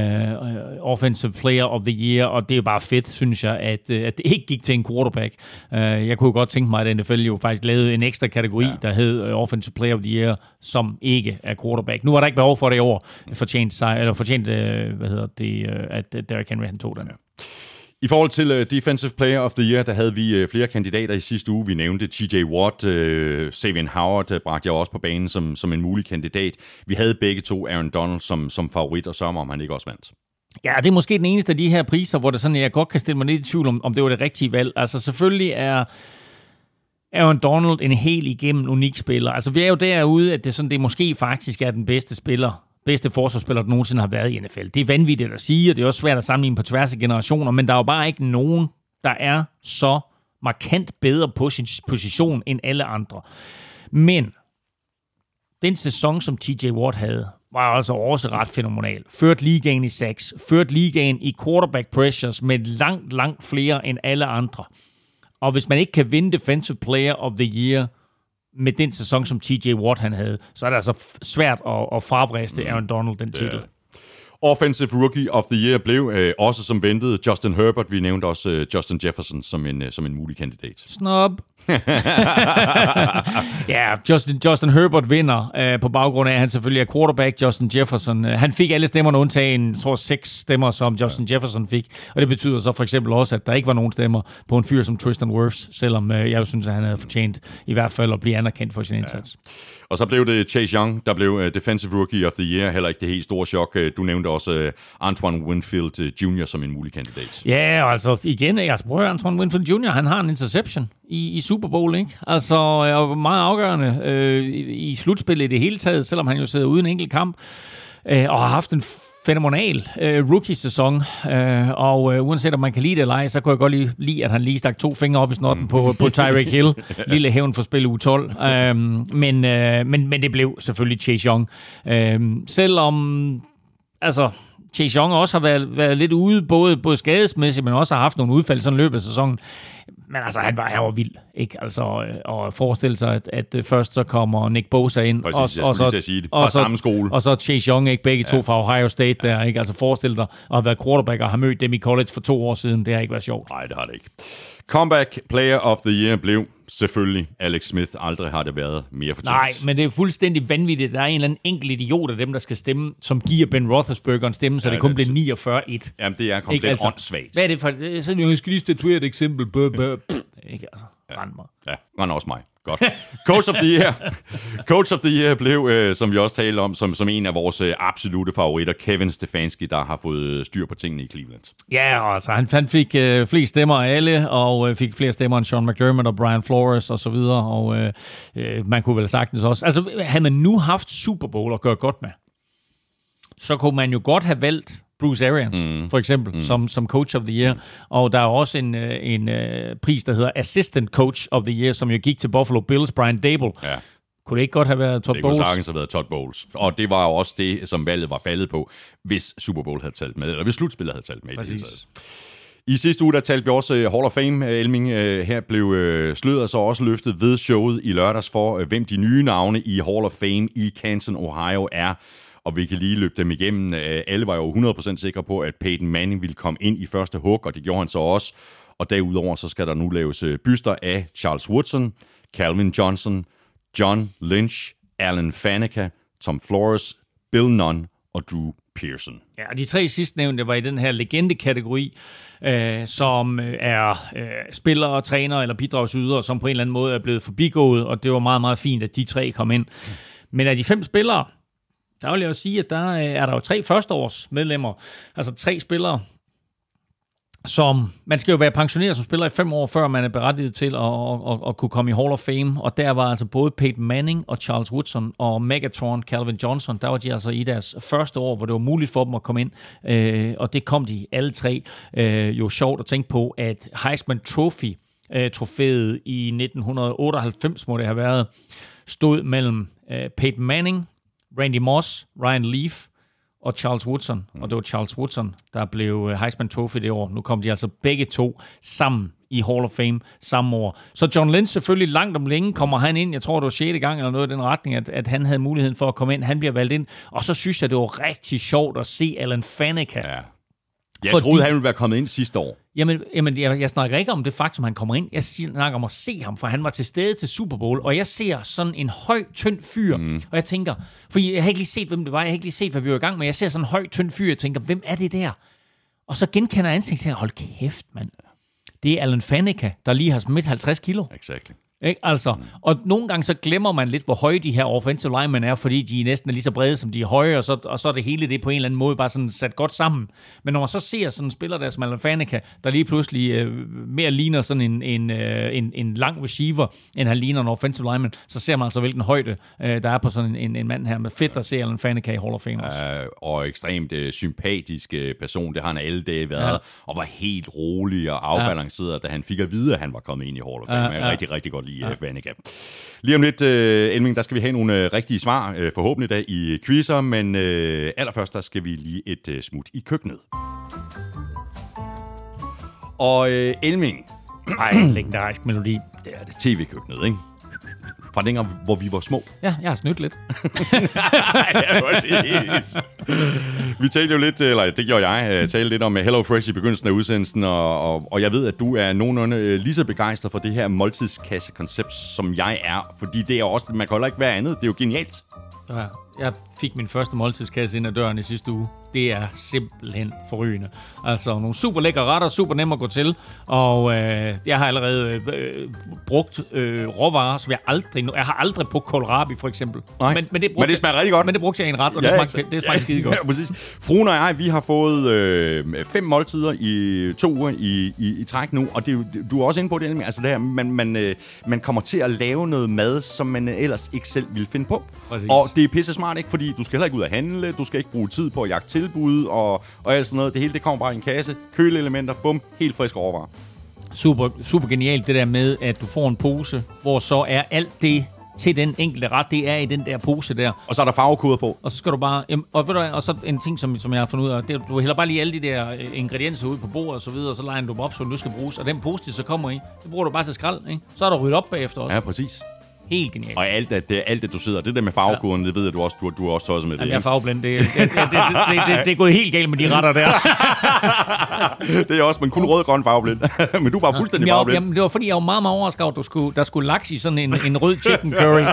Offensive Player of the Year, og det er bare fedt, synes jeg, at, øh, at det ikke gik til en quarterback. Øh, jeg kunne godt tænke mig, at NFL jo faktisk lavede en ekstra kategori, ja. der hed øh, Offensive Player of the Year, som ikke er quarterback. Nu var der ikke behov for det i år, fortjent, sig, eller fortjent øh, hvad hedder det, øh, at Derrick Henry han tog den. Ja. I forhold til uh, Defensive Player of the Year, der havde vi uh, flere kandidater i sidste uge. Vi nævnte TJ Watt, øh, uh, Savian Howard uh, bragte jeg også på banen som, som en mulig kandidat. Vi havde begge to Aaron Donald som, som favorit, og så om han ikke også vandt. Ja, det er måske den eneste af de her priser, hvor det sådan, jeg godt kan stille mig lidt i tvivl om, om det var det rigtige valg. Altså selvfølgelig er Aaron Donald en helt igennem unik spiller. Altså vi er jo derude, at det, sådan, det måske faktisk er den bedste spiller bedste forsvarsspiller, der nogensinde har været i NFL. Det er vanvittigt at sige, og det er også svært at sammenligne på tværs af generationer, men der er jo bare ikke nogen, der er så markant bedre på sin position end alle andre. Men den sæson, som TJ Watt havde, var altså også ret fænomenal. Ført ligaen i sacks, ført ligaen i quarterback pressures med langt, langt flere end alle andre. Og hvis man ikke kan vinde Defensive Player of the Year, med den sæson, som TJ Watt han havde, så er det altså svært at, at fravriste mm. Aaron Donald den titel. Offensive Rookie of the Year blev øh, også som ventet Justin Herbert. Vi nævnte også øh, Justin Jefferson som en, øh, som en mulig kandidat. Snob. ja, Justin, Justin Herbert vinder øh, på baggrund af, at han selvfølgelig er quarterback. Justin Jefferson, øh, han fik alle stemmerne undtagen, jeg tror seks stemmer, som Justin ja. Jefferson fik. Og det betyder så for eksempel også, at der ikke var nogen stemmer på en fyr som Tristan Wirfs, selvom øh, jeg synes, at han havde fortjent i hvert fald at blive anerkendt for sin indsats. Ja. Og så blev det Chase Young, der blev uh, Defensive Rookie of the Year. Heller ikke det helt store chok. Uh, du nævnte også uh, Antoine Winfield Jr. som en mulig kandidat. Ja, altså igen, altså prøv Antoine Winfield Jr., han har en interception i, i Super Bowl, ikke? Altså, og meget afgørende øh, i, i slutspillet i det hele taget, selvom han jo sidder uden en enkelt kamp, øh, og har haft en fænomenal øh, rookie-sæson, øh, og øh, uanset om man kan lide det eller ej, så kunne jeg godt lide, lide at han lige stak to fingre op i snotten mm. på, på Tyreek Hill. Lille hævn for spil u 12. Øh, men, øh, men, men det blev selvfølgelig Chase Young. Øh, selvom, altså, Chase Young også har været, været lidt ude, både, både skadesmæssigt, men også har haft nogle udfald sådan løbet af sæsonen. Men altså, han var, han var vild, ikke? Altså, øh, at forestille sig, at, at øh, først så kommer Nick Bosa ind, Præcis, og, og, så, sige det. og, så, samme skole. og så Chase Young, ikke? Begge ja. to fra Ohio State der, ikke? Altså, forestil dig at have været quarterback og have mødt dem i college for to år siden. Det har ikke været sjovt. Nej, det har det ikke. Comeback Player of the Year blev selvfølgelig Alex Smith. Aldrig har det været mere fortjent. Nej, men det er fuldstændig vanvittigt. Der er en eller anden enkelt idiot af dem, der skal stemme, som giver Ben Roethlisberger en stemme, så ja, det kun bliver 49-1. Jamen, det er komplet ikke, altså, åndssvagt. Hvad er det for... Så jeg skal lige statuere et eksempel. Bøh, bøh. Ikke altså. Ja. Rand mig. Ja, rand også mig. Godt. Coach of the Year. Coach of the Year blev, øh, som vi også talte om, som, som en af vores øh, absolute favoritter, Kevin Stefanski, der har fået øh, styr på tingene i Cleveland. Ja, altså han, han fik øh, flest stemmer af alle, og øh, fik flere stemmer end Sean McDermott og Brian Flores og så videre, og øh, øh, man kunne vel sagtens også... Altså, havde man nu haft Super Bowl at gøre godt med, så kunne man jo godt have valgt Bruce Arians, mm. for eksempel, mm. som, som Coach of the Year. Og der er også en, øh, en uh, pris, der hedder Assistant Coach of the Year, som jo gik til Buffalo Bills, Brian Dable. Ja. Kunne det ikke godt have været Todd det Bowles? Det kunne sagtens have været Todd Bowles. Og det var jo også det, som valget var faldet på, hvis Super Bowl havde talt med, eller hvis slutspillet havde talt med Præcis. i det hele taget. I sidste uge, der talte vi også øh, Hall of Fame, øh, Elming. Øh, her blev sløret sløret så også løftet ved showet i lørdags for, hvem de nye navne i Hall of Fame i Canton, Ohio er og vi kan lige løbe dem igennem. Alle var jo 100% sikre på, at Peyton Manning ville komme ind i første hug, og det gjorde han så også. Og derudover så skal der nu laves byster af Charles Woodson, Calvin Johnson, John Lynch, Alan Faneca, Tom Flores, Bill Nunn og Drew Pearson. Ja, og de tre sidstnævnte var i den her legende-kategori, øh, som øh, er øh, spillere, trænere eller bidragsydere, som på en eller anden måde er blevet forbigået, og det var meget, meget fint, at de tre kom ind. Men af de fem spillere, der vil jeg også sige, at der øh, er der jo tre førsteårs medlemmer, altså tre spillere, som man skal jo være pensioneret som spiller i fem år, før man er berettiget til at, at, at, at kunne komme i Hall of Fame. Og der var altså både Peyton Manning og Charles Woodson og Megatron, Calvin Johnson, der var de altså i deres første år, hvor det var muligt for dem at komme ind. Øh, og det kom de alle tre. Øh, jo sjovt at tænke på, at Heisman Trophy, øh, trofæet i 1998 må det have været, stod mellem øh, Peyton Manning, Randy Moss, Ryan Leaf og Charles Woodson. Mm. Og det var Charles Woodson, der blev øh, Heisman Trophy det år. Nu kom de altså begge to sammen i Hall of Fame samme år. Så John Lynch selvfølgelig langt om længe kommer han ind. Jeg tror, det var 6. gang eller noget i den retning, at, at han havde muligheden for at komme ind. Han bliver valgt ind. Og så synes jeg, det var rigtig sjovt at se Alan Faneca. Ja. Jeg Fordi- troede, han ville være kommet ind sidste år. Jamen, jamen jeg, jeg snakker ikke om det faktum, han kommer ind. Jeg snakker om at se ham, for han var til stede til Super Bowl, og jeg ser sådan en høj, tynd fyr, mm. og jeg tænker, for jeg har ikke lige set, hvem det var, jeg har ikke lige set, hvad vi var i gang med, jeg ser sådan en høj, tynd fyr, jeg tænker, hvem er det der? Og så genkender jeg ansigtet, og tænker, hold kæft, mand. Det er Alan Faneca, der lige har smidt 50 kilo. Exactly. Ikke? Altså, og nogle gange så glemmer man lidt, hvor høje de her offensive linemen er, fordi de næsten er lige så brede, som de er høje, og så, og så er det hele det på en eller anden måde bare sådan sat godt sammen. Men når man så ser sådan en spiller der som Alan Faneca, der lige pludselig øh, mere ligner sådan en, en, øh, en, en lang receiver, end han ligner en offensive lineman, så ser man altså, hvilken højde øh, der er på sådan en, en mand her. Med fedt at se Alan Faneca i Hall of Fame også. Øh, og ekstremt øh, sympatisk øh, person. Det har han alle dage været. Ja. Og var helt rolig og afbalanceret, ja. da han fik at vide, at han var kommet ind i Hall of Fame. Ja, Ja, rigtig, rigtig godt lide ja. Vanica. Lige om lidt, øh, Elming, der skal vi have nogle øh, rigtige svar, øh, forhåbentlig da i quizzer, men øh, allerførst, der skal vi lige et øh, smut i køkkenet. Og øh, Elming, Ej, legendarisk melodi. det er det tv-køkkenet, ikke? Fra dengang, hvor vi var små. Ja, jeg har snydt lidt. ja, præcis. Vi talte jo lidt, eller det gjorde jeg, øh, talte lidt om øh, Hello Fresh i begyndelsen af udsendelsen, og, og, og jeg ved, at du er nogenlunde øh, lige så begejstret for det her måltidskasse-koncept, som jeg er, fordi det er også, man kan heller ikke være andet, det er jo genialt. Ja, jeg fik min første måltidskasse ind ad døren i sidste uge. Det er simpelthen forrygende. Altså nogle super lækre retter, super nemme at gå til. Og øh, jeg har allerede øh, brugt øh, råvarer, som jeg aldrig... Jeg har aldrig brugt kohlrabi, for eksempel. Nej, men, men, det, men det smager rigtig godt. Men det brugte jeg i en ret, og det smagte, det smagte skide godt. Ja, præcis. Fruen og jeg, vi har fået øh, fem måltider i to uger i, i, i træk nu, og det, du er også inde på det, Elming. altså det her, man, man, øh, man kommer til at lave noget mad, som man ellers ikke selv ville finde på. Præcis. Og det er pisse smart, ikke? Fordi du skal heller ikke ud og handle, du skal ikke bruge tid på at jagte tilbud, og, og alt sådan noget. Det hele, det kommer bare i en kasse. Køleelementer, bum, helt friske råvarer. Super, super genialt det der med, at du får en pose, hvor så er alt det til den enkelte ret, det er i den der pose der. Og så er der farvekoder på. Og så skal du bare... Og, ved du, og så en ting, som, som jeg har fundet ud af, det du hælder bare lige alle de der øh, ingredienser ud på bordet og så videre, og så legner du dem op, så du skal bruges. Og den pose, de så kommer i, det bruger du bare til skrald, ikke? Så er der ryddet op bagefter også. Ja. præcis. Helt genialt. Og alt det, alt det du sidder, det der med farvekoden, det ved jeg, du også, du, du er også tosset med det. Jamen, jeg er farveblind. Det, det, det, det, det, det, det, er gået helt galt med de retter der. det er også, men kun rød og grøn farveblind. men du bare fuldstændig jeg, farveblind. jamen, det var fordi, jeg var meget, meget overrasket over, at du skulle, der skulle laks i sådan en, en rød chicken curry.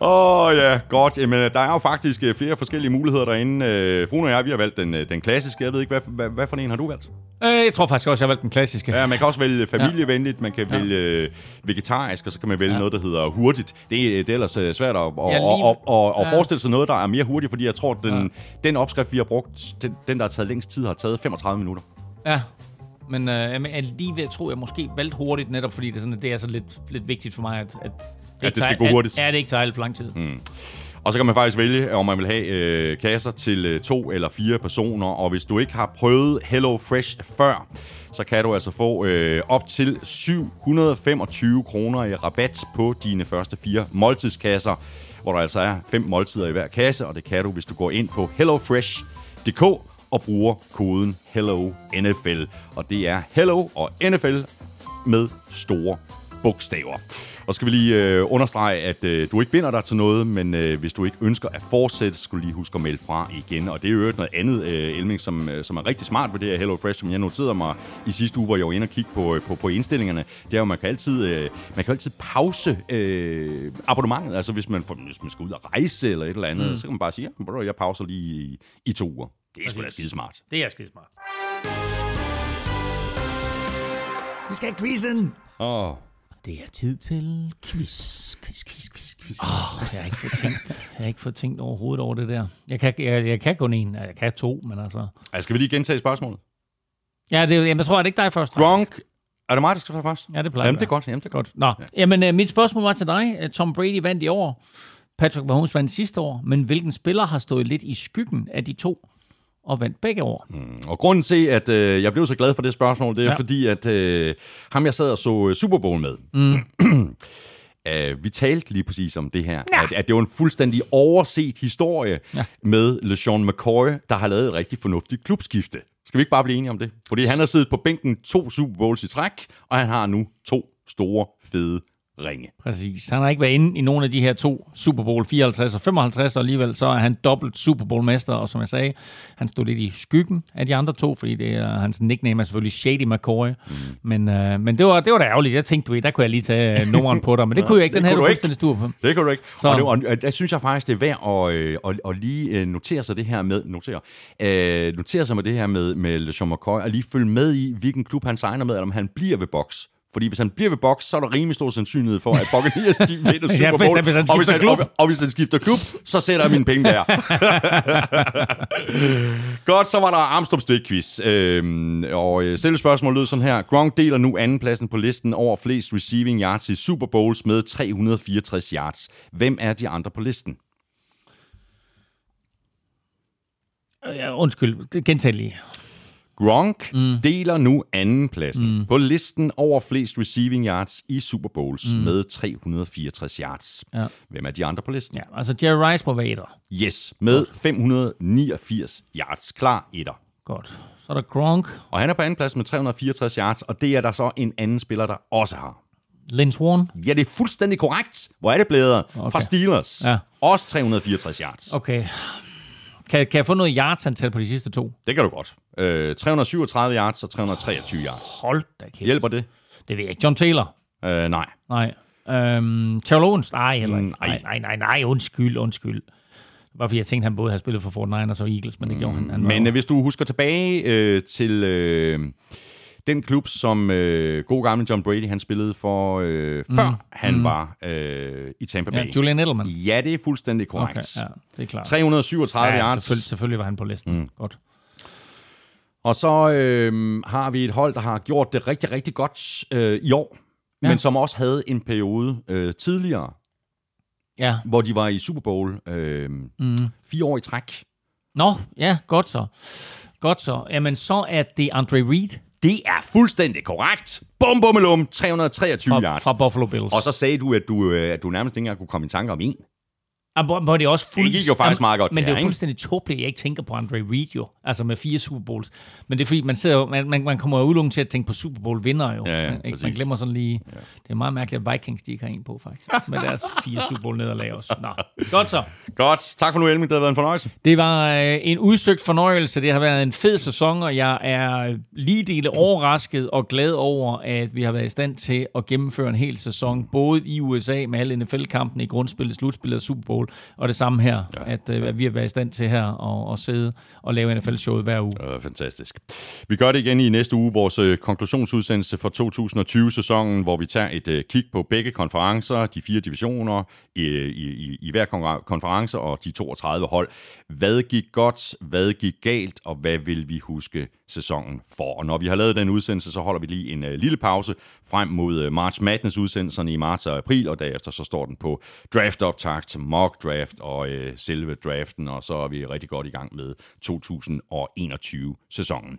Åh oh, ja, godt. Jamen, der er jo faktisk øh, flere forskellige muligheder derinde. Øh, Fruen og jeg, vi har valgt den, øh, den klassiske. Jeg ved ikke, hvad, hvad, hvad for en har du valgt? Øh, jeg tror faktisk også, jeg har valgt den klassiske. Ja, man kan også vælge familievenligt, man kan Ja. vælge øh, vegetarisk, og så kan man vælge Ja. noget, der hedder hurtigt. Det er, det er ellers øh, svært at, at, Ja, ja, lige- at, at, at ja. forestille sig noget, der er mere hurtigt, fordi jeg tror, den, den opskrift, vi har brugt, den, den, der har taget længst tid, har taget 35 minutter. Ja, men øh, alligevel tror jeg måske valgt hurtigt, netop fordi det er, sådan, det er så lidt, lidt vigtigt for mig, at, at, det ikke skal tager- gå hurtigt. At, ja, det ikke tager alt for lang tid. Mm. Og så kan man faktisk vælge, om man vil have øh, kasser til øh, to eller fire personer. Og hvis du ikke har prøvet Hello Fresh før, så kan du altså få øh, op til 725 kroner i rabat på dine første fire måltidskasser, hvor der altså er fem måltider i hver kasse. Og det kan du, hvis du går ind på hellofresh.dk og bruger koden HELLONFL. Og det er Hello og NFL med store bogstaver. Og skal vi lige øh, understrege, at øh, du ikke binder dig til noget, men øh, hvis du ikke ønsker at fortsætte, skal du lige huske at melde fra igen. Og det er jo noget andet, øh, Elming, som, øh, som er rigtig smart ved det her Hello Fresh, som jeg noterede mig i sidste uge, hvor jeg var inde og kigge på, på, på indstillingerne. Det er jo, man kan altid, øh, man kan altid pause øh, abonnementet. Altså hvis man, får, hvis man skal ud og rejse eller et eller andet, mm. så kan man bare sige, ja, jeg pauser lige i, i to uger. Det er sgu da skide smart. Det er skide smart. Vi skal have quizzen. Åh, Det er tid til quiz. Quiz, quiz, quiz, quiz. Oh, jeg har ikke fået tænkt, jeg har ikke fået tænkt overhovedet over det der. Jeg kan, jeg, jeg kan kun en, jeg kan to, men altså... Altså, skal vi lige gentage spørgsmålet? Ja, det, jamen, jeg tror, at det ikke dig først. Gronk, er det mig, der skal tage først? Ja, det plejer Jamen, det er være. godt. Jamen, det er godt. Nå, ja. jamen uh, mit spørgsmål var til dig. Uh, Tom Brady vandt i år. Patrick Mahomes vandt sidste år. Men hvilken spiller har stået lidt i skyggen af de to og vandt begge år? Og grunden til, at øh, jeg blev så glad for det spørgsmål, det er ja. Fordi, at øh, ham, jeg sad og så øh, Super Bowl med, mm. øh, vi talte lige præcis om det her, ja. at, at det var en fuldstændig overset historie. Ja. med LeSean McCoy, der har lavet et rigtig fornuftigt klubskifte. Skal vi ikke bare blive enige om det? Fordi han har siddet på bænken to Super Bowls i træk, og han har nu to store, fede ringe. Præcis. Han har ikke været inde i nogen af de her to Super Bowl 54 og 55, og alligevel så er han dobbelt Super Bowl-mester, og som jeg sagde, han stod lidt i skyggen af de andre to, fordi det er, hans nickname er selvfølgelig Shady McCoy. Mm. Men, øh, men det var, det var da ærgerligt. Jeg tænkte, du der kunne jeg lige tage øh, nummeren på dig, men det kunne jeg ikke. Den havde kunne du fuldstændig stur på. Det kan du ikke. Så- Og, det, og, og der synes jeg faktisk, det er værd at, øh, at, at lige øh, notere sig det her med, notere, øh, notere sig med det her med, med LeSean McCoy, og lige følge med i, hvilken klub han signer med, eller om han bliver ved boks. Fordi hvis han bliver ved boks, så er der rimelig stor sandsynlighed for, at Buccaneers de vinder Ja, Super hvis Bowl. han- hvis han og, hvis han, klub. og, og hvis han skifter klub, så sætter jeg mine penge der. Godt, så var der Armstrong Stik quiz. Øhm, og øh, selve spørgsmålet lød sådan her. Gronk deler nu andenpladsen på listen over flest receiving yards i Super Bowls med 364 yards. Hvem er de andre på listen? Ja, undskyld, gentag lige. Gronk mm. deler nu andenpladsen mm. på listen over flest receiving yards i Super Bowls mm. med 364 yards. Ja. Hvem er de andre på listen? Ja, altså Jerry Rice være etter. Yes, med 589 yards. Klar etter. Godt. Så er der Gronk, Og han er på andenpladsen med 364 yards, og det er der så en anden spiller, der også har. Lynn Swan. Ja, det er fuldstændig korrekt. Hvor er det blevet? Okay. Fra Steelers. Ja. Også 364 yards. Okay. Kan, kan jeg få noget yards-antal på de sidste to? Det kan du godt. Øh, 337 yards og 323 yards. Hold da kæft. Hjælper det? Det ved jeg ikke. John Taylor? Øh, nej. Nej. Øhm, Terrell Owens? Nej, heller ikke. Mm, nej. nej, nej, nej, undskyld, undskyld. Bare fordi jeg tænkte, han både havde spillet for Fort Niners og Eagles, men det gjorde han. han var Men øh, hvis du husker tilbage øh, til øh, den klub, som øh, god gamle John Brady han spillede for, øh, før han Mm. var øh, i Tampa Bay. ja, Julian Edelman. Ja, det er fuldstændig korrekt. Okay, ja, det er klart. 337 ja, yards. selvfølgelig, selvfølgelig var han på listen. Mm. Godt. Og så øh, har vi et hold, der har gjort det rigtig, rigtig godt øh, i år. Ja. men som også havde en periode øh, tidligere, Ja. hvor de var i Super Bowl øh, mm. fire år i træk. Nå, ja, godt så. Godt så. Jamen, så er det Andre Reed Det er fuldstændig korrekt. Bum, bum, 323 fra, yards. fra Buffalo Bills. Og så sagde du, at du, øh, at du nærmest ikke engang kunne komme i tanke om en. Ah, hvor, hvor det også fuld... Det gik jo faktisk meget godt, Men det det er jo fuldstændig tåbeligt, at jeg ikke tænker på Andre Reed jo. Altså med fire Super Bowls. Men det er fordi, man, sidder man, man, man kommer jo udelukkende til at tænke på Super Bowl vinder jo. Ja, ja, ikke? Man glemmer sådan lige... Ja. Det er meget mærkeligt, at Vikings de ikke har en på, faktisk. med deres fire Super Bowl nederlag også. Nå, godt så. Godt. Tak for nu, Elming. Det har været en fornøjelse. Det var øh, en udsøgt fornøjelse. Det har været en fed sæson, og jeg er lige dele overrasket og glad over, at vi har været i stand til at gennemføre en hel sæson, både i USA med alle NFL-kampene i grundspillet, slutspillet og Super Bowl, og det samme her, ja. at, øh, at vi har været i stand til her at, at sidde og lave NFL-showet hver uge. Var fantastisk. Vi gør det igen i næste uge, vores øh, konklusionsudsendelse for 2020-sæsonen, hvor vi tager et øh, kig på begge konferencer, de fire divisioner i, i, i, i hver konference og de 32 hold. Hvad gik godt, hvad gik galt, og hvad vil vi huske sæsonen for? Og når vi har lavet den udsendelse, så holder vi lige en øh, lille pause frem mod øh, March Madness-udsendelserne i marts og april, og derefter så står den på draft-optakt, mock-draft og øh, selve draften, og så er vi rigtig godt i gang med 2021-sæsonen.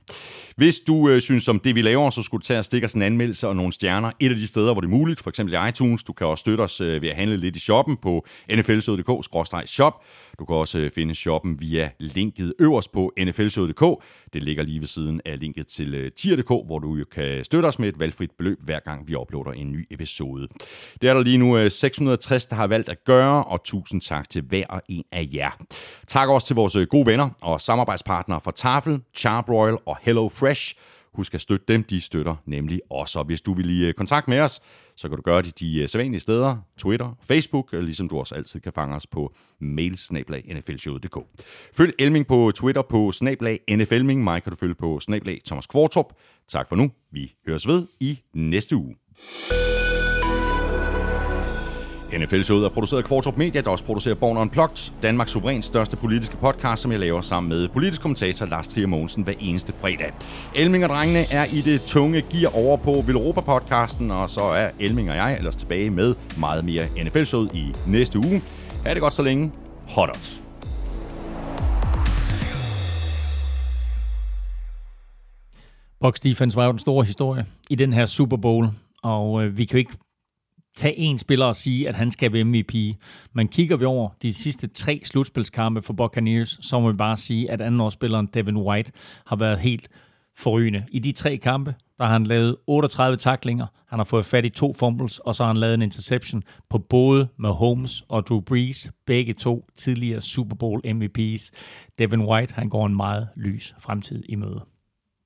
Hvis du øh, synes om det, vi laver, så skulle du tage og stikke os en anmeldelse og nogle stjerner et af de steder, hvor det er muligt, for eksempel i iTunes. Du kan også støtte os øh, ved at handle lidt i shoppen på nflsød.dk-shop. Du kan også øh, finde shoppen via linket øverst på nflsød.dk. Det ligger lige ved siden er linket til øh, tier.dk, hvor du jo kan støtte os med et valgfrit beløb, hver gang vi uploader en ny episode. Det er der lige nu øh, 660, der har valgt at gøre, og tusind tak til hver og en af jer. Tak også til vores øh, gode venner og samarbejdspartnere fra Tafel, Charbroil og Hello Fresh. Husk at støtte dem, de støtter nemlig også. Og hvis du vil i øh, kontakt med os, så kan du gøre det de øh, sædvanlige steder, Twitter, Facebook, øh, ligesom du også altid kan fange os på mail Følg Elming på Twitter på snablag nflming. Mig kan du følge på snablag Thomas Kvartrup. Tak for nu. Vi høres ved i næste uge. NFL-showet er produceret af Kvartrup Media, der også producerer Born Unplugged, Danmarks suverænt største politiske podcast, som jeg laver sammen med politisk kommentator Lars Trier Mogensen hver eneste fredag. Elming og drengene er i det tunge gear over på Villeuropa-podcasten, og så er Elming og jeg ellers tilbage med meget mere NFL-showet i næste uge. Ha' det godt så længe. Hot odds. Bucks defense var jo den store historie i den her Super Bowl, og øh, vi kan jo ikke tage en spiller og sige, at han skal være MVP. Men kigger vi over de sidste tre slutspilskampe for Buccaneers, så må vi bare sige, at andenårsspilleren Devin White har været helt forrygende. I de tre kampe, der har han lavet 38 taklinger, han har fået fat i to fumbles, og så har han lavet en interception på både Mahomes og Drew Brees, begge to tidligere Super Bowl MVP's. Devin White, han går en meget lys fremtid i møde.